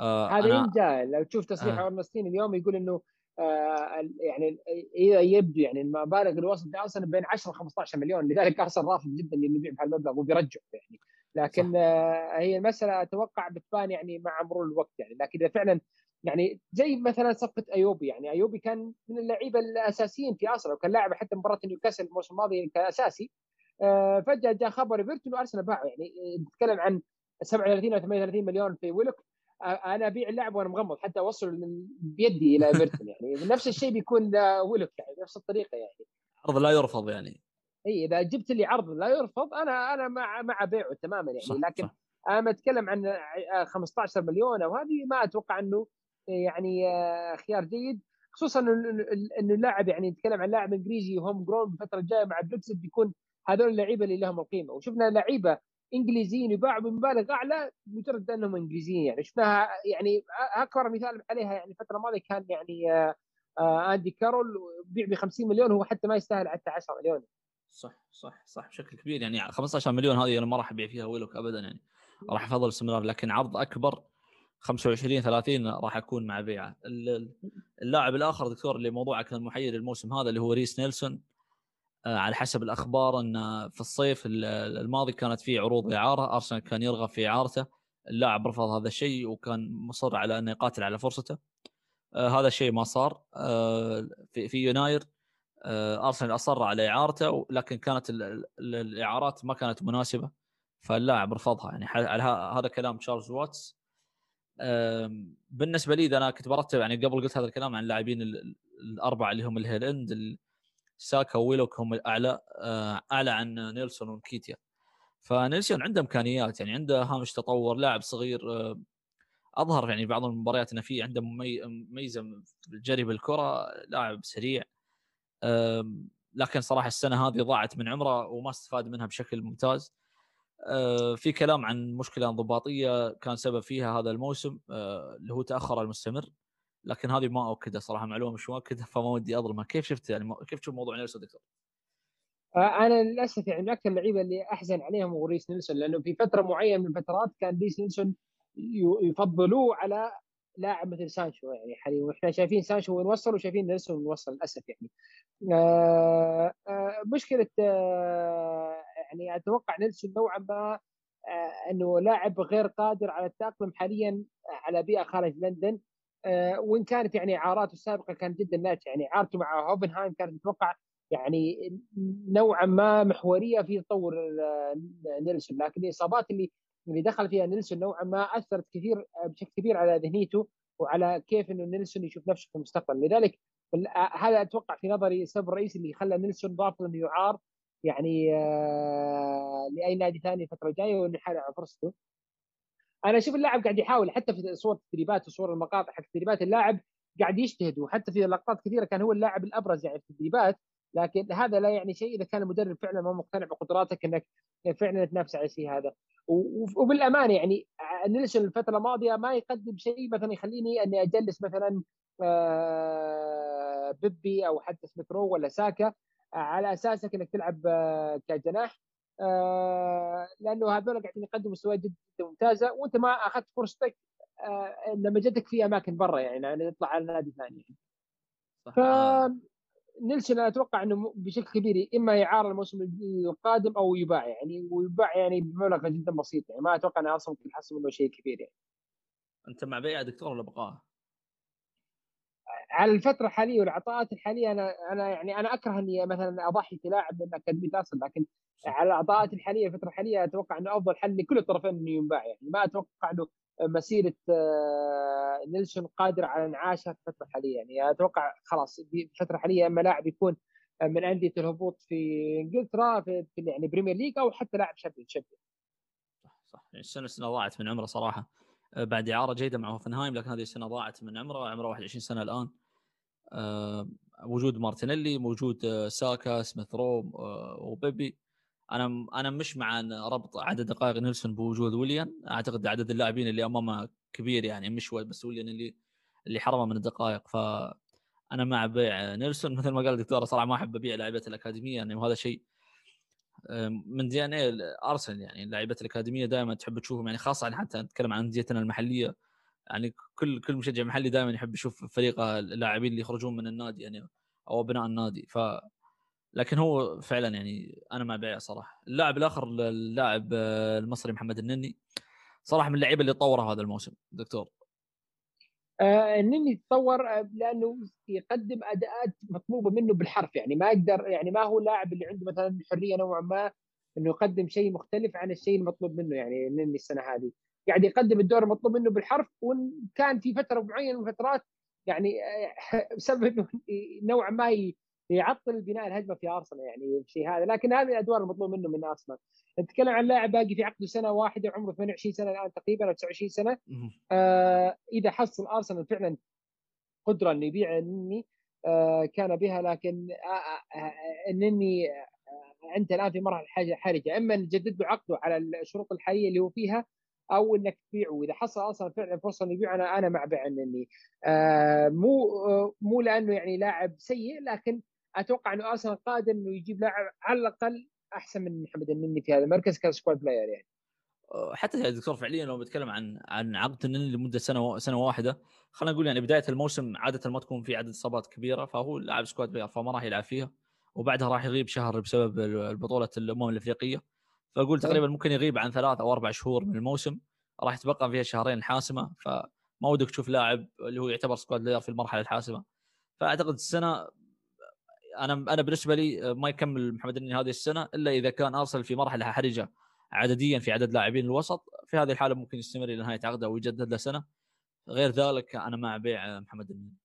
آه هذا أنا... لو تشوف تصريح آه. أورنستين اليوم يقول إنه آه يعني إذا يبدو يعني المبالغ اللي وصلت ارسنال بين 10 و 15 مليون. لذلك ارسنال رافض جدا إنه يبيع بهالمبلغ وبيرجع يعني. لكن آه هي المسألة أتوقع بتبان يعني مع مرور الوقت يعني. لكن إذا فعلا يعني زي مثلا صفقة إيوبي يعني. إيوبي كان من اللعيبة الأساسيين في أرسنال وكان لاعب حتى مباراة نيوكاسل الموسم الماضي كان أساسي. آه فجأة جاء خبر ايفرتون وارسنال باعه يعني. نتكلم عن 37 أو 38 مليون في ويلوك أنا أبيع اللاعب وأنا مغمض حتى أوصل بيدي إلى إيفرتون يعني. نفس الشيء بيكون ويلوك يعني نفس الطريقة يعني. عرض لا يرفض يعني. إي إذا جبت لي عرض لا يرفض أنا أنا مع مع بيعه تماما يعني. صح لكن صح. أنا أتكلم عن 15 مليون أو هذه ما أتوقع إنه يعني خيار جيد. خصوصا انه اللاعب يعني نتكلم عن لاعب إنجليزي homegrown الفترة الجاية مع بريكسيت بيكون هذول اللعيبة اللي لهم القيمة. وشفنا لعيبة إنجليزيين يباعوا بمبالغ أعلى مجرد أنهم إنجليزيين يعني شفناها يعني أكبر مثال عليها يعني الفترة الماضية كان يعني آه، أندي كارول بيع ب 50 مليون هو حتى ما يستاهل حتى 10 مليون. صح صح صح بشكل كبير يعني 15 مليون هذه أنا ما راح أبيع فيها ويلوك ابدا يعني. راح أفضل الاستمرار لكن عرض أكبر 25 30 راح أكون مع بيعه. اللاعب الآخر دكتور اللي موضوعه كان محير الموسم هذا اللي هو ريس نيلسون آه، على حسب الأخبار إن في الصيف الماضي كانت في عروض إعارة أرسنال كان يرغب في إعارته اللاعب رفض هذا الشيء وكان مصر على أنه يقاتل على فرصته. آه هذا الشيء ما صار آه في, في يناير آه أرسنال أصر على إعارته لكن كانت الإعارات ما كانت مناسبة فاللاعب رفضها. يعني على هذا كلام تشارلز واتس. بالنسبة لي أنا كنت برتب يعني قبل قلت هذا الكلام عن اللاعبين الأربعة اللي هم الهيل إند ساكا وويلوك هم الأعلى آه، أعلى عن نيلسون ونكيتيا. فنيلسون عنده إمكانيات يعني عنده هامش تطور لاعب صغير أظهر يعني بعض المباريات إنه في عنده ميزه الجري بالكرة لاعب سريع لكن صراحة السنة هذه ضاعت من عمره وما استفاد منها بشكل ممتاز. آه، في كلام عن مشكلة انضباطية كان سبب فيها هذا الموسم آه، اللي هو تأخر المستمر. لكن هذه ما أؤكدها صراحة معلومة مش مؤكدة فما ودي أظلمها. كيف شفت يعني كيف تشوف موضوع نيلسون دكتور؟ آه، أنا للأسف يعني من أكثر اللعيبة اللي أحزن عليهم هو ريس نيلسون لأنه في فترة معينة من الفترات كان ريس نيلسون يفضلوه على لاعب مثل سانشو. يعني حاليا وإحنا شايفين سانشو وين وصل وشايفين نيلسون وين وصل للأسف يعني. آه آه مشكلة آه يعني أتوقع نيلسون نوعا ما إنه لاعب غير قادر على التأقلم حاليا على بيئة خارج لندن. وإن كانت يعني إعاراته السابقة كانت جدا ناجحة. يعني إعارته مع هوفنهايم كانت أتوقع يعني نوعا ما محورية في تطور آه، نيلسون. لكن الإصابات اللي اللي دخل فيها نيلسون نوعا ما أثرت كثير بشكل كبير على ذهنيته وعلى كيف إنه نيلسون يشوف نفسه في المستقبل. لذلك هذا أتوقع في نظري السبب الرئيسي اللي خلى نيلسون رافض انه يعار يعني آه لأي نادي ثاني الفترة الجاية وانه يحاول على فرصته. أنا أشوف اللاعب قاعد يحاول حتى في صور التدريبات وصور المقاطع حق تدريبات اللاعب قاعد يجتهد وحتى في لقطات كثيرة كان هو اللاعب الأبرز يعني في التدريبات لكن هذا لا يعني شيء إذا كان المدرب فعلا ما مقتنع بقدراتك إنك فعلا تنافس على الشيء هذا. وبالأمانة يعني نيلسون الفترة الماضية ما يقدم شيء مثلا يخليني إني أجلس مثلا آه، بيبي أو حتى سميث رو ولا ساكا على اساسك إنك تلعب آه، كجناح. لأنه هذول قاعدين يقدموا مستويات جدا ممتازة وأنت ما أخذت فرصتك لما جتك في أماكن برا يعني, يعني تطلع على نادي ثاني ف نيلسون أنا أتوقع إنه بشكل كبير إما يعار الموسم القادم أو يباع يعني ويباع يعني بمبلغ جدا بسيط يعني ما أتوقع ان ارسنال ممكن يحصل منه شيء كبير يعني. أنت مع بيع دكتور ولا بقاه؟ على الفترة الحالية والعطاءات الحالية أنا أنا يعني أنا أكره إني مثلا أضحي في لاعب من اكاديميه ارسنال لكن على العطاءات الحالية الفترة الحالية أتوقع إنه أفضل حل لكل الطرفين إنه ينباع يعني. ما أتوقع إنه مسيرة آه، نيلسون قادر على انعاشها في الفترة الحالية يعني. أتوقع خلاص في الفترة الحالية أما لاعب يكون من أندية الهبوط في إنجلترا في يعني Premier League أو حتى لاعب شاب شاب صح صح. يعني السنة السنة ضاعت من عمره صراحة. آه، بعد إعارة جيدة مع هوفنهايم لكن هذه السنة ضاعت من عمره عمره 21 سنة الآن. وجود مارتينيلي موجود ساكا سميث رو وبيبي. أنا أنا مش مع ربط عدد دقائق نيلسون بوجود ويليان. أعتقد عدد اللاعبين اللي أمامه كبير يعني مش بس ويليان اللي اللي حرمه من الدقائق. ف أنا مع بيع نيلسون. مثل ما قال الدكتور صراحة ما أحب أبيع لعيبه الأكاديمية يعني وهذا شيء من DNA أرسنال يعني. لعيبه الأكاديمية دائما تحب تشوفهم يعني خاصة حتى نتكلم عن انديتنا المحلية. يعني كل كل مشجع محلي دائما يحب يشوف فريق اللاعبين اللي يخرجون من النادي يعني أو أبناء النادي. ف لكن هو فعلا يعني أنا مع بيع صراحة. اللاعب الآخر اللاعب آه، المصري محمد النني صراحة من اللعيبة اللي طورها هذا الموسم دكتور. آه النني تطور آه، لأنه يقدم أداءات مطلوبة منه بالحرف. يعني ما يقدر يعني ما هو لاعب اللي عنده مثلا حرية نوعا ما إنه يقدم شيء مختلف عن الشيء المطلوب منه يعني النني السنة هذه. قاعد يقدم الدور المطلوب منه بالحرف وإن كان في فترة معينة من الفترات يعني آه، بسبب انه نوعا ما يعطل بناء الهجمة في أرسنال يعني الشيء هذا. لكن هذه الأدوار المطلوب منه من أرسنال. نتكلم عن لاعب باقي في عقده سنة واحدة عمره 28 سنة الآن تقريبا أو 29 سنة. آه إذا حصل أرسنال فعلا قدرة إنه يبيع النني آه كان بها لكن آه آه النني آه أنت الآن في مرحلة حرجة. إما نجدد له عقده على الشروط الحالية اللي هو فيها أو إنك تبيعه. وإذا حصل أصلا فعلا فرصة إنه يبيعه أنا أنا مع بيع النني آه مو مو لأنه يعني لاعب سيء لكن أتوقع إنه ارسنال قادر إنه يجيب لاعب على الأقل أحسن من محمد النني في هذا المركز ك squad player يعني. أه، حتى يا دكتور فعليا لو بتكلم عن عن عقد النني لمدة سنة سنة واحدة خلينا نقول يعني بداية الموسم عادة ما تكون في عدد إصابات كبيرة فهو لاعب squad player فما راح يلعب فيها. وبعدها راح يغيب شهر بسبب البطوله الأمم الأفريقية. فأقول تقريبا ممكن يغيب عن ثلاث أو أربع شهور من الموسم راح يتبقى فيها شهرين الحاسمه فما ودك تشوف لاعب اللي هو يعتبر squad player في المرحلة الحاسمة. فأعتقد السنة أنا أنا بالنسبة لي ما يكمل محمد النني هذه السنة إلا إذا كان ارسنال في مرحلة حرجة عدديا في عدد لاعبين الوسط. في هذه الحالة ممكن يستمر إلى نهاية عقده ويجدد له سنة. غير ذلك أنا مع بيع محمد النني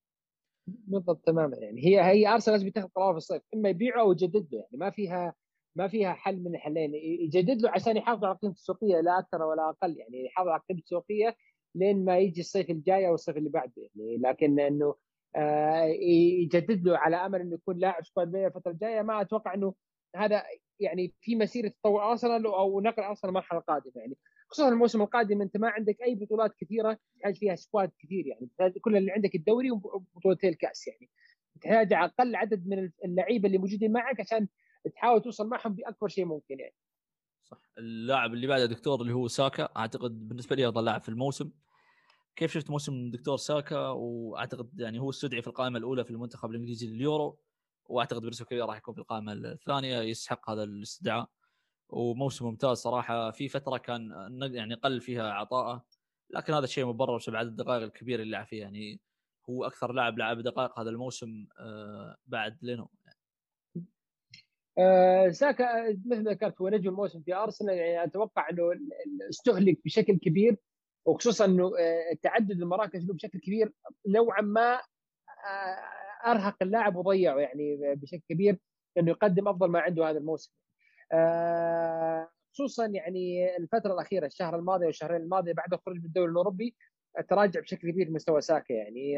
بالضبط تماما يعني. هي هي أرسنال لازم يتخذ قرار في الصيف. إما يبيعه أو يجدد له يعني ما فيها ما فيها حل من الحلين. يجدد له عشان يحافظ على قيمته السوقية لا أكثر ولا أقل يعني يحافظ على قيمته السوقية لين ما يجي الصيف الجاي أو الصيف اللي بعده يعني. لكن إنه آه يجدد له على أمل إنه يكون لاعب squad player الفترة الجاية. ما أتوقع إنه هذا يعني في مسيرة تطور أرسنال أو نقل أرسنال المرحلة القادمة يعني. خصوصا الموسم القادم أنت ما عندك أي بطولات كثيرة تحتاج فيها squad كثير يعني. كل اللي عندك الدوري وبطولتين الكأس يعني. تحتاج أقل عدد من اللعيبة اللي موجودين معك عشان تحاول توصل معهم بأكبر شيء ممكن يعني. صح. اللاعب اللي بعده دكتور اللي هو ساكا. أعتقد بالنسبة لي افضل لاعب في الموسم. كيف شفت موسم دكتور ساكا؟ وأعتقد يعني هو استدعي في القائمة الأولى في المنتخب الإنجليزي لليورو. وأعتقد بنسبة كبيرة راح يكون في القائمة الثانية يستحق هذا الاستدعاء. وموسم ممتاز صراحة. في فترة كان يعني قل فيها عطاءه. لكن هذا الشيء مبرر بسبب عدد الدقائق الكبيره اللي لعب فيها. يعني هو أكثر لاعب لعب دقائق هذا الموسم آه، بعد لينو. آه ساكا مثل ما ذكرت هو نجم الموسم في أرسنال. يعني أتوقع إنه استهلك بشكل كبير وخصوصا إنه آه تعدد المراكز له بشكل كبير. نوعا ما آه أرهق اللاعب وضيعه يعني بشكل كبير انه يقدم أفضل ما عنده هذا الموسم. خصوصا يعني الفترة الأخيرة الشهر الماضي والشهرين الماضيه بعد الخروج من الدوري الأوروبي تراجع بشكل كبير مستوى ساكا يعني.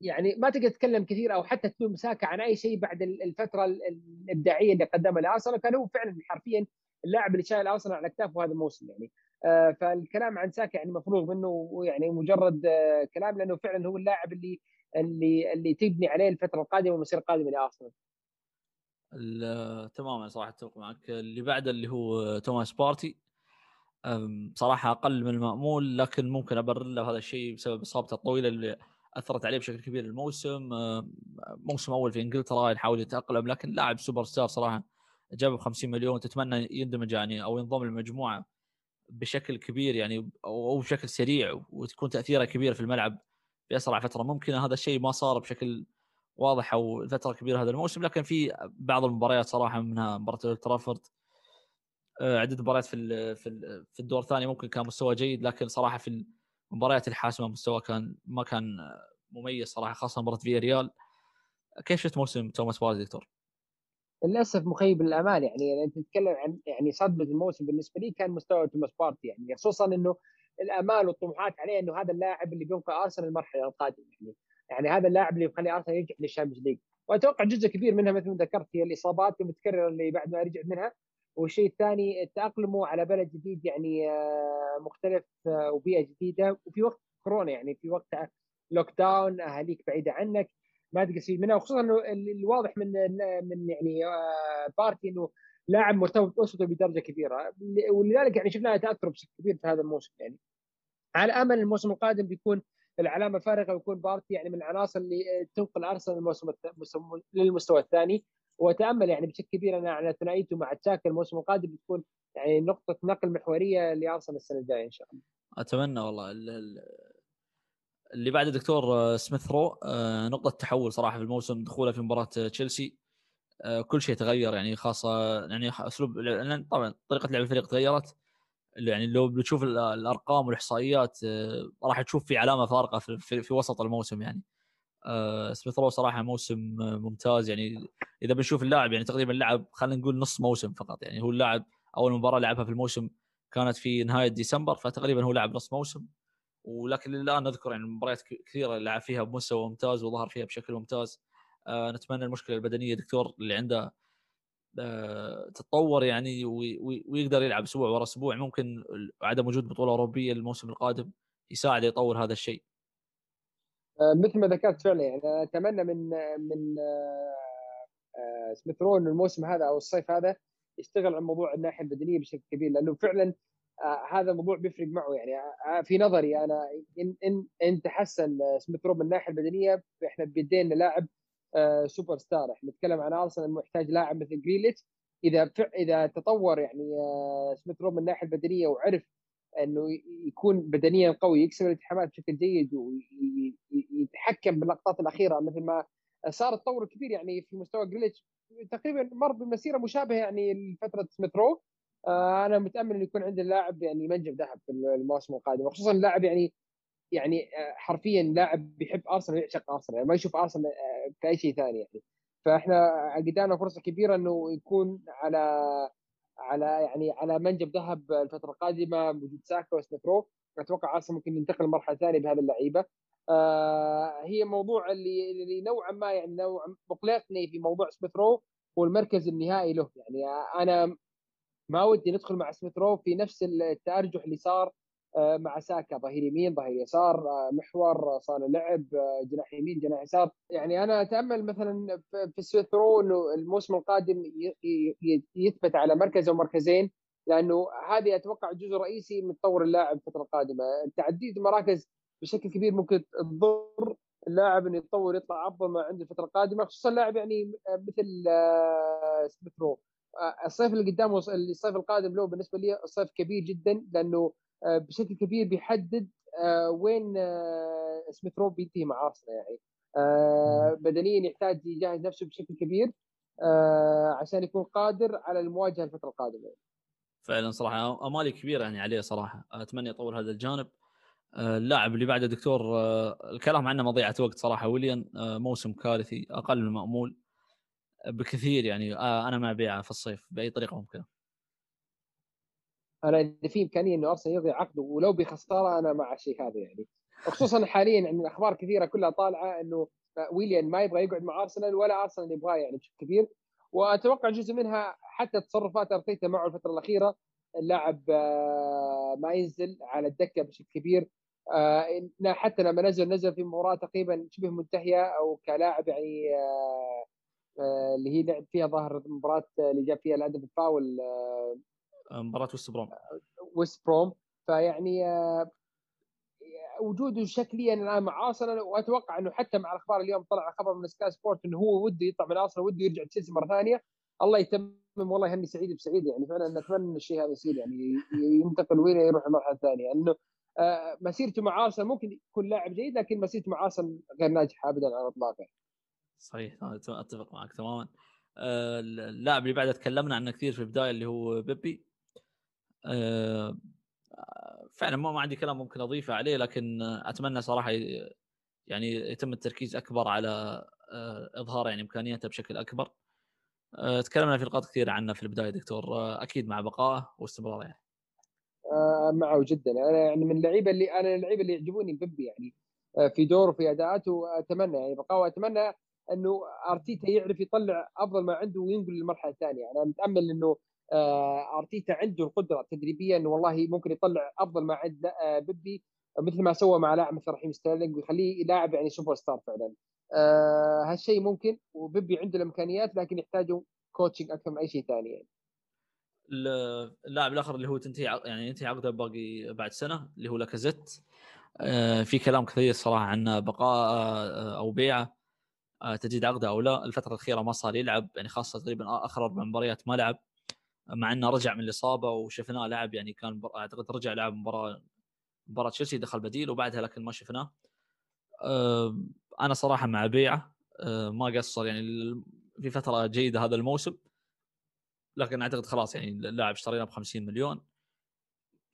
يعني ما تقدر تتكلم كثير أو حتى تلوم ساكا عن أي شيء بعد الفترة الإبداعية اللي قدمها لأرسنال كان هو فعلا حرفيا اللاعب اللي شايل أرسنال على اكتافه هذا الموسم يعني. آه فالكلام عن ساكا يعني مفروغ منه ويعني مجرد آه كلام لأنه فعلا هو اللاعب اللي اللي اللي تبني عليه الفترة القادمة والمسيره القادمه لارسنال. تماما صراحة أتفق معك. اللي بعده اللي هو توماس بارتي. بصراحه أقل من المأمول لكن ممكن أبرر له هذا الشيء بسبب إصابته الطويلة اللي أثرت عليه بشكل كبير الموسم موسم أول في إنجلترا يحاول يتأقلم لكن لاعب سوبر ستار صراحة جاب 50 مليون تتمنى يندمج يعني أو ينضم للمجموعة بشكل كبير يعني أو بشكل سريع وتكون تأثيره كبير في الملعب بأسرع فترة. ممكنه هذا الشيء ما صار بشكل واضح أو فترة كبيرة هذا الموسم لكن في بعض المباريات صراحة منها مباراة ترافورد آه، عدد مباريات في في الدور الثاني ممكن كان مستوى جيد لكن صراحة في المباريات الحاسمه مستوى كان ما كان مميز صراحة خاصة مباراة فياريال. كيف شفت موسم توماس بارتي دكتور؟ للأسف مخيب للامال يعني انت تتكلم عن يعني صدمة الموسم بالنسبة لي كان مستوى توماس بارتي يعني خصوصا إنه الأمال والطموحات عليه إنه هذا اللاعب اللي بينقذ أرسنال المرحلة القادمة يعني يعني هذا اللاعب اللي بيخلي أرسنال يرجع لل Champions League. وأتوقع جزء كبير منها مثل ما ذكرت هي الإصابات المتكررة اللي بعد ما رجع منها. والشيء الثاني تأقلمه على بلد جديد يعني آه، مختلف آه، وبيئة جديدة. وفي وقت كورونا يعني في وقت lockdown أهاليك بعيدة عنك ما تقدر تستفيد منها. وخصوصا إنه الواضح من من يعني آه، بارتي إنه لاعب مرتبط اسرته بدرجة كبيرة. ولذلك يعني شفنا تاثره بشكل كبير في هذا الموسم يعني. على أمل الموسم القادم بيكون العلامة فارقة ويكون بارتي يعني من العناصر اللي تنقل أرسنال الموسم للمستوى الثاني. واتامل يعني بشكل كبير أنا على ثنائيته مع تشاكا الموسم القادم بتكون يعني نقطة نقل محورية لأرسنال السنة الجاية إن شاء الله. أتمنى والله. اللي بعد دكتور سميث رو آه، نقطة تحول صراحة في الموسم دخوله في مباراة تشيلسي. آه، كل شيء تغير يعني خاصة يعني أسلوب طبعا طريقة لعب الفريق تغيرت. يعني لو بتشوف الأرقام والإحصائيات آه، راح تشوف في علامة فارقة في, في, في وسط الموسم يعني. سميث رو صراحة موسم ممتاز. يعني إذا بنشوف اللاعب يعني تقريبا لعب خلينا نقول نص موسم فقط. يعني هو اللاعب أول مباراة لعبها في الموسم كانت في نهاية ديسمبر فتقريبا هو لعب نص موسم. ولكن الان نذكر يعني مباريات كثيرة لعب فيها بمستوى ممتاز وظهر فيها بشكل ممتاز. آه نتمنى المشكلة البدنية دكتور اللي عنده آه تتطور يعني ويقدر يلعب أسبوع ورا أسبوع. ممكن عدم وجود بطولة أوروبية الموسم القادم يساعد يطور هذا الشيء. آه مثل ما ذكرت فعلا يعني أتمنى من من آه, آه، سميث رو الموسم هذا أو الصيف هذا يشتغل على موضوع الناحية البدنيه بشكل كبير لأنه فعلا هذا الموضوع بيفرق معه. يعني في نظري أنا إن إن إن تحسن سميث رو من الناحية البدنيه إحنا بيدينا لاعب سوبر ستار إحنا نتكلم عن أرسنال محتاج لاعب مثل جريليتش إذا إذا تطور يعني سميث رو من الناحية البدنيه وعرف إنه يكون بدنيا قوي يكسب الالتحامات بشكل جيد ويتحكم باللقطات الأخيرة. مثل ما صار التطور الكبير يعني في مستوى جريليتش تقريبا مر بمسيرة مشابهة يعني لفترة سميثرو آه أنا متأمل إنه يكون عند اللاعب يعني منجم ذهب في المواسم القادمه خصوصا اللاعب يعني يعني آه، حرفيا لاعب بيحب أرسنال ويعشق أرسنال يعني ما يشوف أرسنال آه، كأي شيء ثاني يعني. فإحنا قدامنا فرصة كبيرة إنه يكون على على يعني على منجب ذهب الفترة القادمة وجود ساكا وسميثرو أتوقع أرسنال ممكن ينتقل لمرحلة ثانية بهذه اللعيبة. آه هي موضوع اللي اللي نوعا ما يعني نوعا مقلقني في موضوع سميثرو هو المركز النهائي له. يعني أنا ما ودي ندخل مع سميثرو في نفس التأرجح اللي صار مع ساكا ظهير يمين ظهير يسار آه، محور صانع لعب آه، جناح يمين جناح يسار. يعني أنا أتأمل مثلا في سميثرو إنه الموسم القادم يثبت على مركز أو مركزين لأنه هذه أتوقع جزء رئيسي من تطور اللاعب الفترة القادمة. تعديد المراكز بشكل كبير ممكن تضر اللاعب إنه يتطور يطلع أفضل ما عنده الفترة القادمة خصوصا لاعب يعني مثل سميثرو الصيف اللي قدامه الصيف القادم له بالنسبة لي الصيف كبير جدا لأنه آه، بشكل كبير بيحدد آه، وين آه، سميث رو بينتهي مع أرسنال يعني. بدنيا يحتاج يجهز نفسه بشكل كبير عشان يكون قادر على المواجهة الفترة القادمة. فعلا صراحة امالي كبيره يعني عليه صراحة. أتمنى يطور هذا الجانب. اللاعب اللي بعده دكتور الكلام عنه مضيعة وقت صراحة. ويليان موسم كارثي أقل من المامول بكثير يعني أنا ما ابيعه في الصيف بأي طريقة ممكنة. أنا إذا في إمكانية إنه ارسنال يلغي عقده ولو بخسارة أنا مع الشيء هذا يعني. خصوصا حاليا يعني الأخبار كثيرة كلها طالعة إنه ويليان ما يبغى يقعد مع أرسنال ولا أرسنال يبغاه يعني بشكل كبير. وأتوقع جزء منها حتى تصرفات أرتيتا معه الفترة الأخيرة اللاعب آه، ما ينزل على الدكة بشكل كبير. آه، حتى لما نزل نزل في مباراة تقريبا شبه منتهية أو كلاعب يعني آه، اللي هي لعب فيها ظهر المباراه اللي جاب فيها الهدف الفاول مباراة وست بروم وست بروم فيعني آه، وجوده شكليا الآن مع ارسنال وأتوقع إنه حتى مع الأخبار اليوم طلع خبر من سكاي سبورت إنه هو وده يطلع من ارسنال وده يرجع تشيلسي مرة ثانية. الله يتمم والله يهني سعيد بسعيد يعني فعلا نتمنى الشيء هذا يصير يعني ينتقل وين يروح المرحله الثانية إنه آه، مسيرته مع ارسنال ممكن يكون لاعب جيد لكن مسيرته مع ارسنال غير ناجحة ابدا على الإطلاق. صحيح أتفق معك تماما. آه، اللاعب اللي بعده تكلمنا عنه كثير في البداية اللي هو بيبي. فعلا ما عندي كلام ممكن أضيفه عليه لكن أتمنى صراحة يعني يتم التركيز أكبر على آه، اظهار يعني إمكانياته بشكل أكبر. آه، تكلمنا في نقاط كثيرة عنه في البداية دكتور. أكيد مع بقائه واستمراره يعني. معه جدا. أنا يعني من اللعيبة اللي أنا اللعيبة اللي يعجبوني بيبي يعني في دوره في أداءاته اتمنى يعني بقائه وأتمنى إنه أرتيتا يعرف يطلع أفضل ما عنده وينقل للمرحلة الثانية. أنا متأمل إنه آه، أرتيتا عنده القدرة التدريبيه إنه والله ممكن يطلع أفضل ما عند آه، بيبي مثل ما سوى مع لاعب مثل رحيم ستيرلينج ويخليه لاعب يعني super star فعلا. آه هالشيء ممكن وبيبي عنده الإمكانيات لكن يحتاجوا coaching أكثر من أي شيء ثاني يعني. اللاعب الآخر اللي هو تنتهي يعني ينتهي عقده باقي بعد سنة اللي هو لاكازيت. آه في كلام كثير صراحة عن بقاء آه أو بيعه. آه تجديد عقده أو لا. الفترة الأخيرة ما صار يلعب يعني خاصة تقريبا آخر أربع مباريات ما لعب. مع إنه رجع من الإصابة وشفناه لعب يعني كان أعتقد رجع لعب مباراة مباراة تشيلسي دخل بديل وبعدها لكن ما شفناه. أنا صراحة مع بيعة ما قصر يعني في فترة جيدة هذا الموسم. لكن أعتقد خلاص يعني اللاعب اشتريناه ب 50 مليون.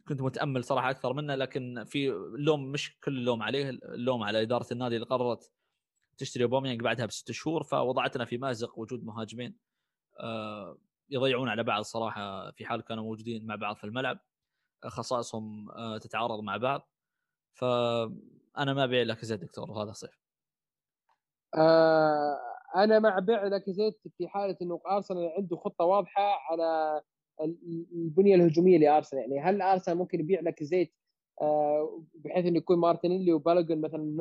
كنت متأمل صراحة أكثر منه لكن في اللوم مش كل اللوم عليه اللوم على إدارة النادي اللي قررت تشتري أوباميانج بعدها بست شهور فوضعتنا في مازق وجود مهاجمين. يضيعون على بعض صراحة في حال كانوا موجودين مع بعض في الملعب خصائصهم آه، تتعارض مع بعض. فأنا ما أبيع لك زيت دكتور وهذا صيف آه أنا مع بيع لاكازيت في حالة إنه أرسنال عنده خطة واضحة على البنية الهجومية لأرسنال. يعني هل أرسنال ممكن يبيع لاكازيت آه بحيث إنه يكون مارتينيلي وبالوجن مثلا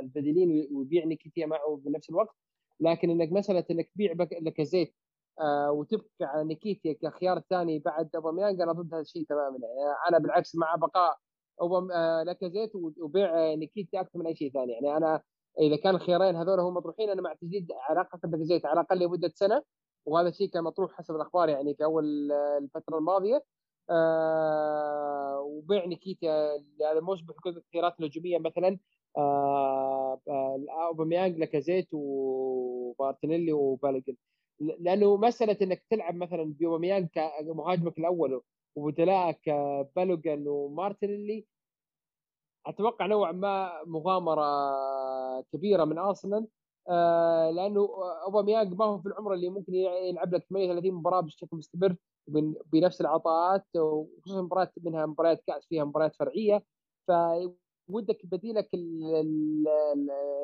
البديلين ويبيع نيكيتيا معه بنفس الوقت؟ لكن إنك مساله إنك تبيع لاكازيت آه وتبقى على نيكيتيا كخيار ثاني بعد أوباميانج أنا ضد هذا الشيء تماما. يعني أنا بالعكس مع بقاء اوبام آه لاكازيت وبيع نيكيتيا أكثر من أي شيء ثاني. يعني أنا إذا كان الخيارين هذول هم مطروحين أنا مع تجديد علاقة لاكازيت على الأقل لمدة سنة وهذا الشيء كان مطروح حسب الأخبار يعني في أول الفترة الماضية. آه وبيع نيكيتيا هذا مو بحكم الخيارات الهجومية مثلا. آه آه أوباميانج لاكازيت ومارتينيلي وبالوجن لأنه مسألة إنك تلعب مثلا بأوباميانج كمهاجمك الأول وبدلائك بالوجن ومارتينيلي أتوقع نوعا ما مغامرة كبيرة من أرسنال آه لأنه اوباميانج ما هو في العمر اللي ممكن يلعب لك 38 مباراة بشكل مستمر بنفس العطاءات وخصوصا مباريات منها مباريات كأس فيها مباريات فرعية. فبدك بديلك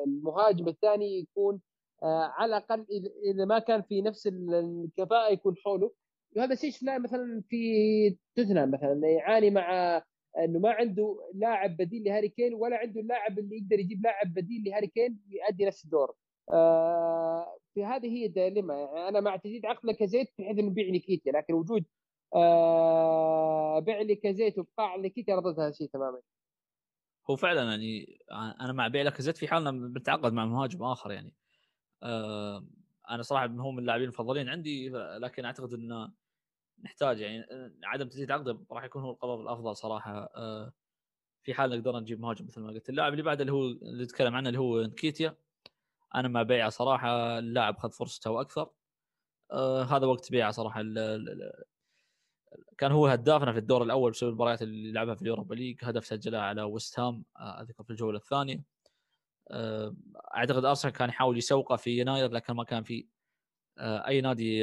المهاجم الثاني يكون على الأقل اذا ما كان في نفس الكفاءة يكون حوله وهذا الشيء شفناه مثلا في توتنهام مثلا يعاني مع إنه ما عنده لاعب بديل لهاري كين ولا عنده اللاعب اللي يقدر يجيب لاعب بديل لهاري كين يؤدي نفس الدور. آه في هذه هي ال dilemma يعني أنا مع تجديد عقد لاكازيت بحيث إنه يبيع نيكيتيا لكن وجود آه بيع لاكازيت وبقاء نيكيتيا ضد هذا الشيء تماما. هو فعلا يعني أنا مع بيع لاكازيت في حالنا بنتعاقد مع مهاجم آخر يعني. آه أنا صراحة هو من اللاعبين المفضلين عندي لكن أعتقد إنه نحتاج يعني عدم تجديد عقده راح يكون هو القرار الأفضل صراحة. آه، في حال نقدر نجيب مهاجم مثل ما قلت. اللاعب اللي بعده اللي هو اللي نتكلم عنه اللي هو نكيتيا. أنا مع بيعه صراحة اللاعب خذ فرصته وأكثر آه هذا وقت بيعه صراحة. كان هو هدافنا في الدور الأول بسبب المباريات اللي لعبها في اليوروبا ليج. هدف سجله على ويست هام آه، أذكر في الجولة الثانية. أعتقد أرسنال كان يحاول يسوقه في يناير لكن ما كان في آه أي نادي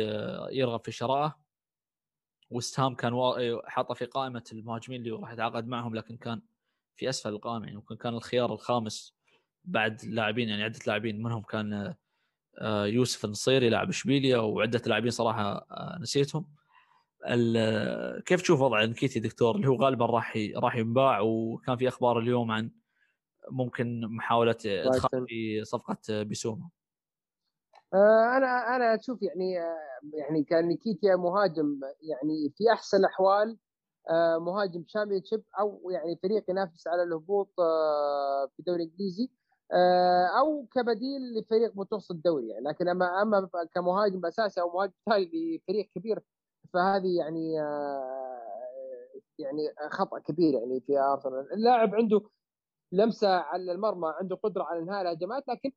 يرغب في شرائه. وست هام كان إيه، حاطه في قائمة المهاجمين اللي راح يتعاقد معهم لكن كان في أسفل القائمة يعني. ممكن كان الخيار الخامس بعد لاعبين يعني عدة لاعبين منهم كان آه، يوسف النصيري لاعب إشبيليا وعدة لاعبين صراحة آه، نسيتهم. كيف تشوف وضع نكيتي دكتور؟ اللي هو غالبا راح راح ينباع وكان في أخبار اليوم عن ممكن محاولة إدخال في صفقة بيسوما. آه، أنا أنا أشوف يعني آه، يعني كان نيكيتيا مهاجم يعني في أحسن الاحوال آه، مهاجم شامبيون شيب أو يعني فريق ينافس على الهبوط في الدوري الإنجليزي أو كبديل لفريق متوسط الدوري يعني. لكن أما أما كمهاجم أساسي أو مهاجم ثاني لفريق كبير فهذه يعني يعني خطأ كبير يعني في آرسنال. اللاعب عنده لمسة على المرمى عنده قدرة على إنهاء الهجمات لكن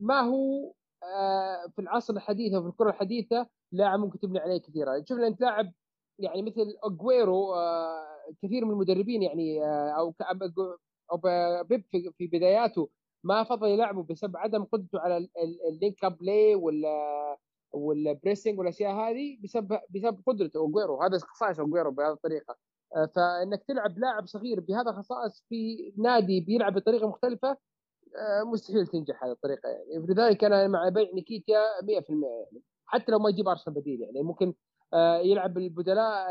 ما هو آه، في العصر الحديث وفي الكرة الحديثة لاعب ممكن تبني عليه كثيرا شوف انت لاعب يعني مثل أجويرو آه، كثير من المدربين يعني آه، أو أو بيب في بداياته ما فضل يلعبه بسبب عدم قدرته على ال link up play ولا وال pressing والأشياء هذه بسبب بسبب قدرته اجويرو هذا خصائص اجويرو بهذه الطريقة. فإنك تلعب لاعب صغير بهذا الخصائص في نادي بيلعب بطريقة مختلفة آه، مستحيل تنجح هذه الطريقة يعني. لذلك أنا مع بيع نيكيتيا 100% يعني. حتى لو ما يجيب أرسنال بديل يعني ممكن آه، يلعب بالبدلاء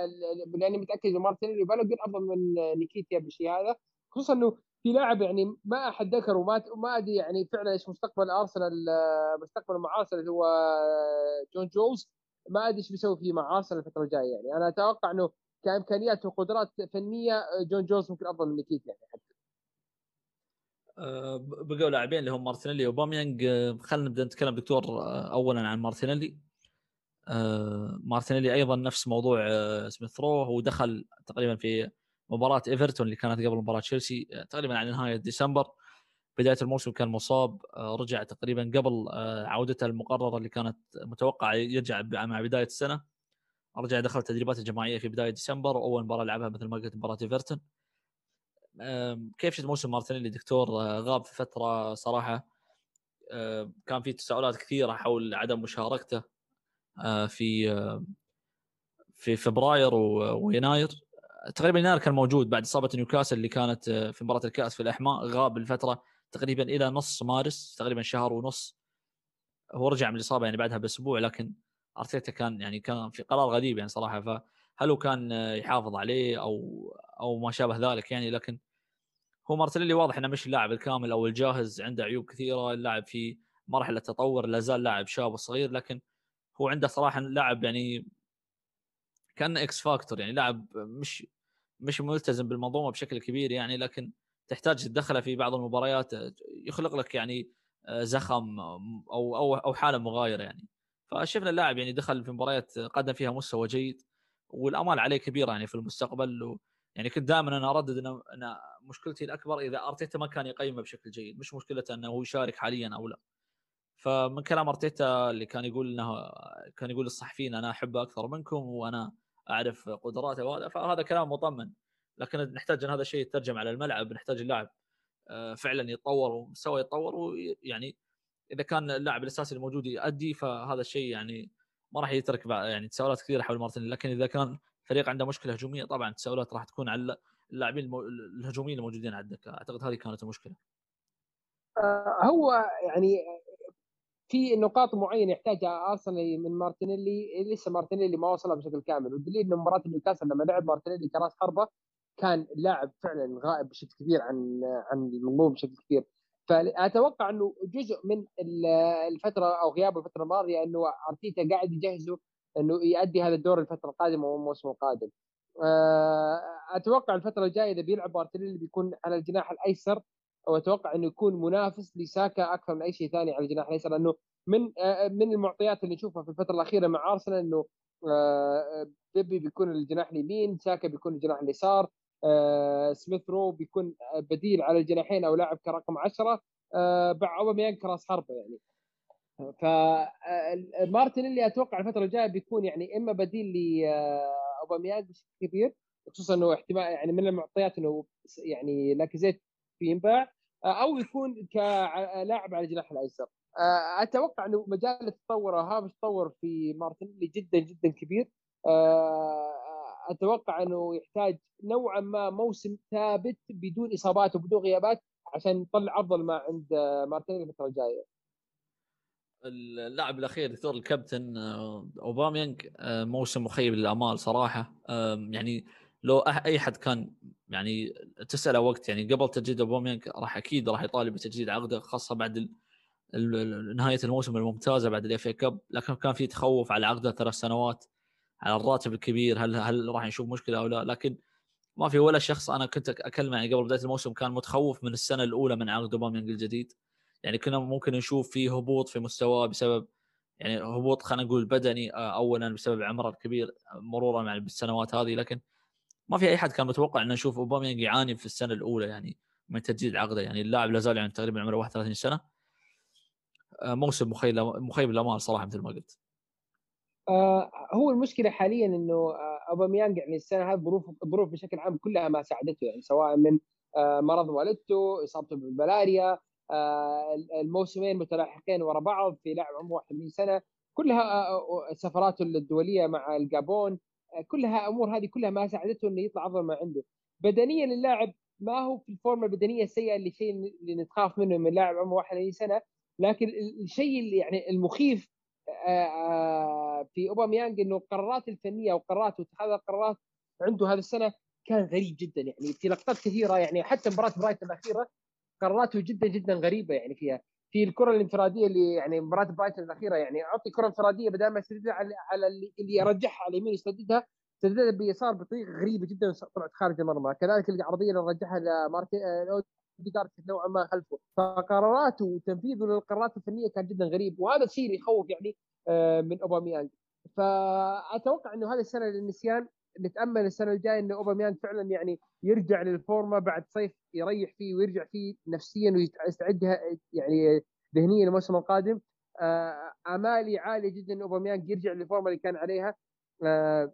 لأني متأكد انه مارتينيلي بالوجن أفضل من نيكيتيا بالشيء هذا. خصوصا إنه في لاعب يعني ما أحد ذكره وما ما أدري يعني فعلا إيش مستقبل أرسنال آه، مستقبل مع أرسنال اللي هو جون جولز. ما أدري إيش بيسوي فيه مع أرسنال الفترة الجاية يعني. أنا أتوقع إنه كإمكانيات وقدرات فنية جون جونز ممكن أفضل من نيكيتيا يعني حتى. آه، بقوا لاعبين اللي هم مارتينيلي وأوباميانج آه، خلينا نبدأ نتكلم دكتور آه، اولا عن مارتينيلي. مارتينيلي أيضا نفس موضوع سميث رو. هو دخل تقريبا في مباراة إيفرتون اللي كانت قبل مباراة تشيلسي تقريبا على نهاية ديسمبر. بداية الموسم كان مصاب رجع تقريبا قبل عودته المقررة اللي كانت متوقعة يرجع مع بداية السنة. رجع دخل التدريبات الجماعية في بداية ديسمبر واول مباراة لعبها مثل ما قلت مباراة إيفرتون. كيف شفت موسم مارتينيلي؟ دكتور آه، غاب في فترة صراحة. كان في تساؤلات كثيرة حول عدم مشاركته آه، في في فبراير ويناير. تقريبا يناير كان موجود بعد إصابة نيوكاسل اللي كانت آه، في مباراة الكأس في الأحماء. غاب الفترة تقريبا إلى نص مارس تقريبا شهر ونص. هو رجع من الإصابة يعني بعدها بأسبوع لكن أرتيتا كان يعني كان في قرار غريب يعني صراحة فهل هو كان يحافظ عليه أو أو ما شابه ذلك يعني لكن هو مارتينيلي واضح إنه مش اللاعب الكامل أو الجاهز عنده عيوب كثيرة اللاعب في مرحلة تطور لا زال لاعب شاب وصغير لكن هو عنده صراحة لاعب يعني كان X factor يعني لاعب مش مش ملتزم بالمنظومه بشكل كبير يعني لكن تحتاج تدخله في بعض المباريات يخلق لك يعني زخم أو أو أو حالة مغايرة يعني. فشفنا اللاعب يعني دخل في مباريات قدم فيها مستوى جيد والأمال عليه كبيرة يعني في المستقبل يعني كنت دائما أنا أردد إن مشكلتي الأكبر إذا أرتيتا ما كان يقيمه بشكل جيد مش مشكلته إنه هو يشارك حاليا أو لا. فمن كلام أرتيتا اللي كان يقول انه كان يقول للصحفيين أنا احبه أكثر منكم وأنا أعرف قدراته وهذا فهذا كلام مطمن. لكن نحتاج إن هذا الشيء يترجم على الملعب نحتاج اللاعب آه، فعلا يتطور ومستوى يتطور ويعني إذا كان اللاعب الأساسي الموجود يؤدي فهذا الشيء يعني ما راح يترك يعني تساؤلات كثيرة حول مارتينيلي. لكن إذا كان فريق عنده مشكلة هجومية طبعا التساؤلات راح تكون على اللاعبين الهجوميين الموجودين الدكه أعتقد هذه كانت المشكلة. آه، هو يعني في نقاط معينة يحتاجها أرسنال من مارتينيلي. لسه مارتينيلي ما وصلها بشكل كامل. والدليل إنه مباراة نيوكاسل لما لعب مارتينيلي كراس حربة كان لاعب فعلا غائب بشكل كبير عن عن المنظومة بشكل كبير. فأتوقع أنه جزء من الفترة أو غياب الفترة الماضية أنه أرتيتا قاعد يجهزه أنه يؤدي هذا الدور الفترة القادمة والموسم القادم. آه، أتوقع الفترة الجاية إذا بيلعب مارتينيلي بيكون على الجناح الأيسر وأتوقع أنه يكون منافس لساكا أكثر من أي شيء ثاني على الجناح الأيسر لأنه من آه، من المعطيات اللي نشوفها في الفترة الأخيرة مع أرسنال أنه آه، بيبي بيكون الجناح اليمين ساكا بيكون الجناح اليسار سميث رو بيكون بديل على الجناحين أو لاعب كرقم 10 مع اوباميانج كراس حربه يعني. فمارتينيلي أتوقع الفترة الجاية بيكون يعني إما بديل لاوباميانج بشكل كبير خصوصا إنه احتمال يعني من المعطيات إنه يعني لاكازيت بينباع أو يكون كلاعب على الجناح الأيسر. أتوقع إنه مجال التطور هامش التطور في مارتينيلي جدا جدا كبير. أتوقع إنه يحتاج نوعا ما موسم ثابت بدون إصابات وبدون غيابات عشان يطلع أفضل ما عند مارتينيلي الفترة الجاية. اللاعب الأخير دكتور الكابتن آه، أوباميانج آه، موسم مخيب للأمال صراحة. يعني لو أي حد كان يعني تساله وقت يعني قبل تجديد أوباميانج راح أكيد راح يطالب بتجديد عقده خاصة بعد نهاية الموسم الممتازة بعد ال FA Cup لكن كان في تخوف على عقده ثلاث سنوات. على الراتب الكبير هل هل راح نشوف مشكلة أو لا؟ لكن ما في ولا شخص أنا كنت اكلم يعني قبل بداية الموسم كان متخوف من السنة الأولى من عقد أوباميانج الجديد. يعني كنا ممكن نشوف فيه هبوط في مستواه بسبب يعني هبوط خلينا نقول بدني اولا بسبب عمره الكبير مرورا مع بالسنوات هذه. لكن ما في أي حد كان متوقع ان نشوف أوباميانج يعاني في السنة الأولى يعني من تجديد عقده. يعني اللاعب لا زال يعني تقريبا عمره 31 سنة. موسم مخيب مخيب للامال صراحة مثل ما قلت. آه هو المشكلة حاليا إنه آه أوباميانج يعني السنة هذه ظروف الظروف بشكل عام كلها ما ساعدته يعني سواء من آه مرض والدته إصابته بالملاريا الموسمين متلاحقين ورا بعض في لاعب عمره 21 سنة كلها سفراته الدولية مع الجابون كلها أمور هذه كلها ما ساعدته إنه يطلع أفضل ما عنده. بدنيا اللاعب ما هو في الفورمة البدنية السيئة اللي شيء اللي نتخاف منه من لاعب عمره 21 سنة لكن الشيء اللي يعني المخيف في أوباميانج إنه القرارات الفنية وقرارات واتخاذ القرارات عنده هذا السنة كان غريب جدا يعني في لقطات كثيرة يعني حتى مباراة برايتون الأخيرة قراراته جدا جدا غريبة يعني فيها في الكرة الانفرادية اللي يعني مباراة برايتون الأخيرة يعني أعطي كرة انفرادية بدل ما يسددها على, على اللي يرجعها على اليمين يسددها سددها بيسار بطريقة غريبة جدا طلعت خارج المرمى. كذلك العرضية اللي رجعها لمارتي اوديجارد نوعا ما خلفه. فقراراته وتنفيذه للقرارات الفنية كان جدا غريب وهذا الشيء اللي يخوف يعني آه، من اوباميانج فأتوقع إنه هذه السنة للنسيان نتأمل السنة الجاية انه اوباميانج فعلا يعني يرجع للفورمة بعد صيف يريح فيه ويرجع فيه نفسيا ويستعد يعني ذهنيا للموسم القادم. آه، آمالي عاليه جدا إن اوباميانج يرجع للفورمة اللي كان عليها. آه،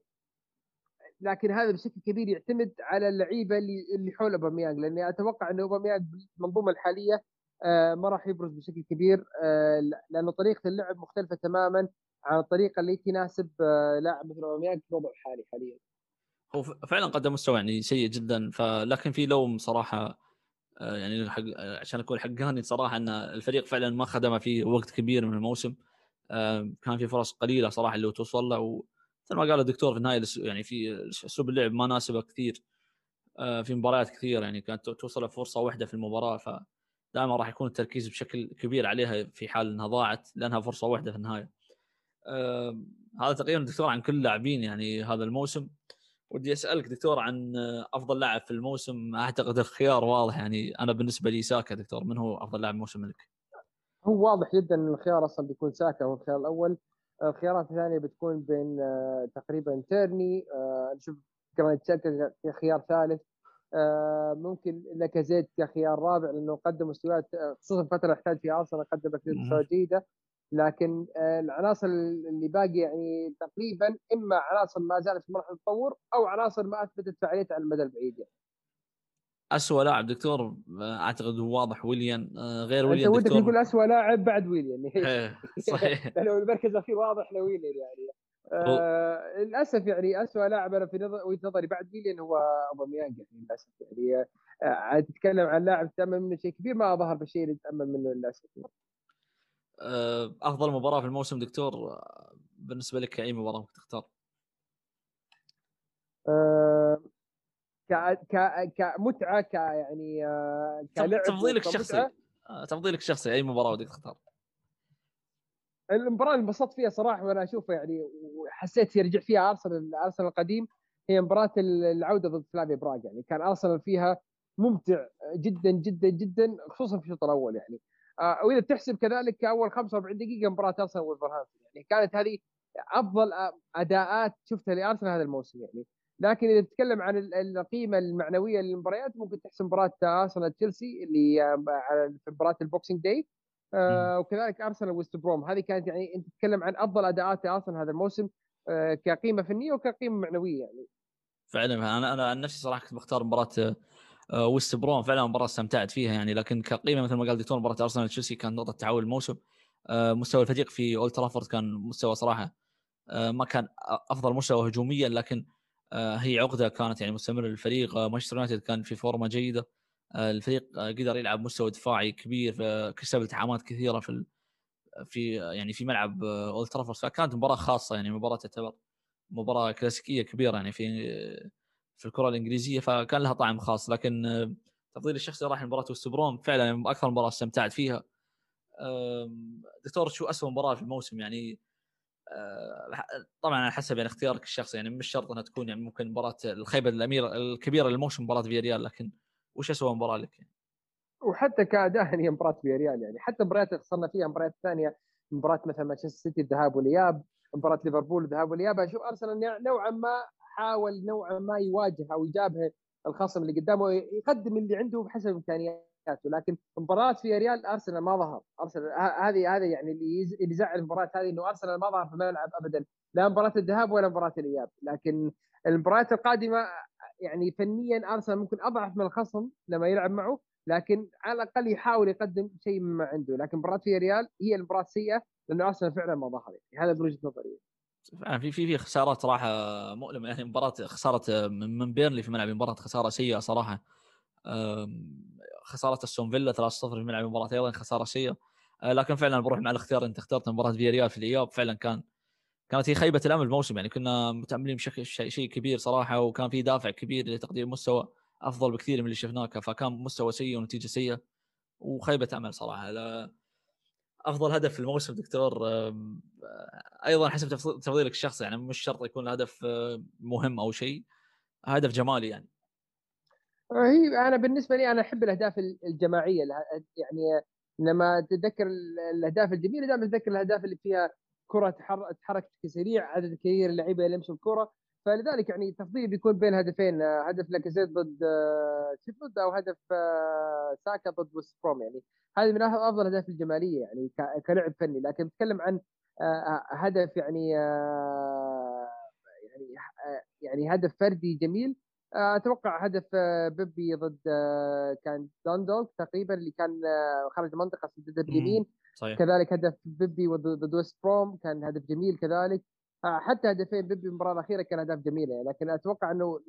لكن هذا بشكل كبير يعتمد على اللعيبة اللي اللي حول أوباميانج لأني أتوقع إن أوباميانج بالمنظومة الحالية آه، ما راح يبرز بشكل كبير آه، لأنه طريقة اللعب مختلفة تماما عن الطريقة اللي تناسب آه، لاعب مثل أوباميانج في الوضع الحالي حاليا. هو فعلا قدم مستوى يعني سيء جدا فلكن في لوم صراحة يعني حق عشان اكون حقاني صراحة إن الفريق فعلا ما خدمه في وقت كبير من الموسم كان في فرص قليلة صراحة اللي توصل له مثل ما قال الدكتور في النهاية يعني في أسلوب اللعب ما ناسبه كثير آه، في مباريات كثير يعني كانت توصل فرصة واحدة في المباراة فدائما راح يكون التركيز بشكل كبير عليها في حال إنها ضاعت لأنها فرصة واحدة في النهاية. هذا تقريبا دكتور عن كل اللاعبين يعني هذا الموسم ودي أسألك دكتور عن أفضل لاعب في الموسم أعتقد الخيار واضح يعني أنا بالنسبة لي ساكا دكتور من هو أفضل لاعب موسم لك؟ هو واضح جدا إن الخيار أصلا بيكون ساكا هو الخيار الأول الخيارات الثانية بتكون بين آه، تقريبا تيرني آه، نشوف جرانيت كخيار ثالث آه، ممكن لاكازيت كخيار رابع لأنه قدم مستويات خصوصا فترة يحتاج فيها أرسنال قدم مستويات جيده لكن العناصر اللي باقي يعني تقريبا إما عناصر ما زالت في مرحلة التطور أو عناصر ما أثبتت فعاليتها على المدى البعيد يعني. اسوء لاعب دكتور أعتقد واضح ويليان غير ويليان انت ودك تقول اسوء لاعب بعد ويليان. صحيح. لأنه المركز الأخير واضح لويليان يعني. آه للأسف يعني اسوء لاعب أنا في نظر وجهة نظري بعد ويليان هو أوباميانج يعني للأسف يعني. آه تتكلم عن لاعب تامل منه شيء كبير ما ظهر بالشيء اللي تامل منه للأسف آه أفضل مباراة في الموسم دكتور آه، بالنسبة لك اي مباراة ممكن تختار؟ آه ك ك كمتعه ك يعني آه كلعب تفضيلك الشخصي. آه، تفضيلك الشخصي أي مباراة ودك تختار؟ المباراة اللي انبسطت فيها صراحة وأنا أشوفها يعني وحسيت يرجع فيها أرسنال أرسنال القديم هي مباراة العودة ضد سلافيا براغ يعني كان أرسنال فيها ممتع جدا جدا جدا خصوصا في الشوط الأول يعني. آه وإذا تحسب كذلك أول 45 دقيقة مباراة أرسنال وولفرهامبتون. يعني كانت هذه أفضل أداءات شفتها لأرسنال هذا الموسم يعني. لكن إذا تتكلم عن القيمة المعنوية للمباريات ممكن تحسب مباراة ارسنال تشيلسي اللي في مباراة ال Boxing Day آه وكذلك ارسنال ويست بروم هذه كانت يعني أنت تتكلم عن أفضل أداءات ارسنال هذا الموسم آه كقيمة فنية وكقيمة معنوية يعني. فعلا أنا أنا عن نفسي صراحة كنت بختار مباراة آه ويست بروم فعلا مباراة استمتعت فيها يعني لكن كقيمة مثل ما قال دكتور مباراة ارسنال تشيلسي كان نقطة تحول الموسم. آه مستوى الفريق في اولد ترافورد كان مستوى صراحة آه ما كان أفضل مستوى هجوميا لكن آه هي عقدة كانت يعني مستمرة للفريق. آه مانشستر يونايتد كان في فورمة جيدة. آه، الفريق قدر يلعب مستوى دفاعي كبير كسب التحامات كثيرة في في يعني في ملعب اولد ترافورد فكانت مباراة خاصة يعني مباراة تعتبر مباراة كلاسيكية كبيرة يعني في في الكرة الإنجليزية فكان لها طعم خاص. لكن تفضيلي الشخصي راح لمباراه وست بروم. فعلا أكثر مباراة استمتعت فيها. دكتور شو اسوء مباراة في الموسم؟ يعني آه، طبعا على حسب يعني اختيارك الشخصي يعني مش شرط إنها تكون يعني ممكن مباراة الخيبة الأمل الكبيرة للموسم مباراة فياريال لكن وش اسوء مباراة لك؟ يعني؟ وحتى كأداء هي مباراة فياريال يعني. حتى المباريات اللي خسرنا فيها مباريات ثانية مباراة مثلا مانشستر سيتي الذهاب والإياب مباراة ليفربول الذهاب والإياب. أشوف أرسنال نوعا ما حاول نوعا ما يواجه أو يجابه الخصم اللي قدامه يقدم اللي عنده بحسب إمكانياته. لكن مباراة في ريال أرسنال ما ظهر. أرسنال هذه هذه يعني اللي اللي زعل المباراه هذه إنه أرسنال ما ظهر في الملعب ابدا. لا مباراة الذهاب ولا مباراة الإياب. لكن المباريات القادمة يعني فنيا أرسنال ممكن أضعف من الخصم لما يلعب معه لكن على الأقل يحاول يقدم شيء مما عنده. لكن مباراة في ريال هي المباراة السيئة لأنه أرسنال فعلا ما ظهر. يعني هذا بوجهه نظري. في في في خسارات صراحة مؤلمة. يعني مباراة خسارة من بيرلي في ملعب مباراة خسارة سيئة صراحة. خسارة السون فيلا 3-0 في ملعب المباراة أيضا خسارة سيئه أه، لكن فعلا بروح مع الاختيار أنت اخترت مباراة فياريال في الإياب فعلا كان كانت هي خيبة الأمل الموسم. يعني كنا متأملين بشكل شيء كبير صراحة وكان في دافع كبير لتقديم مستوى أفضل بكثير من اللي شفناه فكان مستوى سيء ونتيجة سيئة وخيبة أمل صراحة. أفضل هدف في الموسم دكتور أيضا حسب تفضيلك الشخصي يعني مش شرط يكون الهدف مهم أو شيء. هدف جمالي يعني. هي أنا بالنسبة لي أنا أحب الأهداف الجماعية يعني لما تتذكر الأهداف الجميلة دائما تتذكر الأهداف اللي فيها كرة تحرك سريع عدد كبير اللعيبه يلمسوا الكرة. فلذلك يعني تفضيلي بيكون بين هدفين هدف لاكازيت ضد شيفيلد أو هدف آه، ساكا ضد وست بروم. يعني هذه من أفضل الأهداف الجمالية يعني كلعب فني. لكن نتكلم عن آه، هدف يعني يعني يعني هدف فردي جميل. أتوقع هدف بيبي ضد كان دوندولك تقريبا اللي كان خارج المنطقة سددها باليمين صحيح. كذلك هدف بيبي ضد ويست بروم كان هدف جميل كذلك. حتى هدفين بيبي المباراة الأخيرة كان أهداف جميلة لكن أتوقع إنه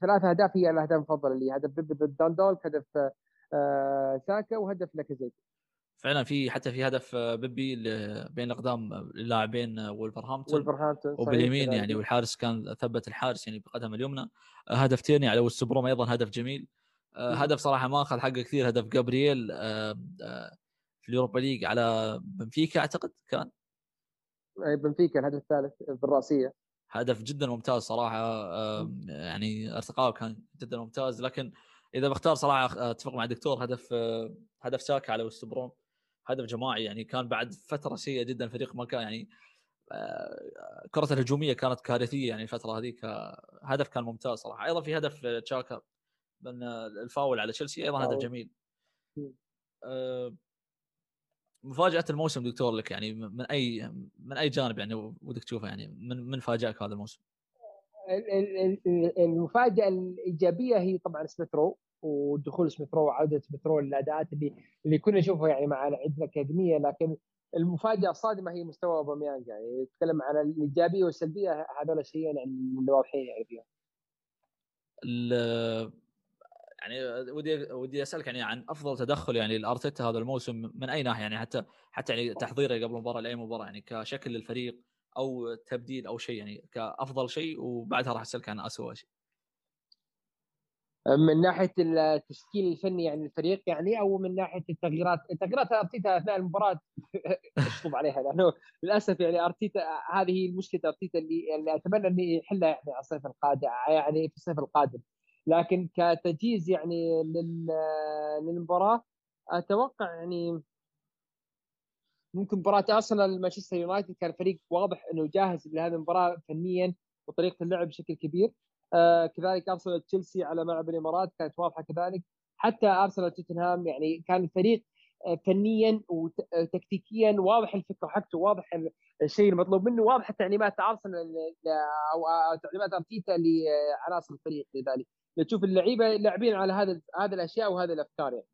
ثلاث أهداف هي الأهداف المفضلة اللي هدف بيبي ضد دوندولك هدف ساكا وهدف لاكازيت فعلا في حتى في هدف بيبي بين اقدام اللاعبين وولفرهامبتون وولفرهامبتون وباليمين يعني والحارس كان ثبت الحارس يعني بقدمه اليمنى. هدف تيرني على وست بروم أيضا هدف جميل. هدف صراحة ما أخذ حقه كثير هدف جابرييل في اليوروبا ليج على بنفيكا أعتقد كان؟ أي بنفيكا الهدف الثالث بالرأسية. هدف جدا ممتاز صراحة يعني ارتقاءه كان جدا ممتاز. لكن إذا بختار صراحة أتفق مع الدكتور هدف هدف ساكا على وستبروم هدف جماعي يعني كان بعد فترة سيئة جدا الفريق ما كان يعني كرة الهجومية كانت كارثية يعني الفترة هذيك هدف كان ممتاز صراحة. أيضا في هدف تشاكا من الفاول على تشيلسي أيضا هدف جميل. مفاجأة الموسم دكتور لك يعني من أي من أي جانب يعني ودك تشوفه يعني؟ من من فاجأك هذا الموسم؟ المفاجأة الإيجابية هي طبعا سميث رو ودخول سميث رو وعوده سميث رو للاداءات اللي اللي كنا نشوفها يعني مع لعيبه الاكاديميه لكن المفاجأة الصادمة هي مستوى أوباميانج يعني نتكلم عن الإيجابية والسلبية هذول الشيئين يعني اللي واضحين يعني فيهم. يعني ودي ودي أسألك يعني عن أفضل تدخل يعني لأرتيتا هذا الموسم من أي ناحية يعني حتى حتى يعني تحضيره قبل المباراه لأي مباراة يعني كشكل للفريق أو تبديل أو شيء يعني كأفضل شيء وبعدها راح أسألك عن اسوء شيء. من ناحية التشكيل الفني يعني الفريق يعني أو من ناحية التغييرات. تغييرات أرتيتا أثناء المباراة أشطب عليها لأنه للأسف يعني أرتيتا هذه المشكلة أرتيتا اللي, اللي أتمنى انه يحلها يعني الصيف القادم يعني في الصيف القادم. لكن كتجهيز يعني للمباراة أتوقع يعني ممكن مباراة أرسنال مانشستر يونايتد كان فريق واضح إنه جاهز لهذه المباراة فنيا وطريقة اللعب بشكل كبير. آه كذلك أرسنال تشيلسي على ملعب الإمارات كانت واضحة كذلك. حتى أرسنال توتنهام يعني كان الفريق آه، فنيا وتكتيكيا واضح الفكرة حقته واضح الشيء المطلوب منه واضح تعليمات أرسنال أو تعليمات أرتيتا لعناصر الفريق لذلك. تشوف اللعيبة لاعبين على هذا هذه الأشياء وهذه الأفكار يعني.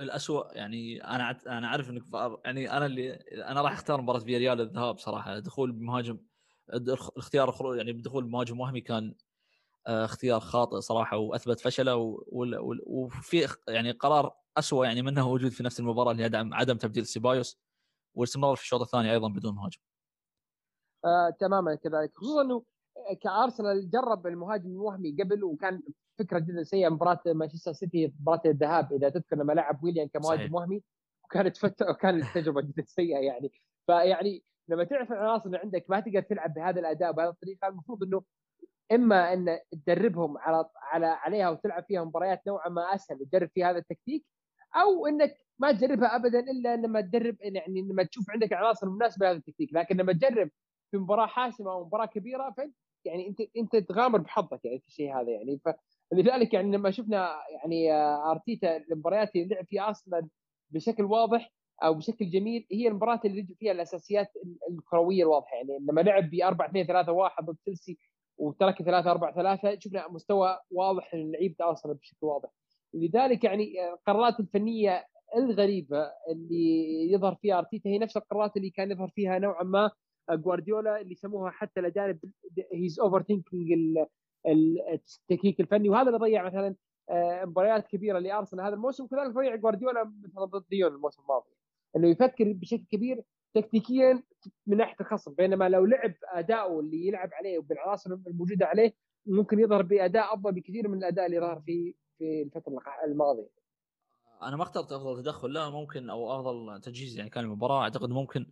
الأسوأ يعني أنا أنا أعرف إنك يعني أنا اللي أنا راح أختار مباراة فياريال الذهاب صراحة دخول بمهاجم الاختيار يعني بدخول بمهاجم وهمي كان آه، اختيار خاطئ صراحة وأثبت فشله وفي يعني قرار اسوء يعني منه وجود في نفس المباراة اللي يدعم عدم تبديل سيبايوس والاستمرار في الشوط الثاني أيضا بدون مهاجم. آه تماما كذلك خصوصا إنه كأرسنال جرب المهاجم الوهمي قبل وكان فكرة جدا سيئة مباراة مانشستر سيتي مباراة الذهاب إذا تذكر لما لعب ويليام كمهاجم صحيح. وهمي وكانت فت... وكانت تجربة جدا سيئة يعني فيعني لما تعرف العناصر اللي عندك ما تقدر تلعب بهذا الأداء بهذه الطريقة المفروض إنه إما إن تدربهم على على عليها وتلعب فيها مباريات نوعا ما أسهل وتدرب فيها هذا التكتيك أو إنك ما تجربها ابدا إلا لما تدرب يعني لما تشوف عندك عناصر مناسبه لهذا التكتيك لكن لما تجرب في مباراة حاسمة أو مباراة كبيرة فانت يعني أنت أنت تغامر بحظك يعني في الشيء هذا يعني فلذلك يعني لما شفنا يعني آه، أرتيتا المباريات اللي لعب فيها أصلا بشكل واضح أو بشكل جميل هي المباراة اللي لعب فيها الأساسيات الكروية الواضحة. يعني لما لعب ب 4 2 3 1 ضد تشيلسي وترك 3 4 3 شفنا مستوى واضح لعيبه ارسنال بشكل واضح. لذلك يعني القرارات الفنية الغريبة اللي يظهر فيها أرتيتا هي نفس القرارات اللي كان يظهر فيها نوعا ما جوارديولا اللي يسموها حتى الاجانب he's overthinking التكتيك الفني. وهذا اللي ضيع مثلا آه، مباريات كبيرة لأرسنال هذا الموسم. وكذلك ضيع جوارديولا مثلا ضد ليون الموسم الماضي. إنه يفكر بشكل كبير تكتيكيا من ناحية الخصم. بينما لو لعب اداؤه اللي يلعب عليه وبالعناصر الموجودة عليه ممكن يظهر بأداء أفضل بكثير من الأداء اللي ظهر فيه في الفترة الماضية. أنا ما اخترت أفضل تدخل لا ممكن أو أفضل تجهيز يعني كان المباراه أعتقد ممكن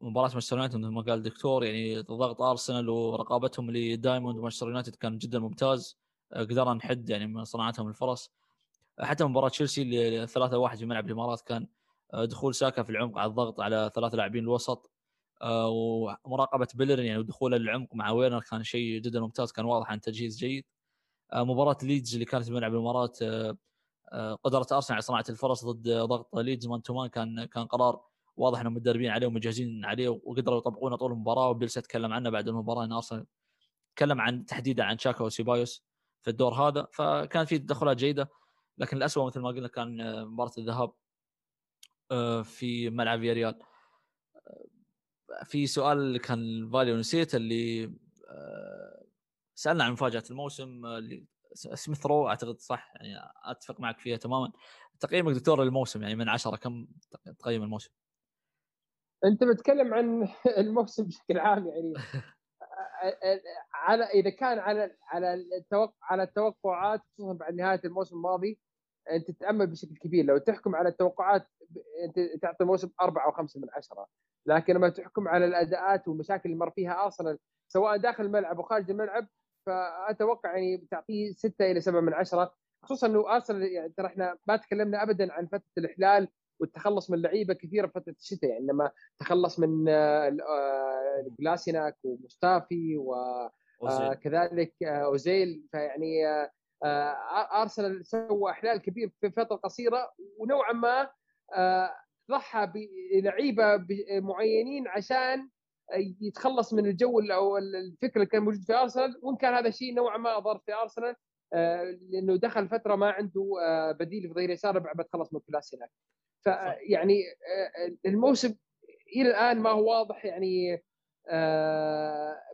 مباراة مانشستر يونايتد مثل ما قال الدكتور يعني ضغط أرسنال ورقابتهم ل diamond مانشستر يونايتد كان جدا ممتاز. أه، قدرنا نحد يعني من صناعتهم الفرص. حتى مباراة تشيلسي اللي 3 1 في ملعب الإمارات كان دخول ساكا في العمق على الضغط على ثلاث لاعبين الوسط. أه، ومراقبة بيلرين يعني ودخوله للعمق مع ويرنر كان شيء جدا ممتاز كان واضح عن تجهيز جيد. مباراة ليدز اللي كانت في ملعب الامارات قدرت أرسنال على صناعة الفرص ضد ضغط ليدز. man to man كان كان قرار واضح إنهم متدربين عليه ومجهزين عليه وقدروا يطبقونه طول المباراة. وبيلسا تكلم عنه بعد المباراة إن أرسنال تكلم عن تحديدا عن شاكا وسيبايوس في الدور هذا. فكان في تدخلات جيدة لكن الاسوء مثل ما قلنا كان آه، مباراة الذهاب. آه، في ملعب آه، في سؤال كان بالي ونسيت اللي سألنا عن مفاجأة الموسم اللي سميث رو أعتقد صح يعني أتفق معك فيها تماما. تقييمك دكتور للموسم يعني من عشرة كم تقييم الموسم؟ أنت بتتكلم عن الموسم بشكل عام يعني. على إذا كان على على التوقع على التوقعات خصوصا بعد نهاية الموسم الماضي انت تتأمل بشكل كبير. لو تحكم على التوقعات أنت تعطي الموسم أربعة أو خمسة من عشرة. لكن لما تحكم على الأداءات والمشاكل اللي مر فيها أرسنال سواء داخل الملعب وخارج الملعب فأتوقع يعني تعطيه ستة إلى سبعة من عشرة. خصوصا إنه أرسنال يعني ترى إحنا ما تكلمنا ابدا عن فترة الإحلال والتخلص من لعيبة كثيرة فترة الشتاء. يعني لما تخلص من جلاسيناك آه، ومستافي وكذلك آه، آه، أوزيل. فيعني أرسنال سوى إحلال كبير في فتره قصيره ونوعا ما ضحى بلعيبة معينين عشان يتخلص من الجو أو الفكر اللي كان موجود في أرسنال وإن كان هذا الشيء نوعا ما أضر في أرسنال لأنه دخل فترة ما عنده بديل في ظهير يسار بعد خلص من الكلاس هناك. فيعني الموسم إلى الآن ما هو واضح يعني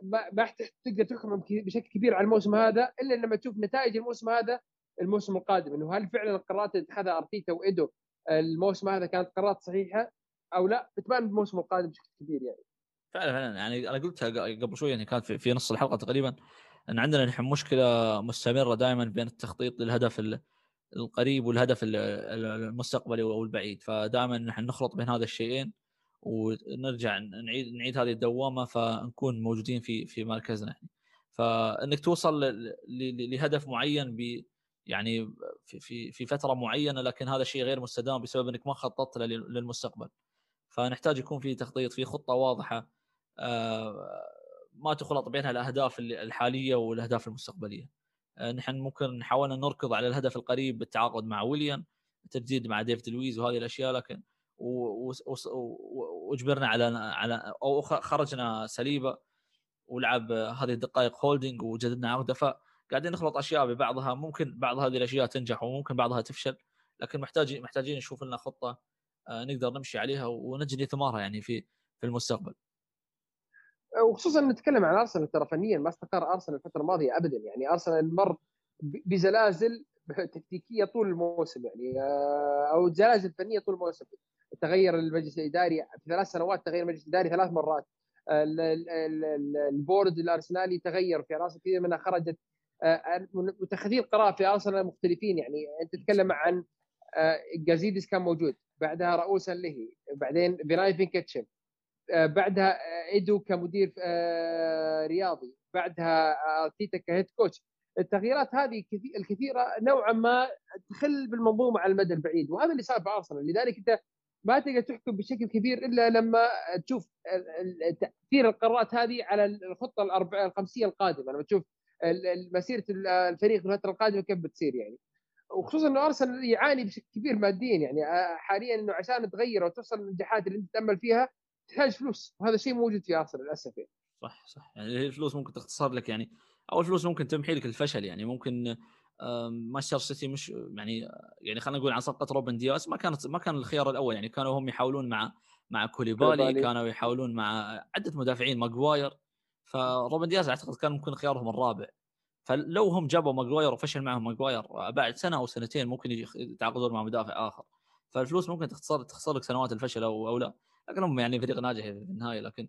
ما ما تقدر تحكم بشكل كبير على الموسم هذا إلا لما تشوف نتائج الموسم هذا الموسم القادم. إنه هل فعلا القرارات اللي اتخذها أرتيتا وإيدو الموسم هذا كانت قرارات صحيحة أو لا؟ بتبان بالموسم القادم بشكل كبير يعني. فعلا فعلا. يعني أنا قلتها قبل شوي يعني كانت في نص الحلقة تقريبا إن عندنا نحن مشكلة مستمرة دائما بين التخطيط للهدف القريب والهدف المستقبلي أو البعيد فدائما نحن نخلط بين هذا الشيئين ونرجع نعيد نعيد هذه الدوامة فنكون موجودين في في مركزنا يعني. فإنك توصل لهدف معين ب يعني في في فترة معينة لكن هذا الشيء غير مستدام بسبب إنك ما خططت للمستقبل. فنحتاج يكون في تخطيط في خطة واضحة آه، ما تخلط بينها الأهداف الحالية والأهداف المستقبلية. آه، نحن ممكن نحاول نركض على الهدف القريب بالتعاقد مع ويليام التجديد مع ديفيد لويز وهذه الأشياء لكن وأجبرنا على على أو خرجنا صليبا ولعب هذه الدقائق هولدنج وجددنا عقده فقاعدين نخلط أشياء ببعضها. ممكن بعض هذه الأشياء تنجح وممكن بعضها تفشل لكن محتاجين محتاجين نشوف لنا خطة آه، نقدر نمشي عليها ونجني ثمارها يعني في في المستقبل. وخصوصا نتكلم عن أرسنال ترى فنيا. ما استقر أرسنال الفترة الماضية ابدا. يعني أرسنال مر بزلازل تكتيكية طول الموسم يعني آه، أو زلازل فنية طول الموسم. تغير المجلس الإداري في ثلاث سنوات تغير المجلس الإداري ثلاث مرات. البورد الأرسنالي تغير في عناصر كثير منها خرجت. آه، متخذي القرار في أرسنال مختلفين يعني. أنت تتكلم عن جازيدس كان موجود بعدها راؤول سانليهي بعدين فيناي فينكاتيشام آه، بعدها آه، ايدو كمدير آه، رياضي بعدها أرتيتا ك head coach. التغييرات هذه الكثيرة نوعا ما تخل بالمنظومة على المدى البعيد وهذا اللي صار في أرسنال. لذلك أنت ما تقدر تحكم بشكل كبير إلا لما تشوف تأثير القرارات هذه على الخطة الخمسية القادمة. لما تشوف مسيرة الفريق في الفترة القادمة كيف بتصير يعني. وخصوصا إنه أرسنال يعاني بشكل كبير ماديا يعني. حاليا إنه عشان تغير وتوصل للنجاحات اللي أنت تامل فيها تحتاج فلوس وهذا شيء موجود في أرسنال للأسف يعني. صح صح. يعني الفلوس ممكن تختصر لك يعني. أو الفلوس ممكن تمحي لك الفشل يعني. ممكن مانشستر سيتي مش يعني يعني خلينا نقول عن صفقة روبن دياس ما كانت ما كان الخيار الأول يعني كانوا هم يحاولون مع مع كوليبالي كانوا يحاولون مع عدة مدافعين ماجواير فروبن دياز أعتقد كان ممكن خيارهم الرابع. فلو هم جابوا ماجواير وفشل معهم ماجواير بعد سنة أو سنتين ممكن يتعاقدون مع مدافع آخر. فالفلوس ممكن تخسر تخسر لك سنوات الفشل أو أو لا. لكن هم يعني فريق ناجح في النهاية لكن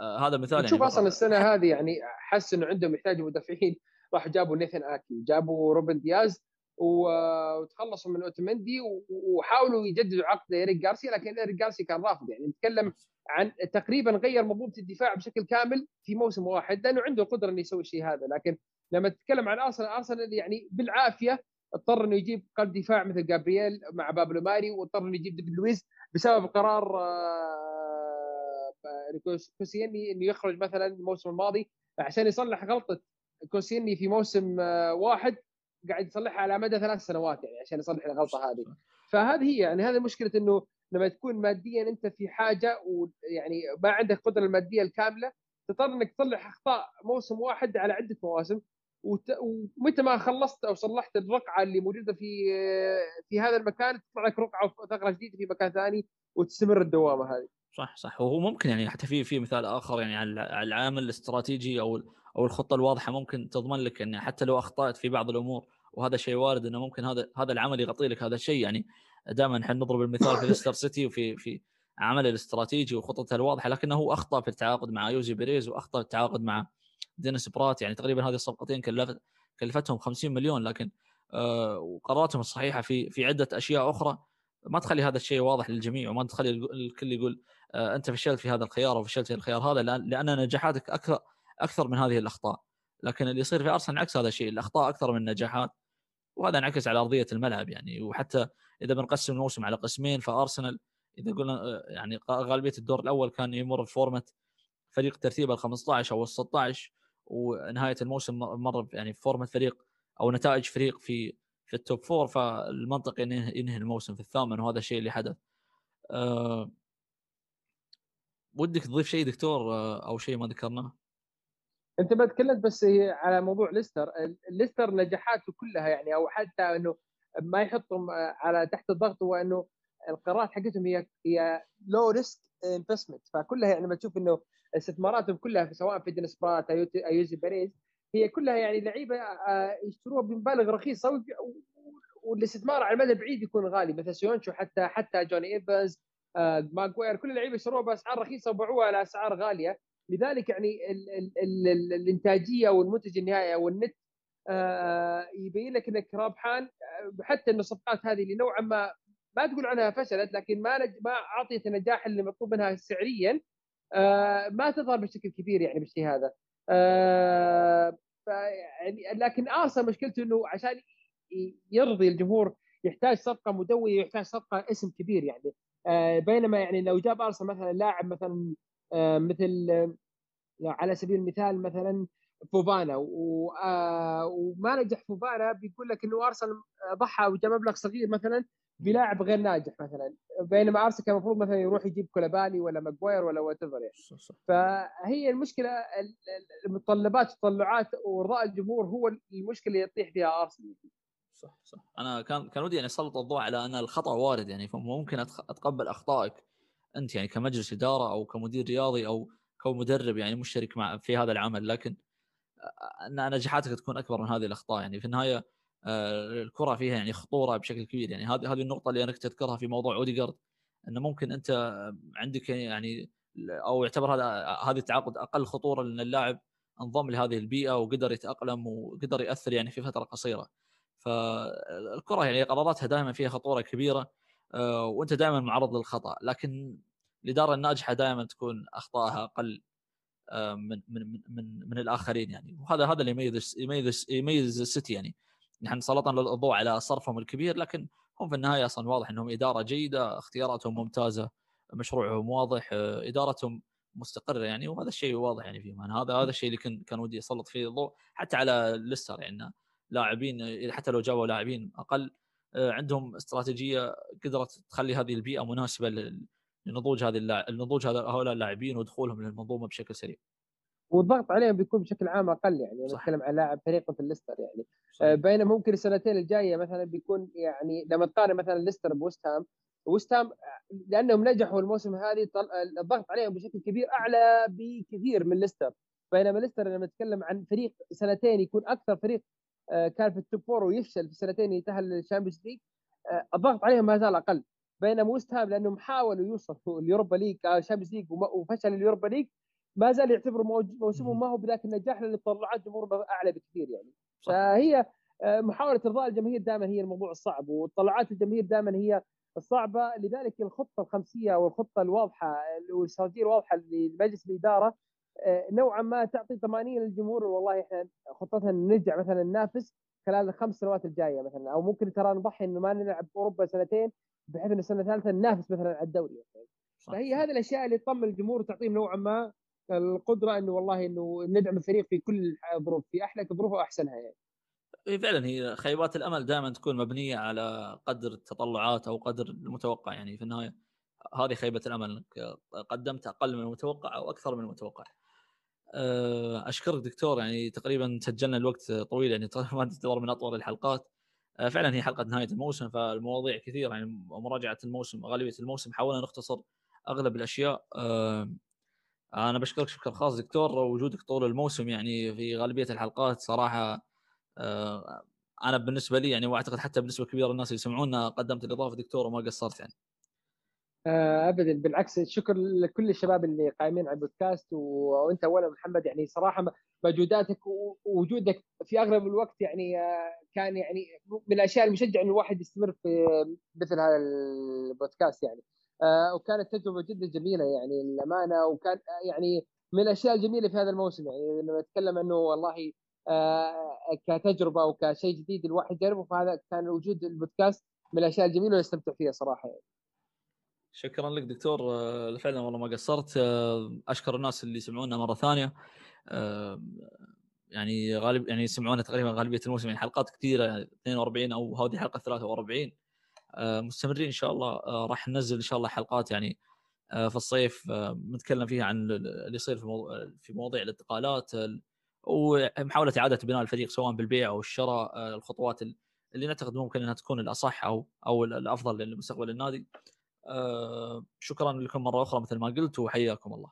آه هذا مثال شوف يعني أصلا السنة هذه يعني حس إنه عندهم يحتاجوا مدافعين. راح جابوا نيثن آكي جابوا روبن دياز وتخلصوا من اوتمندي وحاولوا يجددوا عقد إيريك جارسيا لكن إيريك جارسيا كان رافض. يعني نتكلم عن تقريبا غير منظومة الدفاع بشكل كامل في موسم واحد لأنه عنده القدره إنه يسوي الشيء هذا. لكن لما تتكلم عن أرسنال أرسنال يعني بالعافية اضطر إنه يجيب قلب دفاع مثل جابرييل مع بابلو ماري واضطر إنه يجيب ديفيد لويس بسبب قرار آه، كوسيلني إنه يخرج مثلا الموسم الماضي عشان يصلح غلطة كوسيلني في موسم آه، واحد قاعد يصلحها على مدى ثلاث سنوات يعني عشان يصلح الغلطة هذه. فهذه هي يعني هذه مشكلة إنه لما تكون ماديا أنت في حاجة ويعني ما عندك القدره المادية الكاملة تضطر إنك تصلح أخطاء موسم واحد على عدة مواسم وت... ومتى ما خلصت أو صلحت الرقعة اللي موجودة في في هذا المكان تطلع لك رقعة ثغرة جديدة في مكان ثاني وتستمر الدوامة هذه. صح صح. وهو ممكن يعني حتى في في مثال آخر يعني على العامل الاستراتيجي أو أو الخطة الواضحة ممكن تضمن لك إن حتى لو أخطأت في بعض الأمور وهذا شيء وارد إنه ممكن هذا هذا العمل يغطي لك هذا الشيء. يعني دائما إحنا نضرب المثال في ليستر سيتي وفي في عمله الاستراتيجي وخطته الواضحة لكنه أخطأ في التعاقد مع أيوزي بيريز وأخطأ في التعاقد مع دينيس برات. يعني تقريبا هذه الصفقتين كلفت كلفتهم 50 مليون لكن آه وقراراتهم الصحيحة في في عدة أشياء أخرى. ما تخلي هذا الشيء واضح للجميع وما تخلي الكل يقول آه أنت فشلت في هذا الخيار أو فشلت في الخيار هذا لأن نجاحاتك أكثر أكثر من هذه الأخطاء لكن اللي يصير في أرسنال عكس هذا الشيء الأخطاء أكثر من النجاحات وهذا انعكس على أرضية الملعب يعني وحتى إذا بنقسم الموسم على قسمين فأرسنال إذا قلنا يعني غالبية الدور الأول كان يمر بفورمة فريق ترتيب ال 15 أو ال 16 ونهاية الموسم مر يعني فورمه فريق أو نتائج فريق في في ال top four فالمنطق انه ينهي الموسم في الثامن وهذا الشيء اللي حدث. أه ودك تضيف شيء دكتور آه، أو شيء ما ذكرناه؟ أنت ما تكلمت بس على موضوع ليستر. ليستر نجاحاته كلها يعني أو حتى إنه ما يحطهم على تحت الضغط هو إنه القرارات حقتهم هي هي low risk investment فكلها يعني لما تشوف إنه استثماراتهم كلها سواء في دينيس برات أيوزي بيريز هي كلها يعني لعيبة يشتروها بمبالغ رخيصة والاستثمار على المدى البعيد يكون غالي. مثل سويونشو حتى حتى جوني ايفنز ماجوير كل اللعيبة يشتروها بأسعار رخيصة وباعوها على اسعار غالية. لذلك يعني ال ال ال الإنتاجية والمنتج النهائي أو النت آه يبين لك انك ربحان آه، حتى إن الصفقات هذه اللي نوعا ما ما تقول عنها فشلت لكن ما نج... ما أعطيت النجاح اللي مطلوب منها سعريا آه ما تظهر بشكل كبير يعني بالشيء هذا. آه يعني لكن ارسنال مشكلته إنه عشان يرضي الجمهور يحتاج صفقة مدوية يحتاج صفقة اسم كبير يعني. آه بينما يعني لو جاب أرسنال مثلا لاعب مثلا مثل آه على سبيل المثال مثلا فوفانا آه، وما نجح فوفانا بيقول لك إنه ارسنال ضحى وجاب مبلغ صغير مثلا بلاعب غير ناجح مثلا بينما ارسنال كان المفروض مثلا يروح يجيب كولابالي ولا ماجواير ولا وات يعني. فهي المشكلة المتطلبات التطلعات وارضاء الجمهور هو المشكلة اللي يطيح فيها ارسنال صح صح. أنا كان كان ودي يعني أسلط الضوء على أن الخطأ وارد يعني فممكن أتقبل أخطائك. أنت يعني كمجلس إدارة أو كمدير رياضي أو كمدرب يعني مشترك مع في هذا العمل لكن أن نجاحاتك تكون أكبر من هذه الأخطاء. يعني في النهاية آه، الكرة فيها يعني خطورة بشكل كبير. يعني هذه هذه النقطة اللي أنا كنت اذكرها في موضوع اوديجارد انه ممكن أنت عندك يعني أو يعتبر هذا هذا التعاقد أقل خطورة لأن اللاعب انضم لهذه البيئة وقدر يتأقلم وقدر يأثر يعني في فترة قصيرة. فالكرة يعني قراراتها دائما فيها خطورة كبيرة. وأنت دائما معرض للخطأ لكن الإدارة الناجحة دائما تكون أخطائها أقل آه، من من من من الآخرين يعني. وهذا هذا اللي يميز يميز يميز السيتي يعني. نحن سلطنا الضوء على صرفهم الكبير لكن هم في النهاية أصلا واضح إنهم إدارة جيدة اختياراتهم ممتازة مشروعهم واضح آه، إدارتهم مستقرة يعني. وهذا الشيء واضح يعني فيهم يعني هذا هذا الشيء اللي كان كان ودي أسلط فيه الضوء حتى على ليستر يعني لاعبين حتى لو جابوا لاعبين أقل آه، عندهم استراتيجية قدرت تخلي هذه البيئة مناسبة لنضوج هذه النضوج هؤلاء اللاعبين ودخولهم للمنظومة بشكل سريع. والضغط عليهم بيكون بشكل عام أقل يعني نتكلم عن لاعب فريق مثل ليستر يعني. آه، بينما ممكن السنتين الجاية مثلا بيكون يعني لما تقارن مثلا ليستر بوست هام وست هام لأنهم نجحوا الموسم هذه الضغط عليهم بشكل كبير أعلى بكثير من ليستر. بينما ليستر لما نتكلم عن فريق سنتين يكون أكثر فريق آه، كان في ال top four ويفشل في سنتين يتاهل لل Champions League. آه، الضغط عليهم ما زال أقل. بينما وست هام لأنهم حاولوا يوصلوا ال Europa League ال Champions League وفشل ال Europa League ما زال يعتبر موسمهم ما هو بذاك النجاح لأن تطلعات جمهور أعلى بكثير يعني. صح. فهي آه، محاولة إرضاء الجماهير دائما هي الموضوع الصعب وطلعات الجماهير دائما هي الصعبة. لذلك الخطة الخمسية والخطة الواضحة والاستراتيجيه الواضحة لمجلس الإدارة آه، نوعا ما تعطي طمانينه للجمهور والله إحنا خطتنا نرجع مثلا ننافس خلال الخمس سنوات الجاية مثلا أو ممكن ترى نضحي إنه ما نلعب أوروبا سنتين بحيث إن السنة الثالثة ننافس مثلا على الدوري مثلا. فهي هذه الأشياء اللي تطمن الجمهور وتعطيهم نوعا ما القدرة إنه والله إنه ندعم الفريق في كل الظروف في أحلى ظروفه وأحسنها يعني. فعلا هي خيبات الأمل دائما تكون مبنية على قدر التطلعات أو قدر المتوقع يعني في النهاية هذه خيبة الأمل قدمت أقل من المتوقع أو أكثر من المتوقع. آه، أشكرك دكتور يعني تقريبا سجلنا الوقت طويل يعني ما تعتبر من أطول الحلقات. آه، فعلا هي حلقة نهاية الموسم فالمواضيع كثيرة يعني مراجعة الموسم غالبية الموسم حاولنا نختصر أغلب الأشياء آه، أنا بشكرك شكر خاص دكتور وجودك طول الموسم يعني في غالبية الحلقات صراحة أنا بالنسبة لي يعني وأعتقد حتى بالنسبة كبيره الناس اللي يسمعونا قدمت الإضافة دكتور وما قصرت يعني. آه، ابدا بالعكس شكر لكل الشباب اللي قايمين على البودكاست وأنت اولا محمد يعني صراحة مجهوداتك ووجودك في أغلب الوقت يعني آه، كان يعني من الأشياء المشجعة ان الواحد يستمر في مثل هذا البودكاست يعني. آه، وكانت تجربة جدا جميلة يعني للأمانة وكان يعني من الأشياء الجميلة في هذا الموسم يعني لما نتكلم إنه والله كتجربة أو كشيء جديد الواحد يجربه فهذا كان وجود البودكاست من الأشياء الجميلة ونستمتع فيها صراحة يعني. شكرا لك دكتور. آه، فعلا والله ما قصرت. أشكر الناس اللي يسمعونا مرة ثانية. يعني غالب يعني يسمعونا تقريبا غالبية الموسم يعني حلقات كثيرة 42 أو هذه حلقة 43 آه، مستمرين إن شاء الله. آه، راح ننزل إن شاء الله حلقات يعني آه، في الصيف. نتكلم فيها عن اللي يصير في في مواضيع الانتقالات ومحاولة إعادة بناء الفريق سواء بالبيع أو الشراء. آه، الخطوات اللي نعتقد ممكن إنها تكون الأصح أو أو الأفضل لمستقبل النادي. آه، شكرا لكم مرة أخرى مثل ما قلت وحياكم الله.